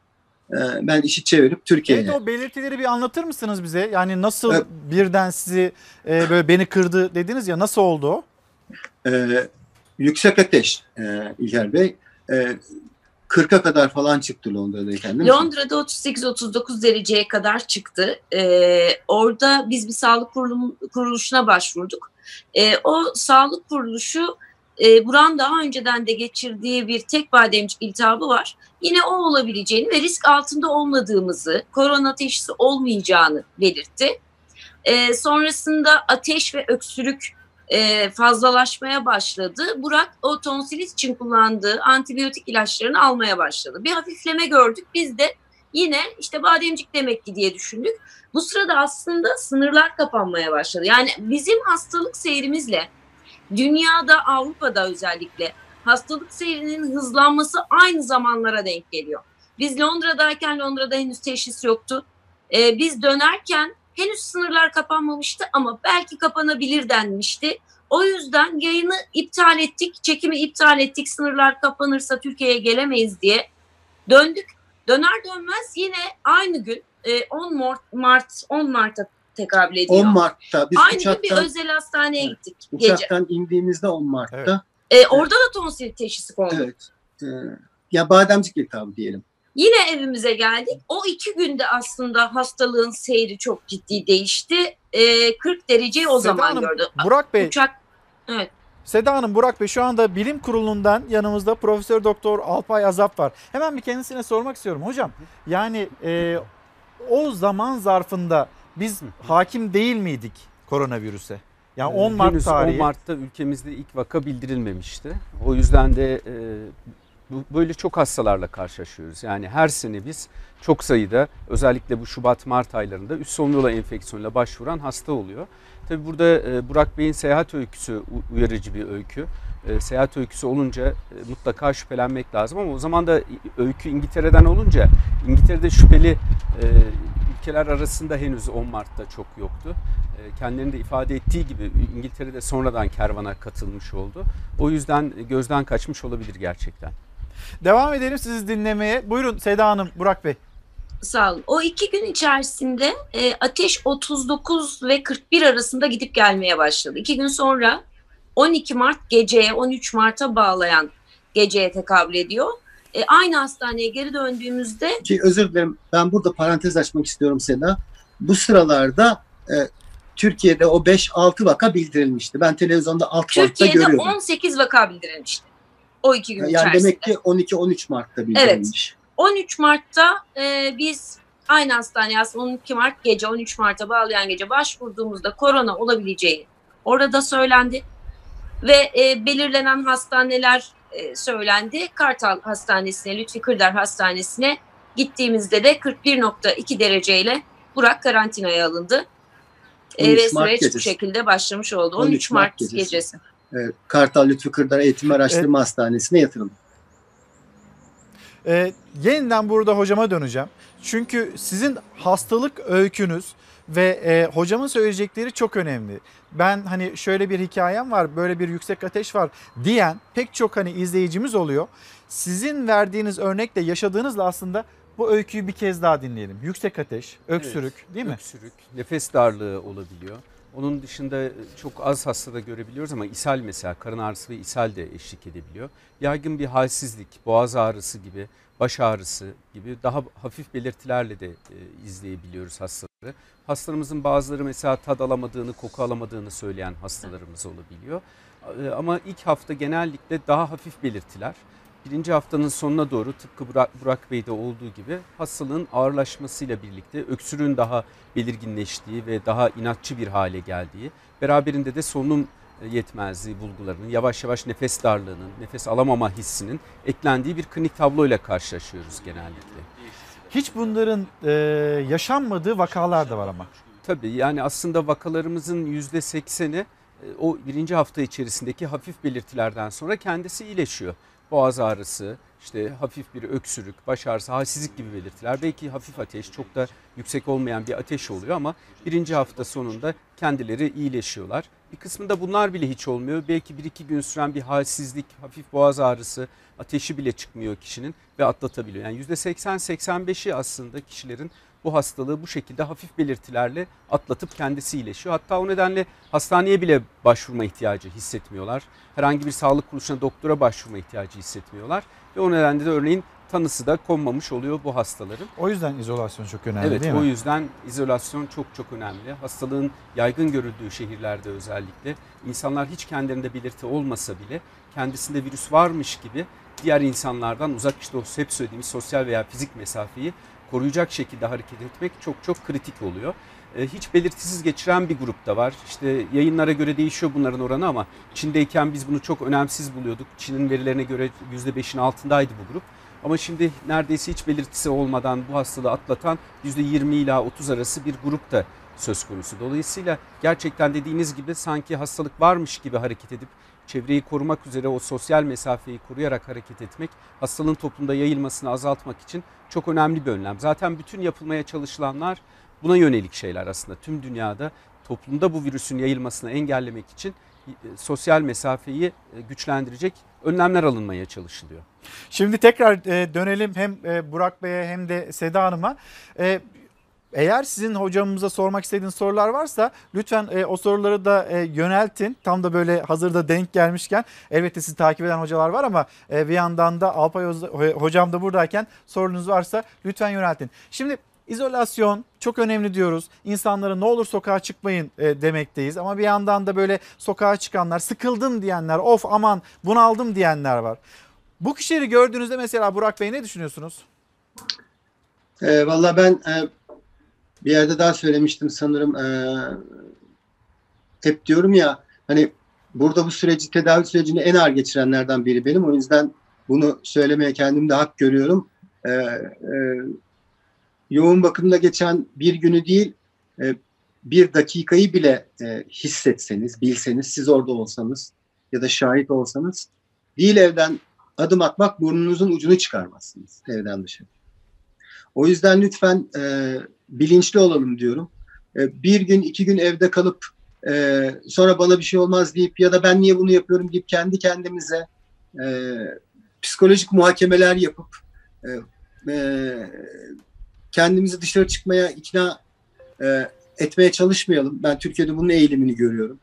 E, ben işi çevirip Türkiye'ye. Evet o belirtileri bir anlatır mısınız bize? Yani nasıl Evet. birden sizi e, böyle beni kırdı dediniz ya nasıl oldu o? E, yüksek ateş e, İlker Bey. E, 40'a kadar falan çıktı Londra'dayken değil mi? Londra'da 38-39 dereceye kadar çıktı. Ee, orada biz bir sağlık kurulum, kuruluşuna başvurduk. Ee, o sağlık kuruluşu e, buranın daha önceden de geçirdiği bir tek bademcik iltihabı var. Yine o olabileceğini ve risk altında olmadığımızı, korona teşhisi olmayacağını belirtti. Ee, sonrasında ateş ve öksürük e, fazlalaşmaya başladı. Burak o tonsilit için kullandığı antibiyotik ilaçlarını almaya başladı. Bir hafifleme gördük. Biz de yine işte bademcik demek ki diye düşündük. Bu sırada aslında sınırlar kapanmaya başladı. Yani bizim hastalık seyrimizle dünyada Avrupa'da özellikle hastalık seyrinin hızlanması aynı zamanlara denk geliyor. Biz Londra'dayken Londra'da henüz teşhis yoktu. Ee, biz dönerken henüz sınırlar kapanmamıştı ama belki kapanabilir denmişti. O yüzden yayını iptal ettik, çekimi iptal ettik. Sınırlar kapanırsa Türkiye'ye gelemeyiz diye döndük. Döner dönmez yine aynı gün e, 10 Mart, Mart 10 Mart'a tekabül ediyor. 10 Mart'ta biz Aynı gün bir uçaktan, özel hastaneye gittik gece. uçaktan indiğimizde 10 Mart'ta. E, orada da tonsil teşhisi kondu. Evet. E, ya bademcik iltihabı diyelim. Yine evimize geldik. O iki günde aslında hastalığın seyri çok ciddi değişti. Ee, 40 dereceyi o Seda zaman Hanım, gördü. Burak Bey. Uçak, evet. Seda Hanım, Burak Bey şu anda bilim kurulundan yanımızda Profesör Doktor Alpay Azap var. Hemen bir kendisine sormak istiyorum. Hocam yani e, o zaman zarfında biz hakim değil miydik koronavirüse? Yani 10 Mart Henüz tarihi. 10 Mart'ta ülkemizde ilk vaka bildirilmemişti. O yüzden de e, böyle çok hastalarla karşılaşıyoruz. Yani her sene biz çok sayıda özellikle bu Şubat-Mart aylarında üst solunum yolu enfeksiyonuyla başvuran hasta oluyor. Tabi burada e, Burak Bey'in seyahat öyküsü uyarıcı bir öykü. E, seyahat öyküsü olunca mutlaka şüphelenmek lazım ama o zaman da öykü İngiltere'den olunca İngiltere'de şüpheli ülkeler arasında henüz 10 Mart'ta çok yoktu. E, Kendilerinin de ifade ettiği gibi İngiltere'de sonradan kervana katılmış oldu. O yüzden gözden kaçmış olabilir gerçekten. Devam edelim sizi dinlemeye. Buyurun Seda Hanım, Burak Bey. Sağ olun. O iki gün içerisinde e, ateş 39 ve 41 arasında gidip gelmeye başladı. İki gün sonra 12 Mart geceye 13 Mart'a bağlayan geceye tekabül ediyor. E, aynı hastaneye geri döndüğümüzde Ki özür dilerim ben burada parantez açmak istiyorum Seda. Bu sıralarda e, Türkiye'de o 5-6 vaka bildirilmişti. Ben televizyonda alt Türkiye'de görüyordum. 18 vaka bildirilmişti. O iki gün Yani içerisinde. demek ki 12-13 Mart'ta bildirilmiş. 13 Mart'ta e, biz aynı hastaneye aslında 12 Mart gece 13 Mart'a bağlayan gece başvurduğumuzda korona olabileceği orada söylendi. Ve e, belirlenen hastaneler e, söylendi. Kartal Hastanesi'ne, Lütfi Kırdar Hastanesi'ne gittiğimizde de 41.2 dereceyle Burak karantinaya alındı. E, 13 ve Mart süreç bu gecesi. şekilde başlamış oldu. 13, 13 Mart Mart, gecesi. gecesi. E, Kartal Lütfü Kırdar Eğitim Araştırma Hastanesi'ne yatırıldı. Ee, yeniden burada hocama döneceğim. Çünkü sizin hastalık öykünüz ve e, hocamın söyleyecekleri çok önemli. Ben hani şöyle bir hikayem var, böyle bir yüksek ateş var diyen pek çok hani izleyicimiz oluyor. Sizin verdiğiniz örnekle yaşadığınızla aslında bu öyküyü bir kez daha dinleyelim. Yüksek ateş, öksürük değil mi? Öksürük, nefes darlığı olabiliyor. Onun dışında çok az hastada görebiliyoruz ama ishal mesela karın ağrısı ve ishal de eşlik edebiliyor. Yaygın bir halsizlik, boğaz ağrısı gibi, baş ağrısı gibi daha hafif belirtilerle de e, izleyebiliyoruz hastaları. Hastalarımızın bazıları mesela tad alamadığını, koku alamadığını söyleyen hastalarımız olabiliyor. E, Ama ilk hafta genellikle daha hafif belirtiler. Birinci haftanın sonuna doğru tıpkı Burak, Burak Bey'de olduğu gibi hastalığın ağırlaşmasıyla birlikte öksürüğün daha belirginleştiği ve daha inatçı bir hale geldiği, beraberinde de solunum yetmezliği bulgularının, yavaş yavaş nefes darlığının, nefes alamama hissinin eklendiği bir klinik tabloyla karşılaşıyoruz genellikle. Hiç bunların e, yaşanmadığı vakalar da var ama. Tabii yani aslında vakalarımızın %80'i e, o birinci hafta içerisindeki hafif belirtilerden sonra kendisi iyileşiyor. Boğaz ağrısı, işte hafif bir öksürük, baş ağrısı, halsizlik gibi belirtiler. Belki hafif ateş, çok da yüksek olmayan bir ateş oluyor ama birinci hafta sonunda kendileri iyileşiyorlar. Bir kısmında bunlar bile hiç olmuyor. Belki bir iki gün süren bir halsizlik, hafif boğaz ağrısı, ateşi bile çıkmıyor kişinin ve atlatabiliyor. Yani %80-85'i aslında kişilerin bu hastalığı bu şekilde hafif belirtilerle atlatıp kendisi iyileşiyor. Hatta o nedenle hastaneye bile başvurma ihtiyacı hissetmiyorlar. Herhangi bir sağlık kuruluşuna doktora başvurma ihtiyacı hissetmiyorlar. Ve o nedenle de örneğin tanısı da konmamış oluyor bu hastaların. O yüzden izolasyon çok önemli Evet değil mi? o yüzden izolasyon çok çok önemli. Hastalığın yaygın görüldüğü şehirlerde özellikle insanlar hiç kendilerinde belirti olmasa bile kendisinde virüs varmış gibi diğer insanlardan uzak işte o hep söylediğimiz sosyal veya fizik mesafeyi koruyacak şekilde hareket etmek çok çok kritik oluyor. E, Hiç belirtisiz geçiren bir grup da var. İşte yayınlara göre değişiyor bunların oranı ama Çin'deyken biz bunu çok önemsiz buluyorduk. Çin'in verilerine göre %5'in altındaydı bu grup. Ama şimdi neredeyse hiç belirtisi olmadan bu hastalığı atlatan %20 ila 30 arası bir grup da söz konusu. Dolayısıyla gerçekten dediğiniz gibi sanki hastalık varmış gibi hareket edip çevreyi korumak üzere o sosyal mesafeyi koruyarak hareket etmek hastalığın toplumda yayılmasını azaltmak için çok önemli bir önlem. Zaten bütün yapılmaya çalışılanlar buna yönelik şeyler aslında. Tüm dünyada toplumda bu virüsün yayılmasını engellemek için sosyal mesafeyi e, güçlendirecek önlemler alınmaya çalışılıyor. Şimdi tekrar e, dönelim hem e, Burak Bey'e hem de Seda Hanım'a. E, eğer sizin hocamıza sormak istediğiniz sorular varsa lütfen e, o soruları da e, yöneltin. Tam da böyle hazırda denk gelmişken elbette sizi takip eden hocalar var ama e, bir yandan da Alpay Hoca- hocam da buradayken sorunuz varsa lütfen yöneltin. Şimdi izolasyon çok önemli diyoruz. İnsanlara ne olur sokağa çıkmayın e, demekteyiz. Ama bir yandan da böyle sokağa çıkanlar, sıkıldım diyenler, of aman bunaldım diyenler var. Bu kişileri gördüğünüzde mesela Burak Bey ne düşünüyorsunuz? E, Valla ben e, bir yerde daha söylemiştim sanırım. E, hep diyorum ya hani burada bu süreci tedavi sürecini en ağır geçirenlerden biri benim. O yüzden bunu söylemeye kendimde hak görüyorum. E, e, yoğun bakımda geçen bir günü değil e, bir dakikayı bile e, hissetseniz, bilseniz, siz orada olsanız ya da şahit olsanız değil evden adım atmak burnunuzun ucunu çıkarmazsınız evden dışarı. O yüzden lütfen e, bilinçli olalım diyorum. E, bir gün, iki gün evde kalıp e, sonra bana bir şey olmaz deyip ya da ben niye bunu yapıyorum deyip kendi kendimize e, psikolojik muhakemeler yapıp e, e, kendimizi dışarı çıkmaya ikna e, etmeye çalışmayalım. Ben Türkiye'de bunun eğilimini görüyorum.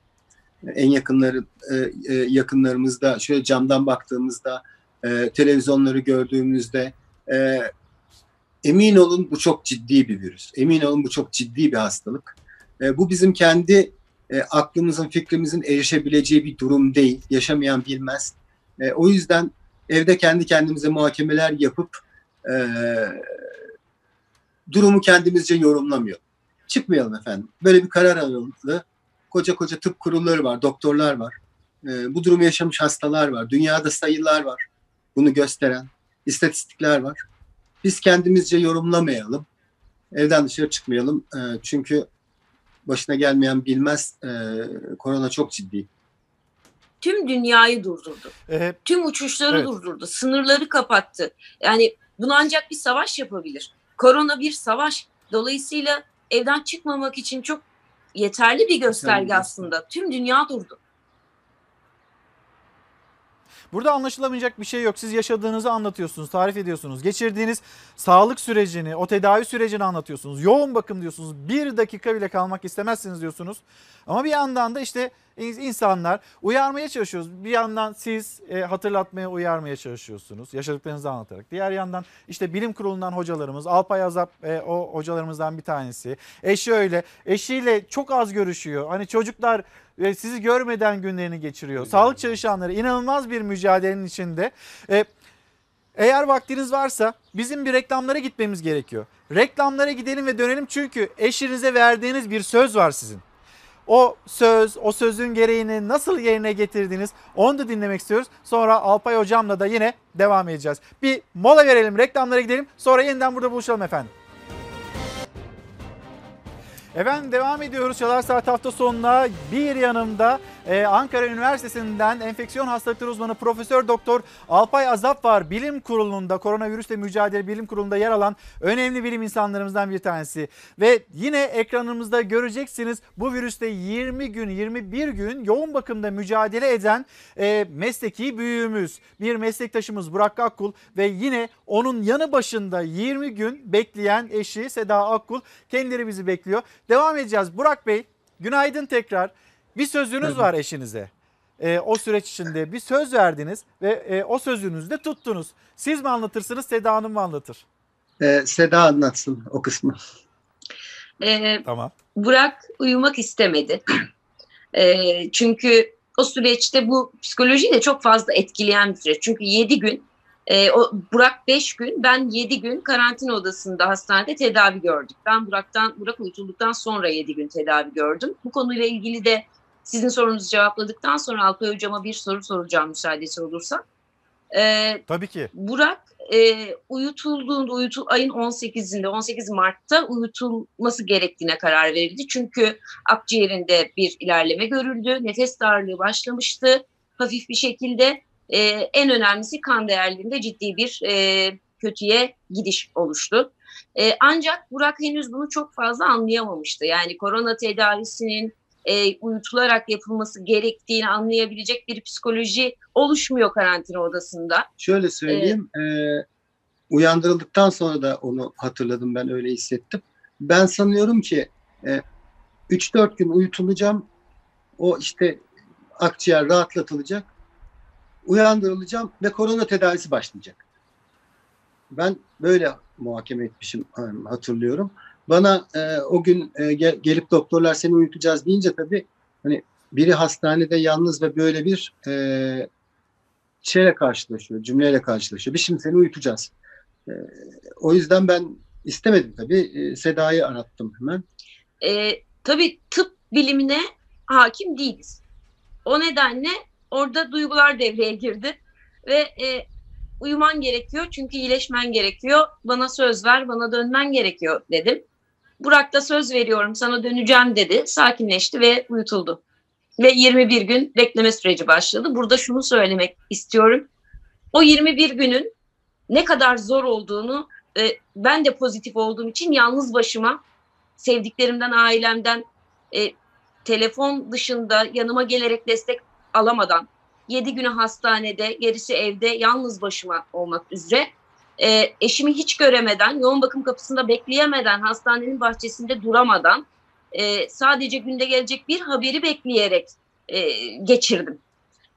en yakınları e, e, yakınlarımızda şöyle camdan baktığımızda e, televizyonları gördüğümüzde e, emin olun bu çok ciddi bir virüs. Emin olun bu çok ciddi bir hastalık. E, bu bizim kendi e, aklımızın, fikrimizin erişebileceği bir durum değil. Yaşamayan bilmez. E, o yüzden evde kendi kendimize muhakemeler yapıp e, durumu kendimizce yorumlamıyor. Çıkmayalım efendim. Böyle bir karar alındı. Koca koca tıp kurulları var, doktorlar var. E, bu durumu yaşamış hastalar var. Dünyada sayılar var. Bunu gösteren istatistikler var. Biz kendimizce yorumlamayalım. Evden dışarı çıkmayalım. E, çünkü başına gelmeyen bilmez. E, korona çok ciddi. Tüm dünyayı durdurdu. Ee, Tüm uçuşları evet. durdurdu. Sınırları kapattı. Yani bunu ancak bir savaş yapabilir. Korona bir savaş. Dolayısıyla evden çıkmamak için çok yeterli bir gösterge aslında. Tüm dünya durdu. Burada anlaşılamayacak bir şey yok. Siz yaşadığınızı anlatıyorsunuz, tarif ediyorsunuz. Geçirdiğiniz sağlık sürecini, o tedavi sürecini anlatıyorsunuz. Yoğun bakım diyorsunuz. Bir dakika bile kalmak istemezsiniz diyorsunuz. Ama bir yandan da işte insanlar uyarmaya çalışıyoruz. Bir yandan siz e, hatırlatmaya, uyarmaya çalışıyorsunuz. Yaşadıklarınızı anlatarak. Diğer yandan işte bilim kurulundan hocalarımız, Alpay Azap e, o hocalarımızdan bir tanesi. Eşi öyle. Eşiyle çok az görüşüyor. Hani çocuklar e, sizi görmeden günlerini geçiriyor. Sağlık çalışanları inanılmaz bir mücadelenin içinde. E, eğer vaktiniz varsa bizim bir reklamlara gitmemiz gerekiyor. Reklamlara gidelim ve dönelim çünkü eşinize verdiğiniz bir söz var sizin. O söz, o sözün gereğini nasıl yerine getirdiniz onu da dinlemek istiyoruz. Sonra Alpay Hocam'la da yine devam edeceğiz. Bir mola verelim, reklamlara gidelim. Sonra yeniden burada buluşalım efendim. Efendim devam ediyoruz Çalar Saat hafta sonuna. Bir yanımda e, Ankara Üniversitesi'nden enfeksiyon hastalıkları uzmanı Profesör Doktor Alpay Azap var. Bilim kurulunda, koronavirüsle mücadele bilim kurulunda yer alan önemli bilim insanlarımızdan bir tanesi. Ve yine ekranımızda göreceksiniz bu virüste 20 gün, 21 gün yoğun bakımda mücadele eden e, mesleki büyüğümüz, bir meslektaşımız Burak Akkul ve yine onun yanı başında 20 gün bekleyen eşi Seda Akkul kendileri bizi bekliyor. Devam edeceğiz. Burak Bey günaydın tekrar. Bir sözünüz var eşinize. Ee, o süreç içinde bir söz verdiniz ve e, o sözünüzü de tuttunuz. Siz mi anlatırsınız Seda Hanım mı anlatır? E, Seda anlatsın o kısmı. Ee, Tamam. Burak uyumak istemedi. Ee, çünkü o süreçte bu psikolojiyi de çok fazla etkileyen bir süreç. Çünkü 7 gün, e, o Burak 5 gün, ben 7 gün karantina odasında hastanede tedavi gördük. Ben Burak'tan, Burak uyutulduktan sonra 7 gün tedavi gördüm. Bu konuyla ilgili de sizin sorunuzu cevapladıktan sonra Alpay Hocam'a bir soru soracağım müsaadesi olursa. Ee, Tabii ki. Burak e, uyutulduğunda uyutul ayın 18'inde 18 Mart'ta uyutulması gerektiğine karar verildi. Çünkü akciğerinde bir ilerleme görüldü. Nefes darlığı başlamıştı hafif bir şekilde. E, en önemlisi kan değerlerinde ciddi bir e, kötüye gidiş oluştu. E, ancak Burak henüz bunu çok fazla anlayamamıştı. Yani korona tedavisinin e, uyutularak yapılması gerektiğini anlayabilecek bir psikoloji oluşmuyor karantina odasında. Şöyle söyleyeyim. e, uyandırıldıktan sonra da onu hatırladım ben öyle hissettim. Ben sanıyorum ki e, 3-4 gün uyutulacağım. O işte akciğer rahatlatılacak. Uyandırılacağım ve korona tedavisi başlayacak. Ben böyle muhakeme etmişim e, hatırlıyorum. Bana e, o gün e, gel- gelip doktorlar seni uyutacağız deyince tabii hani biri hastanede yalnız ve böyle bir e, şeyle karşılaşıyor, cümleyle karşılaşıyor. Biz şimdi seni uyutacağız. E, o yüzden ben istemedim tabii. E, Seda'yı arattım hemen. e, tabii tıp bilimine hakim değiliz. O nedenle orada duygular devreye girdi ve e, uyuman gerekiyor çünkü iyileşmen gerekiyor. Bana söz ver, bana dönmen gerekiyor dedim. Burak da söz veriyorum sana döneceğim dedi. Sakinleşti ve uyutuldu. Ve 21 gün bekleme süreci başladı. Burada şunu söylemek istiyorum. O 21 günün ne kadar zor olduğunu e, ben de pozitif olduğum için yalnız başıma sevdiklerimden, ailemden e, telefon dışında yanıma gelerek destek alamadan 7 günü hastanede, gerisi evde yalnız başıma olmak üzere e, eşimi hiç göremeden, yoğun bakım kapısında bekleyemeden, hastanenin bahçesinde duramadan e, sadece günde gelecek bir haberi bekleyerek e, geçirdim.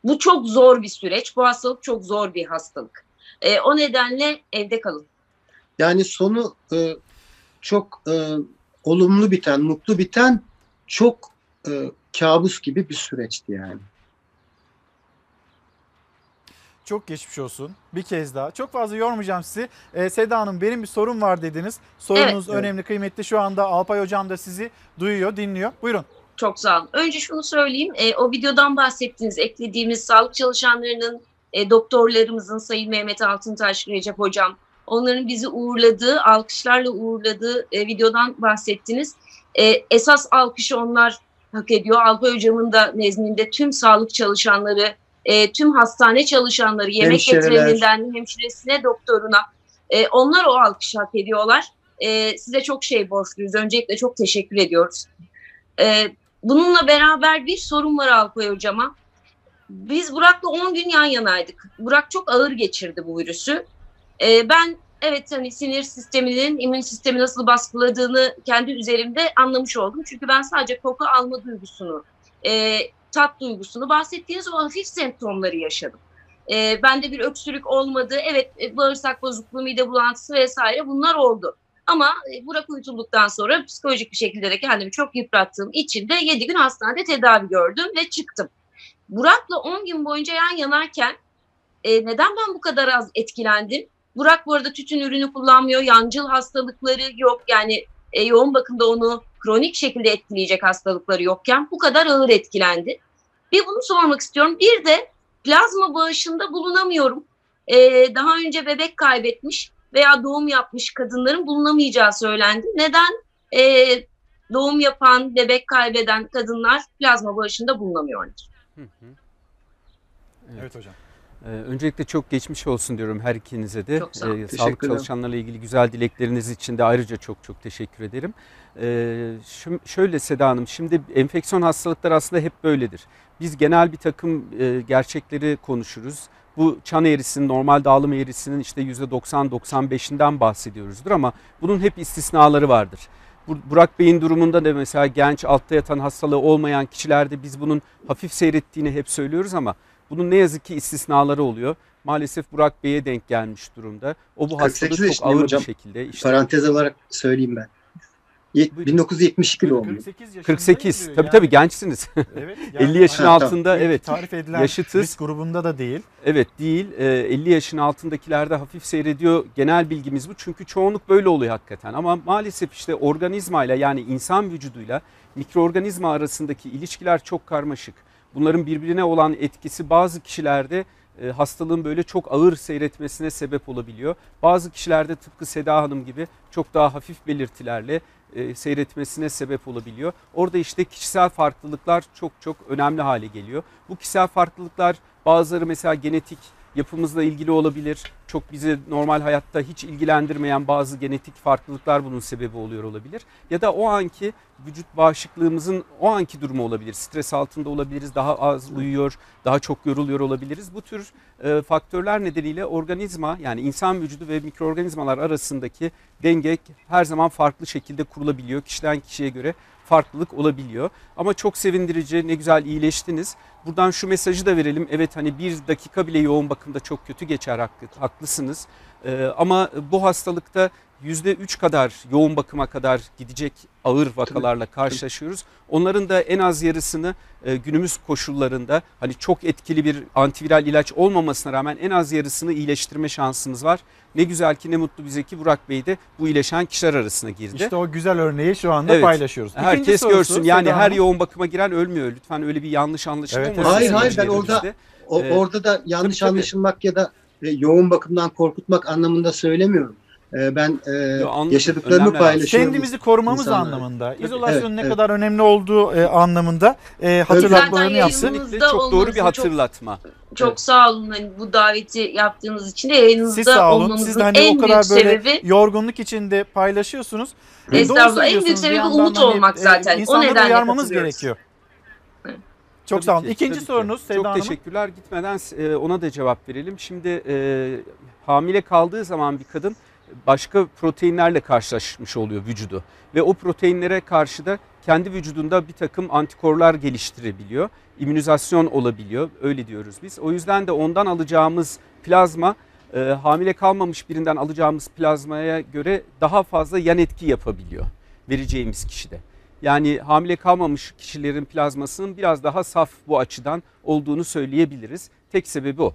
Bu çok zor bir süreç. Bu hastalık çok zor bir hastalık. E, o nedenle evde kalın. Yani sonu e, çok e, olumlu biten, mutlu biten çok e, kabus gibi bir süreçti yani. Çok geçmiş olsun. Bir kez daha. Çok fazla yormayacağım sizi. Ee, Seda Hanım benim bir sorum var dediniz. Sorunuz Evet. önemli, kıymetli. Şu anda Alpay Hocam da sizi duyuyor, dinliyor. Buyurun. Çok sağ olun. Önce şunu söyleyeyim. E, o videodan bahsettiğiniz, eklediğimiz sağlık çalışanlarının, e, doktorlarımızın Sayın Mehmet Altıntaş, Recep Hocam, onların bizi uğurladığı, alkışlarla uğurladığı e, videodan bahsettiniz. E, esas alkışı onlar hak ediyor. Alpay Hocam'ın da nezdinde tüm sağlık çalışanları, e, tüm hastane çalışanları, yemek Hemşireler. getireninden hemşiresine, doktoruna, e, onlar o alkışı hak ediyorlar. E, size çok şey borçluyuz. Öncelikle çok teşekkür ediyoruz. E, bununla beraber bir sorun var Alpay Hocam'a. Biz Burak'la 10 gün yan yanaydık. Burak çok ağır geçirdi bu virüsü. E, ben evet hani sinir sisteminin immün sistemi nasıl baskıladığını kendi üzerimde anlamış oldum. Çünkü ben sadece koku alma duygusunu, e, tat duygusunu bahsettiğiniz o hafif semptomları yaşadım. E, bende bir öksürük olmadı. Evet e, bağırsak bozukluğu, mide bulantısı vesaire bunlar oldu. Ama e, Burak uyutulduktan sonra psikolojik bir şekilde de kendimi çok yıprattığım için de 7 gün hastanede tedavi gördüm ve çıktım. Burak'la 10 gün boyunca yan yanarken e, neden ben bu kadar az etkilendim? Burak bu arada tütün ürünü kullanmıyor, yancıl hastalıkları yok. Yani e, yoğun bakımda onu kronik şekilde etkileyecek hastalıkları yokken bu kadar ağır etkilendi. Bir bunu sormak istiyorum. Bir de plazma bağışında bulunamıyorum. E, daha önce bebek kaybetmiş veya doğum yapmış kadınların bulunamayacağı söylendi. Neden e, doğum yapan, bebek kaybeden kadınlar plazma bağışında bulunamıyorlar? Evet hocam. Ee, öncelikle çok geçmiş olsun diyorum her ikinize de. Çok sağ olun. Ee, sağlık çalışanlarla ilgili güzel dilekleriniz için de ayrıca çok çok teşekkür ederim. Ee, şöyle Seda Hanım, şimdi enfeksiyon hastalıklar aslında hep böyledir. Biz genel bir takım e, gerçekleri konuşuruz. Bu çan eğrisinin, normal dağılım eğrisinin işte %90-95'inden bahsediyoruzdur ama bunun hep istisnaları vardır. Bu- Burak Bey'in durumunda da mesela genç altta yatan hastalığı olmayan kişilerde biz bunun hafif seyrettiğini hep söylüyoruz ama bunun ne yazık ki istisnaları oluyor. Maalesef Burak Bey'e denk gelmiş durumda. O bu 48 hastalığı çok ağır hocam. bir şekilde. işte Parantez olarak söyleyeyim ben. Ye- 1972 doğumluyum. 48 yaşındayız 48. diyor Tabii yani. tabii gençsiniz. Evet, 50 yaşın Ha, altında İlk evet. Tarif edilen yaşıtız. risk grubunda da değil. Evet değil. Ee, 50 yaşın altındakilerde hafif seyrediyor. Genel bilgimiz bu. Çünkü çoğunluk böyle oluyor hakikaten. Ama maalesef işte organizmayla yani insan vücuduyla mikroorganizma arasındaki ilişkiler çok karmaşık. Bunların birbirine olan etkisi bazı kişilerde e, hastalığın böyle çok ağır seyretmesine sebep olabiliyor. Bazı kişilerde tıpkı Seda Hanım gibi çok daha hafif belirtilerle e, seyretmesine sebep olabiliyor. Orada işte kişisel farklılıklar çok çok önemli hale geliyor. Bu kişisel farklılıklar bazıları mesela genetik yapımızla ilgili olabilir. Çok bizi normal hayatta hiç ilgilendirmeyen bazı genetik farklılıklar bunun sebebi oluyor olabilir. Ya da o anki vücut bağışıklığımızın o anki durumu olabilir. Stres altında olabiliriz, daha az uyuyor, daha çok yoruluyor olabiliriz. Bu tür e, faktörler nedeniyle organizma yani insan vücudu ve mikroorganizmalar arasındaki denge her zaman farklı şekilde kurulabiliyor. Kişiden kişiye göre farklılık olabiliyor. Ama çok sevindirici, ne güzel iyileştiniz. Buradan şu mesajı da verelim. Evet hani bir dakika bile yoğun bakımda çok kötü geçer haklı, haklısınız. Ee, ama bu hastalıkta %3 kadar yoğun bakıma kadar gidecek ağır vakalarla karşılaşıyoruz. Onların da en az yarısını e, günümüz koşullarında hani çok etkili bir antiviral ilaç olmamasına rağmen en az yarısını iyileştirme şansımız var. Ne güzel ki ne mutlu bize ki Burak Bey de bu iyileşen kişiler arasına girdi. İşte o güzel örneği şu anda Evet. paylaşıyoruz. İkinci Herkes sorusu, görsün. Yani Seda her yoğun bakıma giren ölmüyor. Lütfen öyle bir yanlış anlaşılma Evet, olmasın. Hayır hayır ben orada o, Ee, orada da yanlış tabii, tabii. anlaşılmak ya da e, yoğun bakımdan korkutmak anlamında söylemiyorum. E, ben e, Yo, yaşadıklarımı paylaşıyorum. Kendimizi korumamız insanlara. anlamında, Tabii, izolasyonun evet, ne evet. kadar önemli olduğu e, anlamında e, hatırlatmalarını yapsın. çok doğru bir olmanızı çok- hatırlatma. Çok sağ olun hani bu daveti yaptığınız için de yayınınızda Siz sağ olun. Siz de hani en o kadar büyük böyle sebebi yorgunluk içinde paylaşıyorsunuz. E, Estağfurullah. En büyük sebebi umut hani, olmak e, zaten. O nedenle uyarmamız gerekiyor. Çok Tabii sağ olun. ki, İkinci sorunuz Seda Çok Hanım. teşekkürler. Gitmeden e, ona da cevap verelim. Şimdi e, hamile kaldığı zaman bir kadın başka proteinlerle karşılaşmış oluyor vücudu. Ve o proteinlere karşı da kendi vücudunda bir takım antikorlar geliştirebiliyor. İmmünizasyon olabiliyor öyle diyoruz biz. O yüzden de ondan alacağımız plazma e, hamile kalmamış birinden alacağımız plazmaya göre daha fazla yan etki yapabiliyor vereceğimiz kişide. Yani hamile kalmamış kişilerin plazmasının biraz daha saf bu açıdan olduğunu söyleyebiliriz. Tek sebebi o.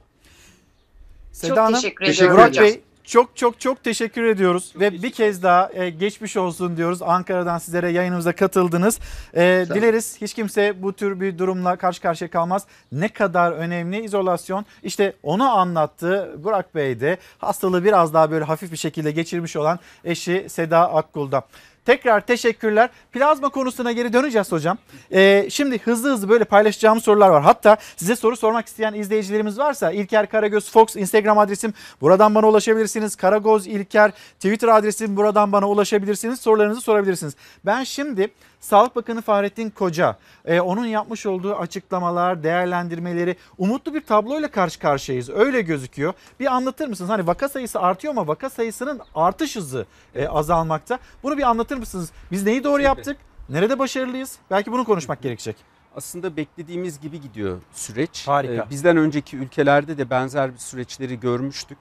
Seda Çok Hanım, teşekkür ediyorum Burak hocam. Bey çok çok çok teşekkür ediyoruz ve bir kez daha e, geçmiş olsun diyoruz. Ankara'dan sizlere yayınımıza katıldınız. E, dileriz hiç kimse bu tür bir durumla karşı karşıya kalmaz. Ne kadar önemli izolasyon. İşte onu anlattı Burak Bey de hastalığı biraz daha böyle hafif bir şekilde geçirmiş olan eşi Seda Akkul'da. Tekrar teşekkürler. Plazma konusuna geri döneceğiz hocam. Ee, şimdi hızlı hızlı böyle paylaşacağım sorular var. Hatta size soru sormak isteyen izleyicilerimiz varsa İlker Karagöz Fox Instagram adresim buradan bana ulaşabilirsiniz. Karagoz İlker Twitter adresim buradan bana ulaşabilirsiniz. Sorularınızı sorabilirsiniz. Ben şimdi Sağlık Bakanı Fahrettin Koca e, onun yapmış olduğu açıklamalar, değerlendirmeleri umutlu bir tabloyla karşı karşıyayız. Öyle gözüküyor. Bir anlatır mısınız? Hani vaka sayısı artıyor ama vaka sayısının artış hızı e, azalmakta. Bunu bir anlatır mısınız? Biz neyi doğru yaptık? Nerede başarılıyız? Belki bunu konuşmak gerekecek. Aslında beklediğimiz gibi gidiyor süreç. Harika. Ee, Bizden önceki ülkelerde de benzer bir süreçleri görmüştük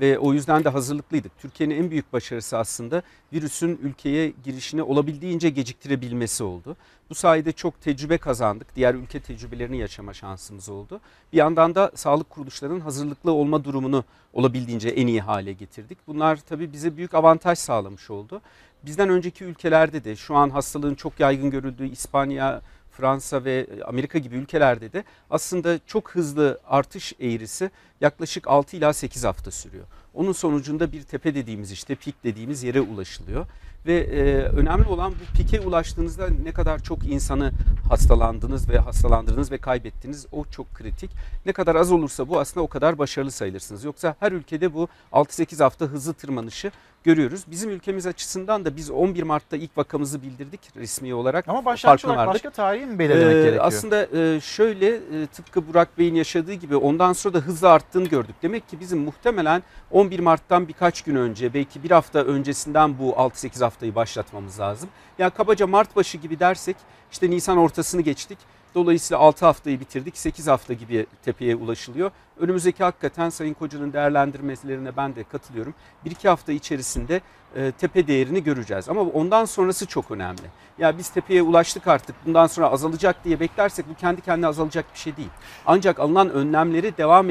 ve o yüzden de hazırlıklıydık. Türkiye'nin en büyük başarısı aslında virüsün ülkeye girişini olabildiğince geciktirebilmesi oldu. Bu sayede çok tecrübe kazandık. Diğer ülke tecrübelerini yaşama şansımız oldu. Bir yandan da sağlık kuruluşlarının hazırlıklı olma durumunu olabildiğince en iyi hale getirdik. Bunlar tabii bize büyük avantaj sağlamış oldu. Bizden önceki ülkelerde de şu an hastalığın çok yaygın görüldüğü İspanya, Fransa ve Amerika gibi ülkelerde de aslında çok hızlı artış eğrisi yaklaşık 6 ila 8 hafta sürüyor. Onun sonucunda bir tepe dediğimiz işte pik dediğimiz yere ulaşılıyor. Ve e, önemli olan bu pike ulaştığınızda ne kadar çok insanı hastalandınız ve hastalandırdınız ve kaybettiniz o çok kritik. Ne kadar az olursa bu aslında o kadar başarılı sayılırsınız. Yoksa her ülkede bu 6-8 hafta hızlı tırmanışı görüyoruz. Bizim ülkemiz açısından da biz 11 Mart'ta ilk vakamızı bildirdik resmi olarak. Ama başlangıç olarak başka tarihi mi belirlemek Ee, gerekiyor? Aslında e, şöyle e, tıpkı Burak Bey'in yaşadığı gibi ondan sonra da hızla arttığını gördük. Demek ki bizim muhtemelen 11 Mart'tan birkaç gün önce belki bir hafta öncesinden bu 6-8 haftayı başlatmamız lazım. Yani kabaca Mart başı gibi dersek işte Nisan ortasını geçtik. Dolayısıyla 6 haftayı bitirdik. 8 hafta gibi tepeye ulaşılıyor. Önümüzdeki hakikaten Sayın Koca'nın değerlendirmelerine ben de katılıyorum. 1-2 hafta içerisinde e, tepe değerini göreceğiz. Ama ondan sonrası çok önemli. Ya biz tepeye ulaştık artık bundan sonra azalacak diye beklersek bu kendi kendine azalacak bir şey değil. Ancak alınan önlemleri devam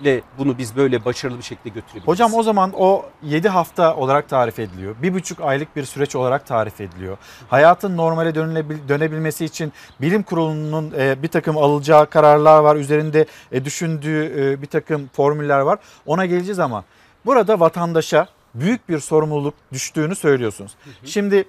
ettirmekle bunu biz böyle başarılı bir şekilde götürebiliriz. Hocam o zaman o 7 hafta olarak tarif ediliyor. Bir buçuk aylık bir süreç olarak tarif ediliyor. Hayatın normale dönebilmesi için bilim kurulunun e, bir takım alacağı kararlar var. Üzerinde e, düşündüğü e, bir takım formüller var. Ona geleceğiz ama burada vatandaşa büyük bir sorumluluk düştüğünü söylüyorsunuz. Şimdi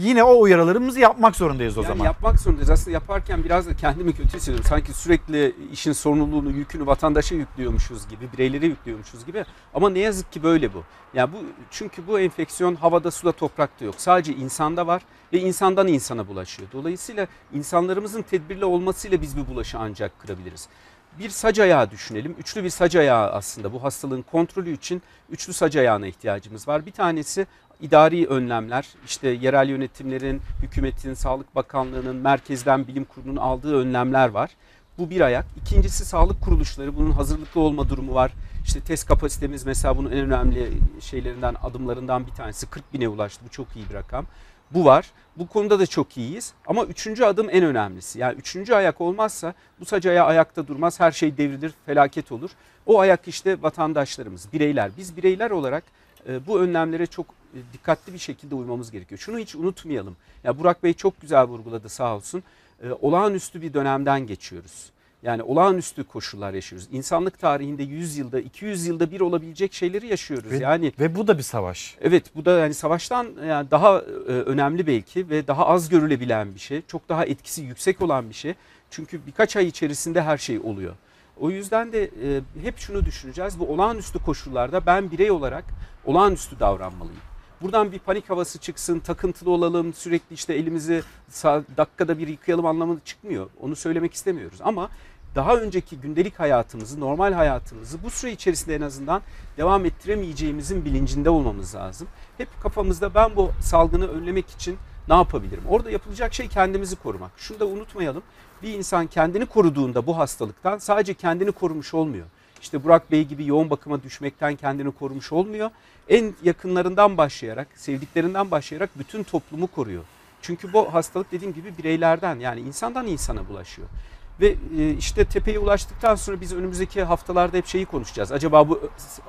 yine o uyarılarımızı yapmak zorundayız o yani zaman. yapmak zorundayız. Aslında yaparken biraz da kendimi kötü hissediyorum. Sanki sürekli işin sorumluluğunu, yükünü vatandaşa yüklüyormuşuz gibi, bireylere yüklüyormuşuz gibi. Ama ne yazık ki böyle bu. Yani bu çünkü bu enfeksiyon havada, suda, toprakta yok. Sadece insanda var ve insandan insana bulaşıyor. Dolayısıyla insanlarımızın tedbirli olmasıyla biz bu bulaşı ancak kırabiliriz. Bir sac ayağı düşünelim. Üçlü bir sac ayağı aslında bu hastalığın kontrolü için üçlü sac ayağına ihtiyacımız var. Bir tanesi idari önlemler, işte yerel yönetimlerin, hükümetin, Sağlık Bakanlığı'nın, merkezden bilim kurulunun aldığı önlemler var. Bu bir ayak. İkincisi sağlık kuruluşları. Bunun hazırlıklı olma durumu var. İşte test kapasitemiz mesela bunun en önemli şeylerinden, adımlarından bir tanesi. 40 bine ulaştı. Bu çok iyi bir rakam. Bu var. Bu konuda da çok iyiyiz. Ama üçüncü adım en önemlisi. Yani üçüncü ayak olmazsa bu sac ayağı ayakta durmaz. Her şey devrilir, felaket olur. O ayak işte vatandaşlarımız, bireyler. Biz bireyler olarak e, bu önlemlere çok e, dikkatli bir şekilde uymamız gerekiyor. Şunu hiç unutmayalım. Ya Burak Bey çok güzel vurguladı sağ olsun. E, olağanüstü bir dönemden geçiyoruz. Yani olağanüstü koşullar yaşıyoruz. İnsanlık tarihinde 100 yılda, 200 yılda bir olabilecek şeyleri yaşıyoruz. Ve, yani ve bu da bir savaş. Evet bu da yani savaştan yani daha e, önemli belki ve daha az görülebilen bir şey. Çok daha etkisi yüksek olan bir şey. Çünkü birkaç ay içerisinde her şey oluyor. O yüzden de e, hep şunu düşüneceğiz. Bu olağanüstü koşullarda ben birey olarak olağanüstü davranmalıyım. Buradan bir panik havası çıksın, takıntılı olalım, sürekli işte elimizi dakikada bir yıkayalım anlamında çıkmıyor. Onu söylemek istemiyoruz ama daha önceki gündelik hayatımızı, normal hayatımızı bu süre içerisinde en azından devam ettiremeyeceğimizin bilincinde olmamız lazım. Hep kafamızda ben bu salgını önlemek için ne yapabilirim? Orada yapılacak şey kendimizi korumak. Şunu da unutmayalım. Bir insan kendini koruduğunda bu hastalıktan sadece kendini korumuş olmuyor. İşte Burak Bey gibi yoğun bakıma düşmekten kendini korumuş olmuyor. En yakınlarından başlayarak, sevdiklerinden başlayarak bütün toplumu koruyor. Çünkü bu hastalık dediğim gibi bireylerden yani insandan insana bulaşıyor. Ve e, işte tepeye ulaştıktan sonra biz önümüzdeki haftalarda hep şeyi konuşacağız. Acaba bu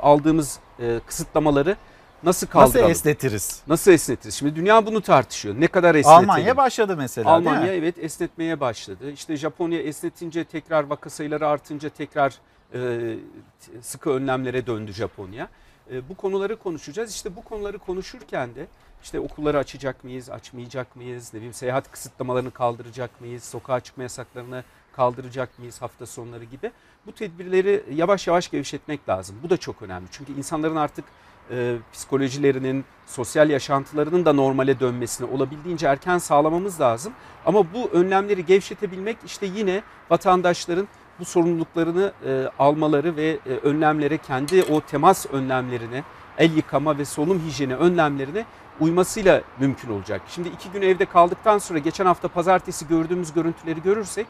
aldığımız e, kısıtlamaları nasıl kaldıralım? Nasıl esnetiriz? Nasıl esnetiriz? Şimdi dünya bunu tartışıyor. Ne kadar esnetelim? Almanya başladı mesela Almanya değil mi? evet esnetmeye başladı. İşte Japonya esnetince tekrar vaka sayıları artınca tekrar e, sıkı önlemlere döndü Japonya. E, bu konuları konuşacağız. İşte bu konuları konuşurken de işte okulları açacak mıyız, açmayacak mıyız, ne bileyim seyahat kısıtlamalarını kaldıracak mıyız, sokağa çıkma yasaklarını kaldıracak mıyız hafta sonları gibi. Bu tedbirleri yavaş yavaş gevşetmek lazım. Bu da çok önemli. Çünkü insanların artık e, psikolojilerinin, sosyal yaşantılarının da normale dönmesini olabildiğince erken sağlamamız lazım. Ama bu önlemleri gevşetebilmek işte yine vatandaşların bu sorumluluklarını e, almaları ve e, önlemlere kendi o temas önlemlerine, el yıkama ve solunum hijyeni önlemlerine uymasıyla mümkün olacak. Şimdi iki gün evde kaldıktan sonra geçen hafta pazartesi gördüğümüz görüntüleri görürsek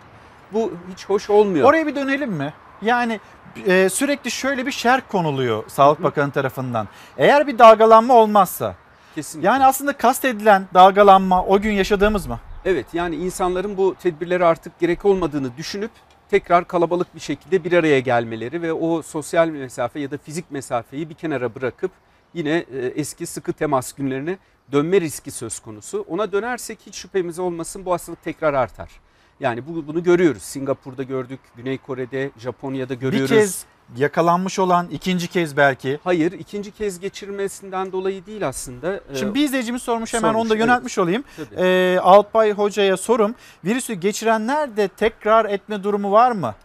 bu hiç hoş olmuyor. Oraya bir dönelim mi? Yani e, sürekli şöyle bir şerh konuluyor Sağlık Bakanı tarafından. Eğer bir dalgalanma olmazsa Kesinlikle. yani aslında kastedilen dalgalanma o gün yaşadığımız mı? Evet yani insanların bu tedbirleri artık gerek olmadığını düşünüp tekrar kalabalık bir şekilde bir araya gelmeleri ve o sosyal mesafe ya da fizik mesafeyi bir kenara bırakıp yine e, eski sıkı temas günlerine dönme riski söz konusu. Ona dönersek hiç şüphemiz olmasın bu hastalık tekrar artar. Yani bu, bunu görüyoruz. Singapur'da gördük, Güney Kore'de, Japonya'da görüyoruz. Bir kez yakalanmış olan ikinci kez belki. Hayır ikinci kez geçirmesinden dolayı değil aslında. Şimdi bir izleyicimiz sormuş hemen sormuş, onu da yöneltmiş olayım. Tabii. Ee, Alpay Hoca'ya sorum. Virüsü geçirenler de tekrar etme durumu var mı?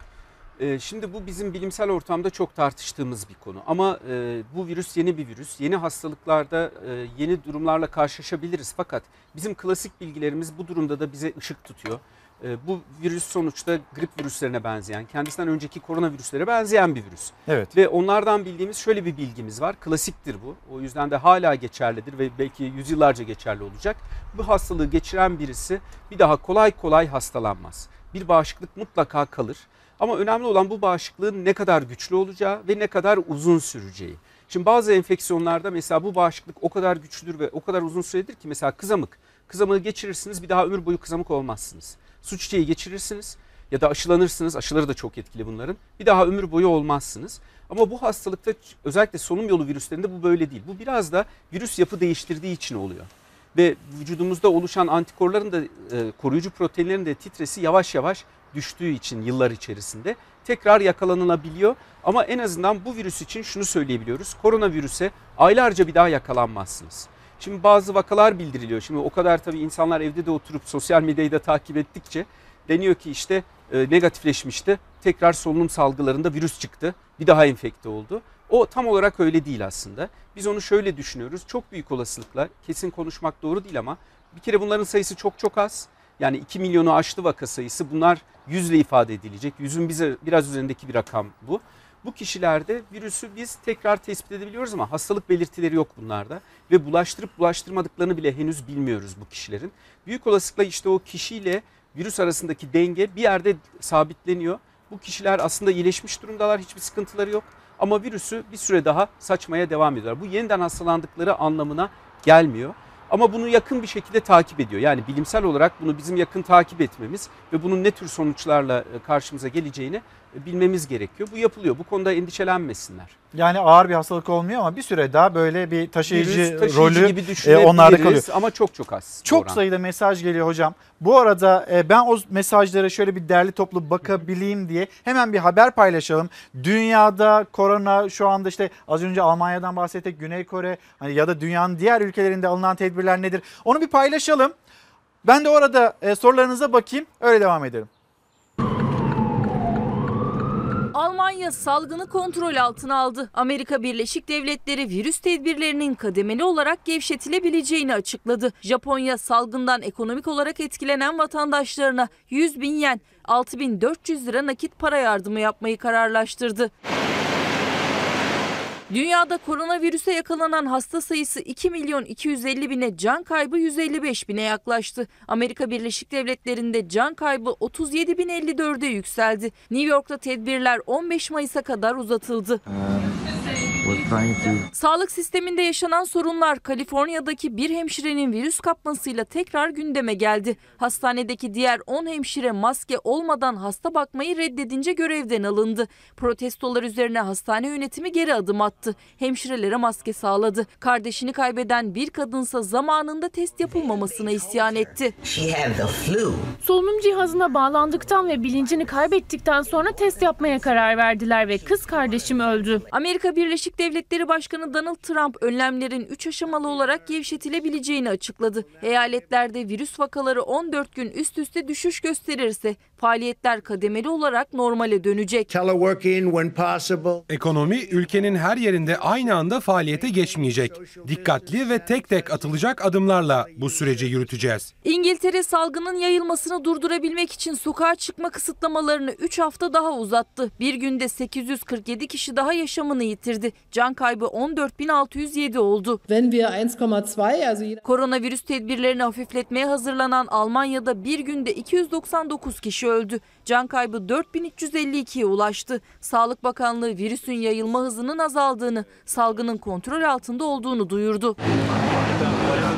Ee, Şimdi bu bizim bilimsel ortamda çok tartıştığımız bir konu. Ama e, bu virüs yeni bir virüs. Yeni hastalıklarda e, yeni durumlarla karşılaşabiliriz. Fakat bizim klasik bilgilerimiz bu durumda da bize ışık tutuyor. E, Bu virüs sonuçta grip virüslerine benzeyen, kendisinden önceki koronavirüslere benzeyen bir virüs. Evet. Ve onlardan bildiğimiz şöyle bir bilgimiz var. Klasiktir bu. O yüzden de hala geçerlidir ve belki yüzyıllarca geçerli olacak. Bu hastalığı geçiren birisi bir daha kolay kolay hastalanmaz. Bir bağışıklık mutlaka kalır. Ama önemli olan bu bağışıklığın ne kadar güçlü olacağı ve ne kadar uzun süreceği. Şimdi bazı enfeksiyonlarda mesela bu bağışıklık o kadar güçlüdür ve o kadar uzun süredir ki mesela kızamık. Kızamığı geçirirsiniz bir daha ömür boyu kızamık olmazsınız. Su çiçeği geçirirsiniz ya da aşılanırsınız. Aşıları da çok etkili bunların. Bir daha ömür boyu olmazsınız. Ama bu hastalıkta özellikle solunum yolu virüslerinde bu böyle değil. Bu biraz da virüs yapı değiştirdiği için oluyor. Ve vücudumuzda oluşan antikorların da e, koruyucu proteinlerin de titresi yavaş yavaş düştüğü için yıllar içerisinde tekrar yakalanılabiliyor. Ama en azından bu virüs için şunu söyleyebiliyoruz. Koronavirüse aylarca bir daha yakalanmazsınız. Şimdi bazı vakalar bildiriliyor. Şimdi o kadar tabii insanlar evde de oturup sosyal medyayı da takip ettikçe deniyor ki işte e, negatifleşmişti. Tekrar solunum salgılarında virüs çıktı. Bir daha enfekte oldu. O tam olarak öyle değil aslında. Biz onu şöyle düşünüyoruz. Çok büyük olasılıkla kesin konuşmak doğru değil ama bir kere bunların sayısı çok çok az. Yani 2 milyonu aştı vaka sayısı. Bunlar yüzle ifade edilecek. Yüzün bize biraz üzerindeki bir rakam bu. Bu kişilerde virüsü biz tekrar tespit edebiliyoruz ama hastalık belirtileri yok bunlarda. Ve bulaştırıp bulaştırmadıklarını bile henüz bilmiyoruz bu kişilerin. Büyük olasılıkla işte o kişiyle virüs arasındaki denge bir yerde sabitleniyor. Bu kişiler aslında iyileşmiş durumdalar, hiçbir sıkıntıları yok. Ama virüsü bir süre daha saçmaya devam ediyorlar. Bu yeniden hastalandıkları anlamına gelmiyor. Ama bunu yakın bir şekilde takip ediyor. Yani bilimsel olarak bunu bizim yakın takip etmemiz ve bunun ne tür sonuçlarla e, karşımıza geleceğini bilmemiz gerekiyor. Bu yapılıyor. Bu konuda endişelenmesinler. Yani ağır bir hastalık olmuyor ama bir süre daha böyle bir taşıyıcı, Virüs taşıyıcı rolü gibi e, onlarda kalıyor. ama çok çok az. Çok oran. sayıda mesaj geliyor hocam. Bu arada e, ben o mesajlara şöyle bir derli toplu bakabileyim diye hemen bir haber paylaşalım. Dünyada korona şu anda işte az önce Almanya'dan bahsettik, Güney Kore hani ya da dünyanın diğer ülkelerinde alınan tedbirler nedir? Onu bir paylaşalım. Ben de orada e, sorularınıza bakayım öyle devam edelim. Almanya salgını kontrol altına aldı. Amerika Birleşik Devletleri virüs tedbirlerinin kademeli olarak gevşetilebileceğini açıkladı. Japonya salgından ekonomik olarak etkilenen vatandaşlarına 100 bin yen, 6400 lira nakit para yardımı yapmayı kararlaştırdı. Dünyada koronavirüse yakalanan hasta sayısı 2 milyon 250 bine, can kaybı 155 bine yaklaştı. Amerika Birleşik Devletleri'nde can kaybı 37 bin 54'e yükseldi. New York'ta tedbirler 15 Mayıs'a kadar uzatıldı. Sağlık sisteminde yaşanan sorunlar Kaliforniya'daki bir hemşirenin virüs kapmasıyla tekrar gündeme geldi. Hastanedeki diğer 10 hemşire maske olmadan hasta bakmayı reddedince görevden alındı. Protestolar üzerine hastane yönetimi geri adım attı. Hemşirelere maske sağladı. Kardeşini kaybeden bir kadınsa zamanında test yapılmamasına isyan etti. Solunum cihazına bağlandıktan ve bilincini kaybettikten sonra test yapmaya karar verdiler ve kız kardeşim öldü. Amerika Birleşik Devletleri Başkanı Donald Trump önlemlerin 3 aşamalı olarak gevşetilebileceğini açıkladı. Eyaletlerde virüs vakaları 14 gün üst üste düşüş gösterirse faaliyetler kademeli olarak normale dönecek. Ekonomi ülkenin her yerinde aynı anda faaliyete geçmeyecek. Dikkatli ve tek tek atılacak adımlarla bu süreci yürüteceğiz. İngiltere salgının yayılmasını durdurabilmek için sokağa çıkma kısıtlamalarını 3 hafta daha uzattı. Bir günde 847 kişi daha yaşamını yitirdi. Can kaybı 14.607 oldu. Koronavirüs tedbirlerini hafifletmeye hazırlanan Almanya'da bir günde 299 kişi öldü. Can kaybı 4352'ye ulaştı. Sağlık Bakanlığı virüsün yayılma hızının azaldığını, salgının kontrol altında olduğunu duyurdu.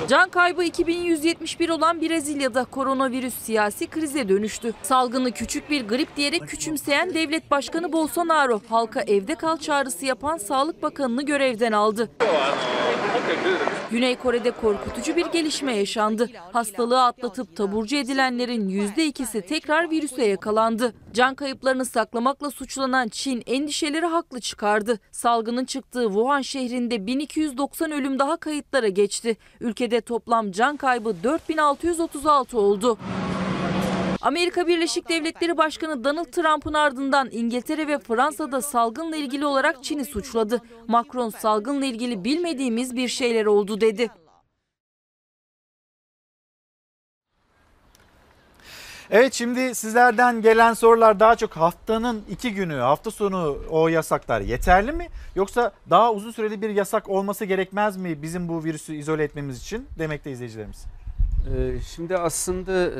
Can kaybı 2171 olan Brezilya'da koronavirüs siyasi krize dönüştü. Salgını küçük bir grip diyerek küçümseyen devlet başkanı Bolsonaro halka evde kal çağrısı yapan Sağlık Bakanını görevden aldı. Güney Kore'de korkutucu bir gelişme yaşandı. Hastalığı atlatıp taburcu edilenlerin %2'si tekrar virüse yakalandı. Can kayıplarını saklamakla suçlanan Çin endişeleri haklı çıkardı. Salgının çıktığı Wuhan şehrinde 1290 ölüm daha kayıtlara geçti. Ülkede toplam can kaybı 4636 oldu. Amerika Birleşik Devletleri Başkanı Donald Trump'ın ardından İngiltere ve Fransa'da salgınla ilgili olarak Çin'i suçladı. Macron salgınla ilgili bilmediğimiz bir şeyler oldu dedi. Evet şimdi sizlerden gelen sorular daha çok haftanın iki günü, hafta sonu o yasaklar yeterli mi? Yoksa daha uzun süreli bir yasak olması gerekmez mi bizim bu virüsü izole etmemiz için demekte izleyicilerimiz. Ee, Şimdi aslında e,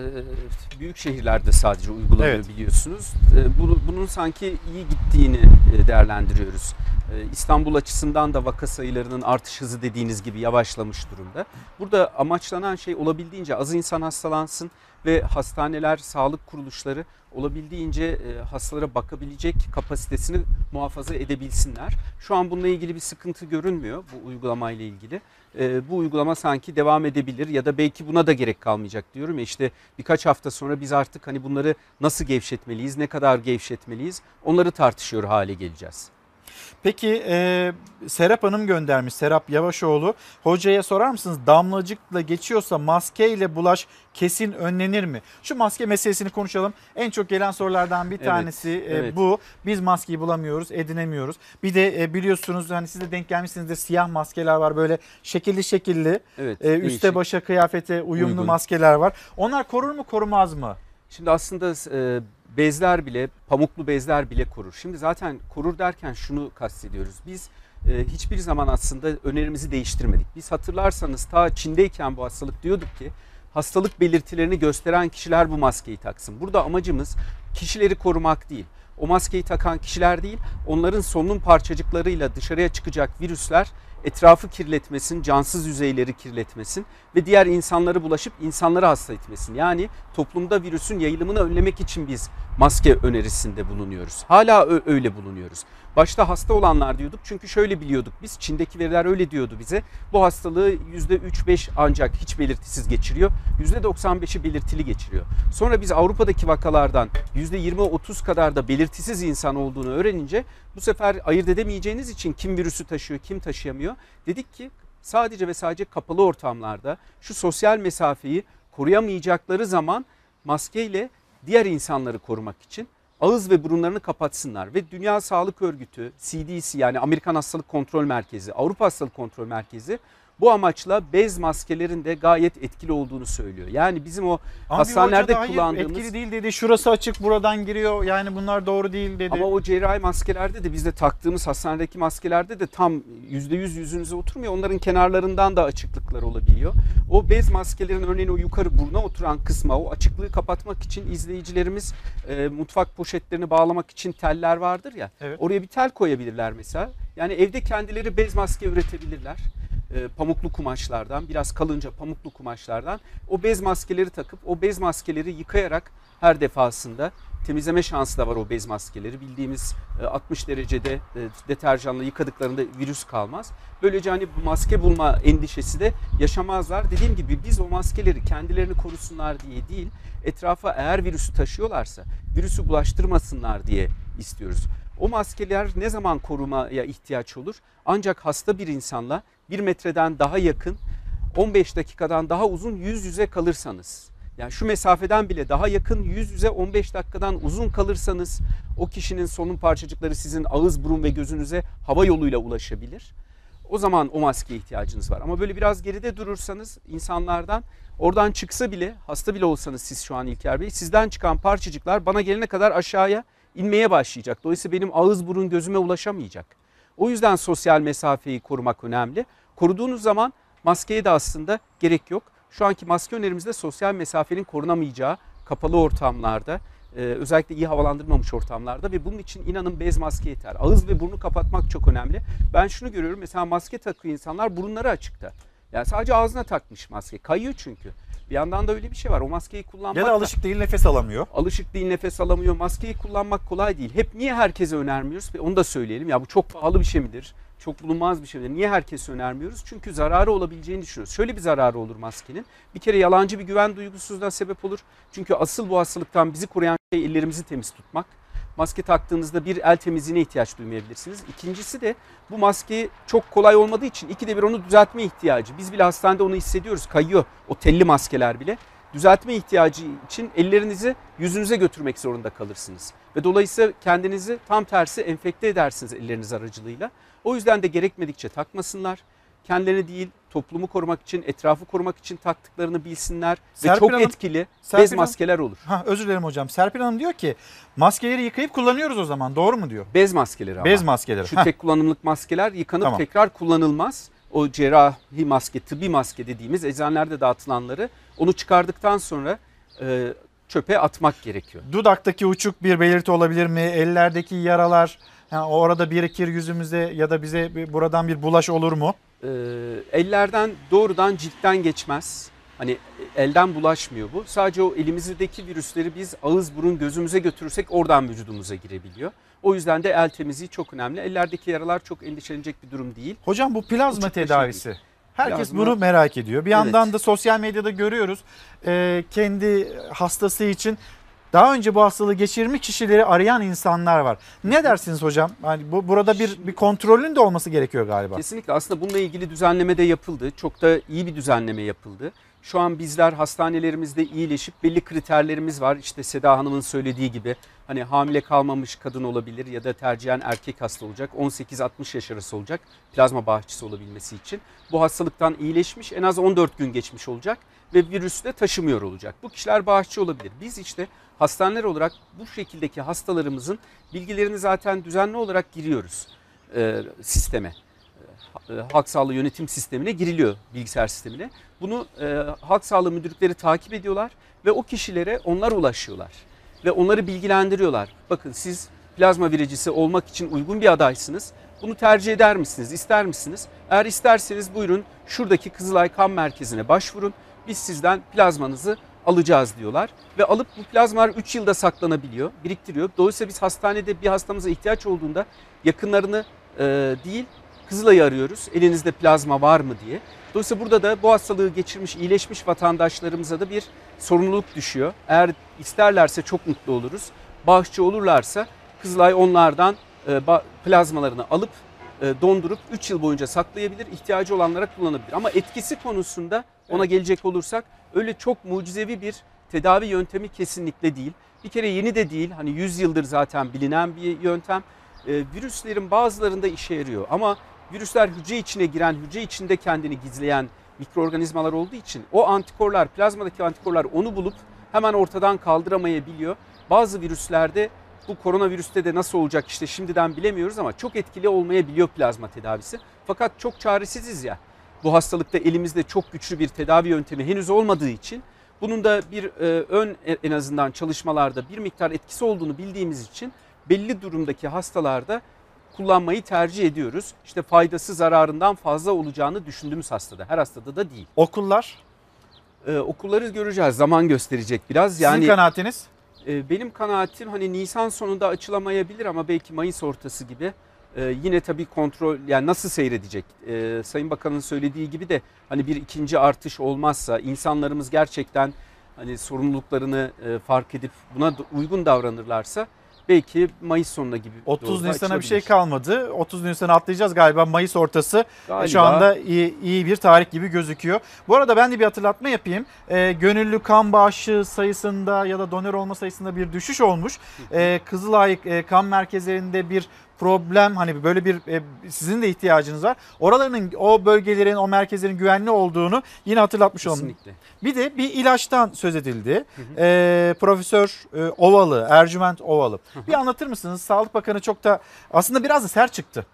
büyük şehirlerde sadece uygulanıyor Evet. biliyorsunuz. Ee, bu- Bunun sanki iyi gittiğini e, değerlendiriyoruz. Ee, İstanbul açısından da vaka sayılarının artış hızı dediğiniz gibi yavaşlamış durumda. Burada amaçlanan şey olabildiğince az insan hastalansın ve hastaneler, sağlık kuruluşları olabildiğince e, hastalara bakabilecek kapasitesini muhafaza edebilsinler. Şu an bununla ilgili bir sıkıntı görünmüyor bu uygulamayla ilgili. E, bu uygulama sanki devam edebilir ya da belki buna da gerek kalmayacak diyorum ya işte birkaç hafta sonra biz artık hani bunları nasıl gevşetmeliyiz, ne kadar gevşetmeliyiz onları tartışıyor hale geleceğiz. Peki e, Serap Hanım göndermiş Serap Yavaşoğlu. Hocaya sorar mısınız damlacıkla geçiyorsa maskeyle bulaş kesin önlenir mi? Şu maske meselesini konuşalım. En çok gelen sorulardan bir Evet, tanesi e, evet. bu. Biz maskeyi bulamıyoruz, edinemiyoruz. Bir de e, biliyorsunuz hani siz de denk gelmişsinizdir siyah maskeler var böyle şekilli şekilli. Evet, E, üste değişik. başa kıyafete uyumlu Uygun. maskeler var. Onlar korur mu korumaz mı? Şimdi aslında e, bezler bile, pamuklu bezler bile korur. Şimdi zaten korur derken şunu kastediyoruz. Biz e, hiçbir zaman aslında önerimizi değiştirmedik. Biz hatırlarsanız ta Çin'deyken bu hastalık diyorduk ki hastalık belirtilerini gösteren kişiler bu maskeyi taksın. Burada amacımız kişileri korumak değil. O maskeyi takan kişiler değil, onların solunum parçacıklarıyla dışarıya çıkacak virüsler etrafı kirletmesin, cansız yüzeyleri kirletmesin ve diğer insanları bulaşıp insanları hasta etmesin. Yani toplumda virüsün yayılımını önlemek için biz maske önerisinde bulunuyoruz. Hala öyle bulunuyoruz. Başta hasta olanlar diyorduk çünkü şöyle biliyorduk biz Çin'deki veriler öyle diyordu bize. Bu hastalığı %3-5 ancak hiç belirtisiz geçiriyor. %95'i belirtili geçiriyor. Sonra biz Avrupa'daki vakalardan %20-30 kadar da belirtisiz insan olduğunu öğrenince bu sefer ayırt edemeyeceğiniz için kim virüsü taşıyor, kim taşıyamıyor. Dedik ki sadece ve sadece kapalı ortamlarda şu sosyal mesafeyi koruyamayacakları zaman maskeyle diğer insanları korumak için ağız ve burunlarını kapatsınlar. Ve Dünya Sağlık Örgütü, CDC yani Amerikan Hastalık Kontrol Merkezi, Avrupa Hastalık Kontrol Merkezi bu amaçla bez maskelerin de gayet etkili olduğunu söylüyor. Yani bizim o Ama hastanelerde hayır, kullandığımız etkili değil dedi. Şurası açık buradan giriyor. Yani bunlar doğru değil dedi. ama o cerrahi maskelerde de bizde taktığımız hastanedeki maskelerde de tam %100 yüzünüze oturmuyor. Onların kenarlarından da açıklıklar olabiliyor. O bez maskelerin örneğin o yukarı buruna oturan kısma o açıklığı kapatmak için izleyicilerimiz e, mutfak poşetlerini bağlamak için teller vardır ya. Evet. Oraya bir tel koyabilirler mesela. Yani evde kendileri bez maske üretebilirler. E, pamuklu kumaşlardan, biraz kalınca pamuklu kumaşlardan o bez maskeleri takıp o bez maskeleri yıkayarak her defasında temizleme şansı da var o bez maskeleri. Bildiğimiz e, 60 derecede e, deterjanla yıkadıklarında virüs kalmaz. Böylece hani maske bulma endişesi de yaşamazlar. Dediğim gibi biz o maskeleri kendilerini korusunlar diye değil, etrafa eğer virüsü taşıyorlarsa virüsü bulaştırmasınlar diye istiyoruz. O maskeler ne zaman korumaya ihtiyaç olur? Ancak hasta bir insanla bir metreden daha yakın 15 dakikadan daha uzun yüz yüze kalırsanız yani şu mesafeden bile daha yakın yüz yüze 15 dakikadan uzun kalırsanız o kişinin solunum parçacıkları sizin ağız, burun ve gözünüze hava yoluyla ulaşabilir. O zaman o maskeye ihtiyacınız var. Ama böyle biraz geride durursanız insanlardan oradan çıksa bile hasta bile olsanız siz şu an İlker Bey sizden çıkan parçacıklar bana gelene kadar aşağıya inmeye başlayacak. Dolayısıyla benim ağız, burun, gözüme ulaşamayacak. O yüzden sosyal mesafeyi korumak önemli. Koruduğunuz zaman maskeye de aslında gerek yok. Şu anki maske önerimizde sosyal mesafenin korunamayacağı kapalı ortamlarda, e, özellikle iyi havalandırılmamış ortamlarda ve bunun için inanın bez maske yeter. Ağız ve burnu kapatmak çok önemli. Ben şunu görüyorum mesela maske takıyor insanlar burunları açıkta. Yani sadece ağzına takmış maske. Kayıyor çünkü. Bir yandan da öyle bir şey var. O maskeyi kullanmak Ya da alışık değil nefes alamıyor. alışık değil nefes alamıyor. Maskeyi kullanmak kolay değil. Hep niye herkese önermiyoruz? Onu da söyleyelim. Ya bu çok pahalı bir şey midir? Çok bulunmaz bir şey midir? Niye herkese önermiyoruz? Çünkü zararı olabileceğini düşünüyoruz. Şöyle bir zararı olur maskenin. Bir kere yalancı bir güven duygusuzluğuna sebep olur. Çünkü asıl bu hastalıktan bizi koruyan şey ellerimizi temiz tutmak. Maske taktığınızda bir el temizliğine ihtiyaç duymayabilirsiniz. İkincisi de bu maske çok kolay olmadığı için ikide bir onu düzeltme ihtiyacı. Biz bile hastanede onu hissediyoruz. Kayıyor o telli maskeler bile. Düzeltme ihtiyacı için ellerinizi yüzünüze götürmek zorunda kalırsınız. Ve dolayısıyla kendinizi tam tersi enfekte edersiniz elleriniz aracılığıyla. O yüzden de gerekmedikçe takmasınlar. Kendilerini değil toplumu korumak için, etrafı korumak için taktıklarını bilsinler. ve Serpil çok Hanım- etkili Serpil bez maskeler olur. Ha, özür dilerim hocam. Serpil Hanım diyor ki maskeleri yıkayıp kullanıyoruz o zaman. Doğru mu diyor? Bez maskeleri ama. Bez maskeleri. Şu Heh. tek kullanımlık maskeler yıkanıp Tamam. tekrar kullanılmaz. O cerrahi maske, tıbbi maske dediğimiz eczanelerde dağıtılanları onu çıkardıktan sonra e, çöpe atmak gerekiyor. Dudaktaki uçuk bir belirti olabilir mi? Ellerdeki yaralar ha, orada birikir yüzümüze ya da bize bir- buradan bir bulaş olur mu? E, ellerden doğrudan ciltten geçmez. Hani elden bulaşmıyor bu. Sadece o elimizdeki virüsleri biz ağız, burun, gözümüze götürürsek oradan vücudumuza girebiliyor. O yüzden de el temizliği çok önemli. Ellerdeki yaralar çok endişelenecek bir durum değil. Hocam bu plazma Uçuk tedavisi. değil. Herkes Plazma- bunu merak ediyor. Bir Evet. yandan da sosyal medyada görüyoruz e, kendi hastası için daha önce bu hastalığı geçirmiş kişileri arayan insanlar var. Ne dersiniz hocam? Hani bu burada bir bir kontrolün de olması gerekiyor galiba. Kesinlikle aslında bununla ilgili düzenleme de yapıldı. Çok da iyi bir düzenleme yapıldı. Şu an bizler hastanelerimizde iyileşip belli kriterlerimiz var. İşte Seda Hanım'ın söylediği gibi hani hamile kalmamış kadın olabilir ya da tercihen erkek hasta olacak. 18-60 yaş arası olacak plazma bağışçısı olabilmesi için. Bu hastalıktan iyileşmiş en az 14 gün geçmiş olacak ve virüsü de taşımıyor olacak. Bu kişiler bağışçı olabilir. Biz işte hastaneler olarak bu şekildeki hastalarımızın bilgilerini zaten düzenli olarak giriyoruz e, sisteme e, halk sağlığı yönetim sistemine giriliyor bilgisayar sistemine. Bunu e, halk sağlığı müdürlükleri takip ediyorlar ve o kişilere onlar ulaşıyorlar ve onları bilgilendiriyorlar. Bakın siz plazma vericisi olmak için uygun bir adaysınız. Bunu tercih eder misiniz, ister misiniz? Eğer isterseniz buyurun şuradaki Kızılay Kan Merkezi'ne başvurun. Biz sizden plazmanızı alacağız diyorlar. Ve alıp bu plazmalar 3 yılda saklanabiliyor, biriktiriyor. Dolayısıyla biz hastanede bir hastamıza ihtiyaç olduğunda yakınlarını e, değil Kızılay'ı arıyoruz. Elinizde plazma var mı diye. Dolayısıyla burada da bu hastalığı geçirmiş, iyileşmiş vatandaşlarımıza da bir sorumluluk düşüyor. Eğer isterlerse çok mutlu oluruz. Bağışçı olurlarsa Kızılay onlardan e, plazmalarını alıp e, dondurup 3 yıl boyunca saklayabilir, ihtiyacı olanlara kullanabilir. Ama etkisi konusunda ona gelecek olursak öyle çok mucizevi bir tedavi yöntemi kesinlikle değil. Bir kere yeni de değil. Hani 100 yıldır zaten bilinen bir yöntem. E, virüslerin bazılarında işe yarıyor ama virüsler hücre içine giren, hücre içinde kendini gizleyen mikroorganizmalar olduğu için o antikorlar, plazmadaki antikorlar onu bulup hemen ortadan kaldıramayabiliyor. Bazı virüslerde bu koronavirüste de nasıl olacak işte şimdiden bilemiyoruz ama çok etkili olmayabiliyor plazma tedavisi. Fakat çok çaresiziz ya. Bu hastalıkta elimizde çok güçlü bir tedavi yöntemi henüz olmadığı için bunun da bir e, ön en azından çalışmalarda bir miktar etkisi olduğunu bildiğimiz için belli durumdaki hastalarda kullanmayı tercih ediyoruz. İşte faydası zararından fazla olacağını düşündüğümüz hastada. Her hastada da değil. Okullar? Ee, okulları göreceğiz. Zaman gösterecek biraz. Yani, Sizin kanaatiniz? E, benim kanaatim hani Nisan sonunda açılamayabilir ama belki Mayıs ortası gibi. E, yine tabii kontrol yani nasıl seyredecek? E, Sayın Bakan'ın söylediği gibi de hani bir ikinci artış olmazsa insanlarımız gerçekten hani sorumluluklarını e, fark edip buna uygun davranırlarsa belki Mayıs sonuna gibi. 30 Nisan'a bir şey kalmadı. 30 Nisan'a atlayacağız galiba Mayıs ortası. Galiba. Şu anda iyi, iyi bir tarih gibi gözüküyor. Bu arada ben de bir hatırlatma yapayım. E, gönüllü kan bağışı sayısında ya da donör olma sayısında bir düşüş olmuş. E, Kızılay e, kan merkezlerinde bir problem hani böyle bir e, sizin de ihtiyacınız var. Oraların o bölgelerin o merkezlerin güvenli olduğunu yine hatırlatmış. Kesinlikle. Bir de bir ilaçtan söz edildi. E, Profesör e, Ovalı, Ercüment Ovalı. Bir anlatır mısınız? Sağlık Bakanı çok da aslında biraz da sert çıktı.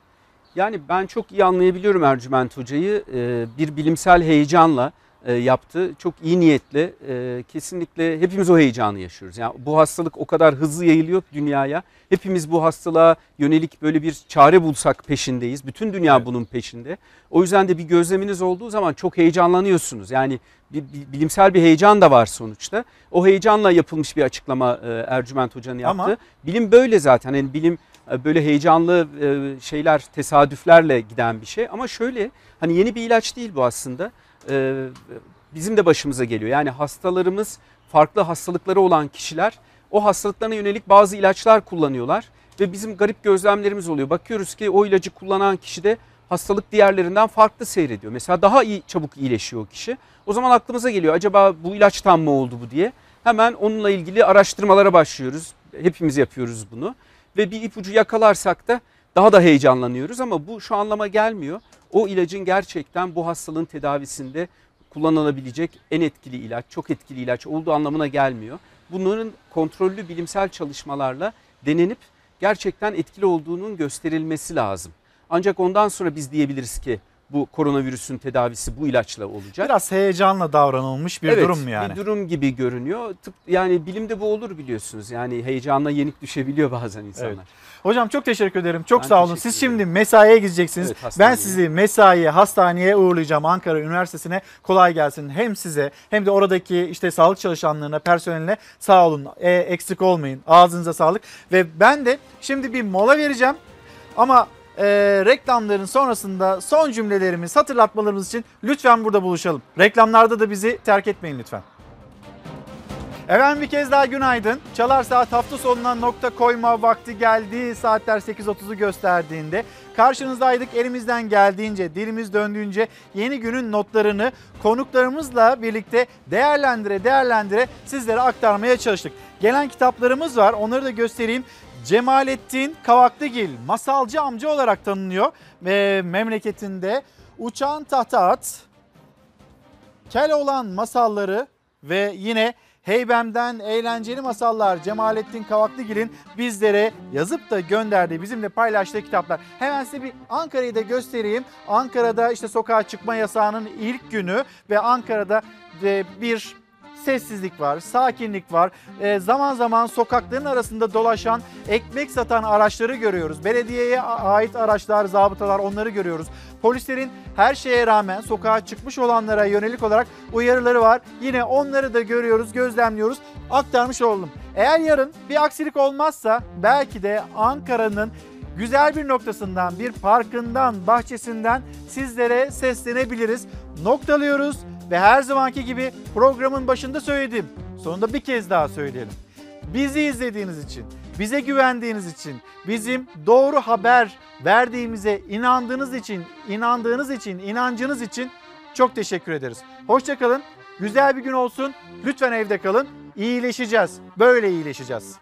Yani ben çok iyi anlayabiliyorum Ercüment Hoca'yı. Ee, bir bilimsel heyecanla e, yaptı. Çok iyi niyetle. E, kesinlikle hepimiz o heyecanı yaşıyoruz. Yani bu hastalık o kadar hızlı yayılıyor dünyaya. Hepimiz bu hastalığa yönelik böyle bir çare bulsak peşindeyiz. Bütün dünya evet. bunun peşinde. O yüzden de bir gözleminiz olduğu zaman çok heyecanlanıyorsunuz. Yani bir, bir bilimsel bir heyecan da var sonuçta. O heyecanla yapılmış bir açıklama e, Ercüment Hoca'nın yaptı. Ama... Bilim böyle zaten. Yani bilim böyle heyecanlı şeyler tesadüflerle giden bir şey. Ama şöyle hani yeni bir ilaç değil bu aslında. Bizim de başımıza geliyor. Yani hastalarımız farklı hastalıkları olan kişiler o hastalıklarına yönelik bazı ilaçlar kullanıyorlar. Ve bizim garip gözlemlerimiz oluyor. Bakıyoruz ki o ilacı kullanan kişide hastalık diğerlerinden farklı seyrediyor. Mesela daha iyi çabuk iyileşiyor o kişi. O zaman aklımıza geliyor acaba bu ilaçtan mı oldu bu diye. Hemen onunla ilgili araştırmalara başlıyoruz. Hepimiz yapıyoruz bunu ve bir ipucu yakalarsak da daha da heyecanlanıyoruz ama bu şu anlama gelmiyor. O ilacın gerçekten bu hastalığın tedavisinde kullanılabilecek en etkili ilaç, çok etkili ilaç olduğu anlamına gelmiyor. Bunların kontrollü bilimsel çalışmalarla denenip gerçekten etkili olduğunun gösterilmesi lazım. Ancak ondan sonra biz diyebiliriz ki bu koronavirüsün tedavisi bu ilaçla olacak. Biraz heyecanla davranılmış bir evet, durum mu yani? bir durum gibi görünüyor. Tıp, yani bilimde bu olur biliyorsunuz. Yani heyecanla yenik düşebiliyor bazen insanlar. Evet. Hocam çok teşekkür ederim. Çok ben sağ olun. Siz şimdi mesaiye gideceksiniz. Evet, ben sizi mesaiye, hastaneye uğurlayacağım Ankara Üniversitesi'ne. Kolay gelsin. Hem size hem de oradaki işte sağlık çalışanlarına, personeline sağ olun. E, eksik olmayın. Ağzınıza sağlık. Ve ben de şimdi bir mola vereceğim. Ama e, reklamların sonrasında son cümlelerimiz, hatırlatmalarımız için lütfen burada buluşalım. Reklamlarda da bizi terk etmeyin lütfen. Efendim bir kez daha günaydın. Çalar Saat hafta sonuna nokta koyma vakti geldi. Saatler 8.30'u gösterdiğinde karşınızdaydık. Elimizden geldiğince, dilimiz döndüğünce yeni günün notlarını konuklarımızla birlikte değerlendire değerlendire sizlere aktarmaya çalıştık. Gelen kitaplarımız var. Onları da göstereyim. Cemalettin Kavaklıgil masalcı amca olarak tanınıyor ve memleketinde Uçan Tahta At, Keloğlan masalları ve yine Heybem'den eğlenceli masallar Cemalettin Kavaklıgil'in bizlere yazıp da gönderdiği, bizimle paylaştığı kitaplar. Hemen size bir Ankara'yı da göstereyim. Ankara'da işte sokağa çıkma yasağının ilk günü ve Ankara'da bir sessizlik var, sakinlik var. E, zaman zaman sokakların arasında dolaşan ekmek satan araçları görüyoruz. Belediyeye ait araçlar, zabıtalar onları görüyoruz. Polislerin her şeye rağmen sokağa çıkmış olanlara yönelik olarak uyarıları var. Yine onları da görüyoruz, gözlemliyoruz. Aktarmış oldum. Eğer yarın bir aksilik olmazsa belki de Ankara'nın güzel bir noktasından, bir parkından, bahçesinden sizlere seslenebiliriz. Noktalıyoruz ve her zamanki gibi programın başında söyledim. Sonunda bir kez daha söyleyelim. Bizi izlediğiniz için, bize güvendiğiniz için, bizim doğru haber verdiğimize inandığınız için, inandığınız için, inancınız için çok teşekkür ederiz. Hoşçakalın. Güzel bir gün olsun. Lütfen evde kalın. İyileşeceğiz. Böyle iyileşeceğiz.